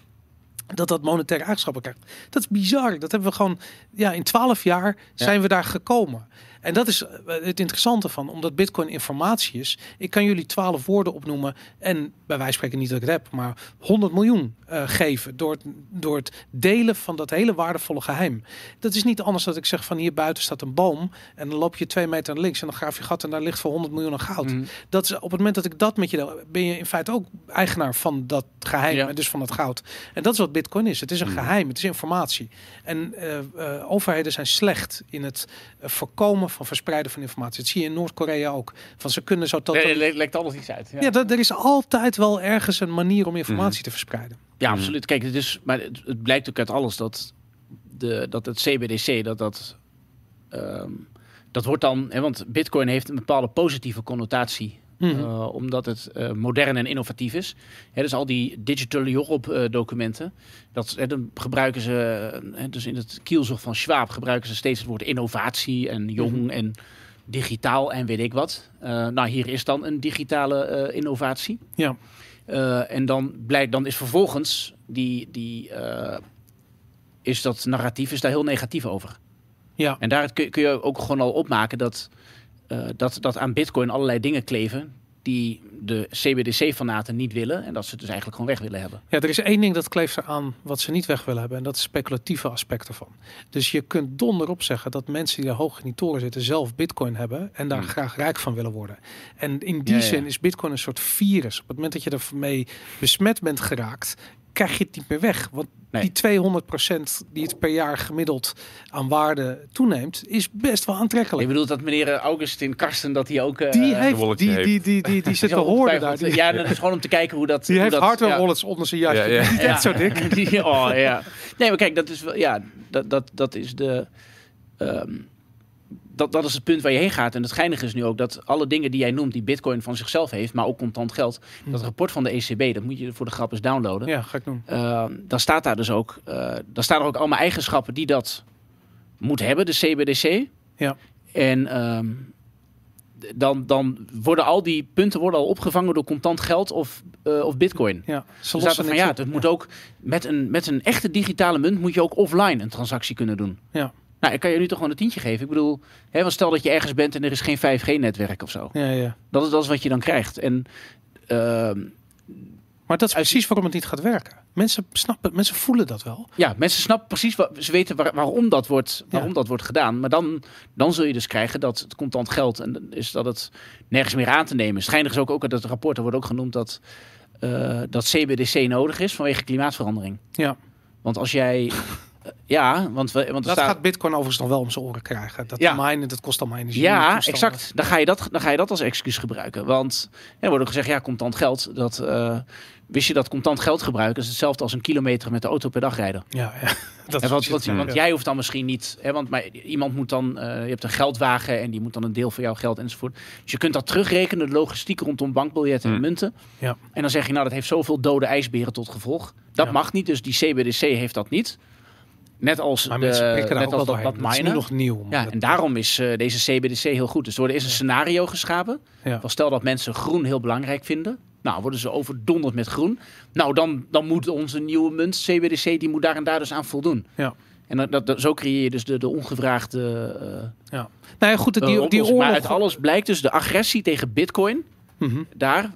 Dat dat monetaire eigenschappen krijgt. Dat is bizar. Dat hebben we gewoon, ja, in 12 jaar zijn we daar gekomen. En dat is eh, het interessante van, omdat Bitcoin informatie is. Ik kan jullie 12 woorden opnoemen en bij wijze van spreken niet dat ik het heb, maar 100 miljoen eh, geven door het, door het delen van dat hele waardevolle geheim. Dat is niet anders dat ik zeg van hier buiten staat een boom en dan loop je twee meter naar links en dan graaf je gat en daar ligt voor 100 miljoen aan goud. Mhm. Dat is op het moment dat ik dat met je deel, ben je in feite ook eigenaar van dat geheim Ja. en dus van dat goud. En dat is wat Bitcoin is. Het is een Mhm. geheim, het is informatie. En eh, overheden zijn slecht in het eh, voorkomen van verspreiden van informatie. Dat zie je in Noord-Korea ook. Van ze kunnen zo tot. Nee, le- lekt alles iets uit. Ja, Ja, dat, er is altijd wel ergens een manier om informatie te verspreiden. Ja, absoluut. Kijk, het is, maar het, het blijkt ook uit alles dat, de, dat het CBDC, dat dat, ehm, dat wordt dan, hè, want Bitcoin heeft een bepaalde positieve connotatie. Mhm. eh, omdat het eh, modern en innovatief is. Dus al die digital Europe eh, documenten, dat dan gebruiken ze, dus in het kielzog van Schwab gebruiken ze steeds het woord innovatie en jong Mhm. en digitaal en weet ik wat. Nou, hier is dan een digitale innovatie. Ja. En dan blijkt, dan is vervolgens die, die is dat narratief is daar heel negatief over. Ja. En daar kun, kun je ook gewoon al opmaken dat, dat, dat aan Bitcoin allerlei dingen kleven die de CBDC-fanaten niet willen en dat ze het dus eigenlijk gewoon weg willen hebben. ja, er is één ding dat kleeft eraan wat ze niet weg willen hebben. En dat is speculatieve aspecten van. Dus je kunt donderop zeggen dat mensen die daar hoog in die toren zitten zelf bitcoin hebben. En daar Hmm. graag rijk van willen worden. En in die Ja, ja. zin is bitcoin een soort virus. Op het moment dat je ermee besmet bent geraakt, krijg je het niet meer weg. Want Nee. die 200% die het per jaar gemiddeld aan waarde toeneemt, is best wel Je aantrekkelijk. bedoelt dat meneer Augustin Karsten dat hij ook... eh, Die, eh, heeft, die, die, die, die, die zit te horen daar. Die, Ja, dat is gewoon om te kijken hoe dat... die hoe heeft dat, hardware ja. wallets onder zijn jasje. Ja, ja. Niet echt zo dik. Die- oh, ja. Nee, maar kijk, dat is wel, ja, dat, dat, dat is de. ehm, dat, dat is het punt waar je heen gaat. En het geinige is nu ook dat alle dingen die jij noemt, die Bitcoin van zichzelf heeft, maar ook contant geld. Dat rapport van de ECB, dat moet je voor de grap eens downloaden. Ja, ga ik doen. Ehm, dan staat daar dus ook, eh dan staan er ook allemaal eigenschappen die dat moet hebben, de CBDC. Ja. En ehm, dan, dan worden al die punten worden al opgevangen door contant geld of, eh, of Bitcoin. Ja, ze er van ja, het moet ook met een, met een echte digitale munt moet je ook offline een transactie kunnen doen. Ja. Nou, ik kan je nu toch gewoon een tientje geven. Ik bedoel, hè, want stel dat je ergens bent en er is geen 5G-netwerk of zo. Ja, ja. Dat is, dat is wat je dan krijgt. En ehm, Maar dat is precies waarom het niet gaat werken. Mensen snappen, mensen voelen dat wel. ja, mensen snappen precies, wa- ze weten waar- waarom, dat wordt, waarom Ja. dat wordt gedaan. Maar dan, dan zul je dus krijgen dat het contant geld en is dat het nergens meer aan te nemen. Schijnig is ook, ook uit het rapport, er wordt ook genoemd dat, eh, dat CBDC nodig is vanwege klimaatverandering. Ja. Want als jij ja, want, we, want Dat staat... gaat Bitcoin overigens nog wel om zijn oren krijgen. Dat Ja. minen, dat kost allemaal energie. Ja, exact. Dan ga, je dat, dan ga je dat als excuus gebruiken. Want er wordt ook gezegd, ja, contant geld. Dat, eh, wist je dat contant geld gebruiken is hetzelfde als een kilometer met de auto per dag rijden. Ja, ja. Dat En is want, want, jij hoeft dan misschien niet, hè, want maar iemand moet dan, eh, je hebt een geldwagen en die moet dan een deel van jouw geld enzovoort. Dus je kunt dat terugrekenen, de logistiek rondom bankbiljetten en Hmm. munten. Ja. En dan zeg je, nou, dat heeft zoveel dode ijsberen tot gevolg. Dat Ja. mag niet, dus die CBDC heeft dat niet. Net als, Maar de, net als dat, doorheen. dat nog nieuw. Ja, en daarom is eh, deze CBDC heel goed. Dus er is een scenario geschapen. Ja. Van stel dat mensen groen heel belangrijk vinden. Nou, worden ze overdonderd met groen. Nou, dan, dan moet onze nieuwe munt, CBDC, die moet daar en daar dus aan voldoen. Ja. En dat, dat, zo creëer je dus de, de ongevraagde eh, Ja. Nou ja, goed, die, die oorlog... Maar uit alles blijkt dus de agressie tegen bitcoin. Mhm. Daar,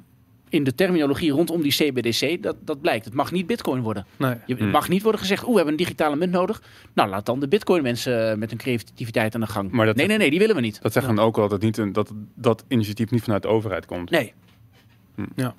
in de terminologie rondom die CBDC, dat, dat blijkt. Het mag niet bitcoin worden. Nee. Je, Hmm. Het mag niet worden gezegd, oeh, we hebben een digitale munt nodig. Nou, laat dan de bitcoin mensen eh, met hun creativiteit aan de gang. Maar dat- nee, nee, nee, die willen we niet. Dat zeggen dan ook wel dat, niet een, dat dat initiatief niet vanuit de overheid komt. Nee. Ja,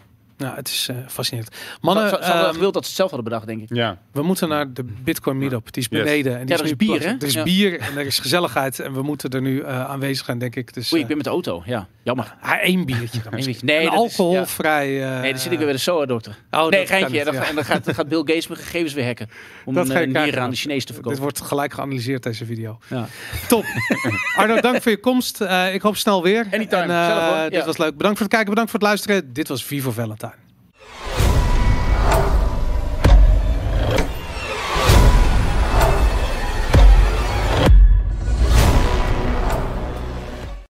het is eh, fascinerend. Mannen, ze hadden ehm, gewild dat ze het zelf hadden bedacht, denk ik. Ja, we moeten naar de Bitcoin Meetup. Die is Yes. beneden. En die Ja, er is bier, hè? Er is Ja. bier en er is gezelligheid. En we moeten er nu eh, aanwezig zijn, denk ik. Dus, Oei, ik eh, ben met de auto. Ja, jammer. ah, één biertje dan. Eén misschien. biertje. Nee, Een dat is- alcoholvrij... eh, Nee, dan zit ik weer bij de SOA-dokter. oh, nee, geintje. En dan, en dan gaat, dan gaat Bill Gates mijn gegevens weer hacken. Om Dat een nieren aan de Chinees te Dit verkopen. wordt gelijk geanalyseerd, deze video. Ja. Top. Arno, dank voor je komst. Eh, ik hoop snel weer. Anytime. En. Dit Ja. was leuk. Bedankt voor het kijken, bedankt voor het luisteren. Dit was Vivo Valentine.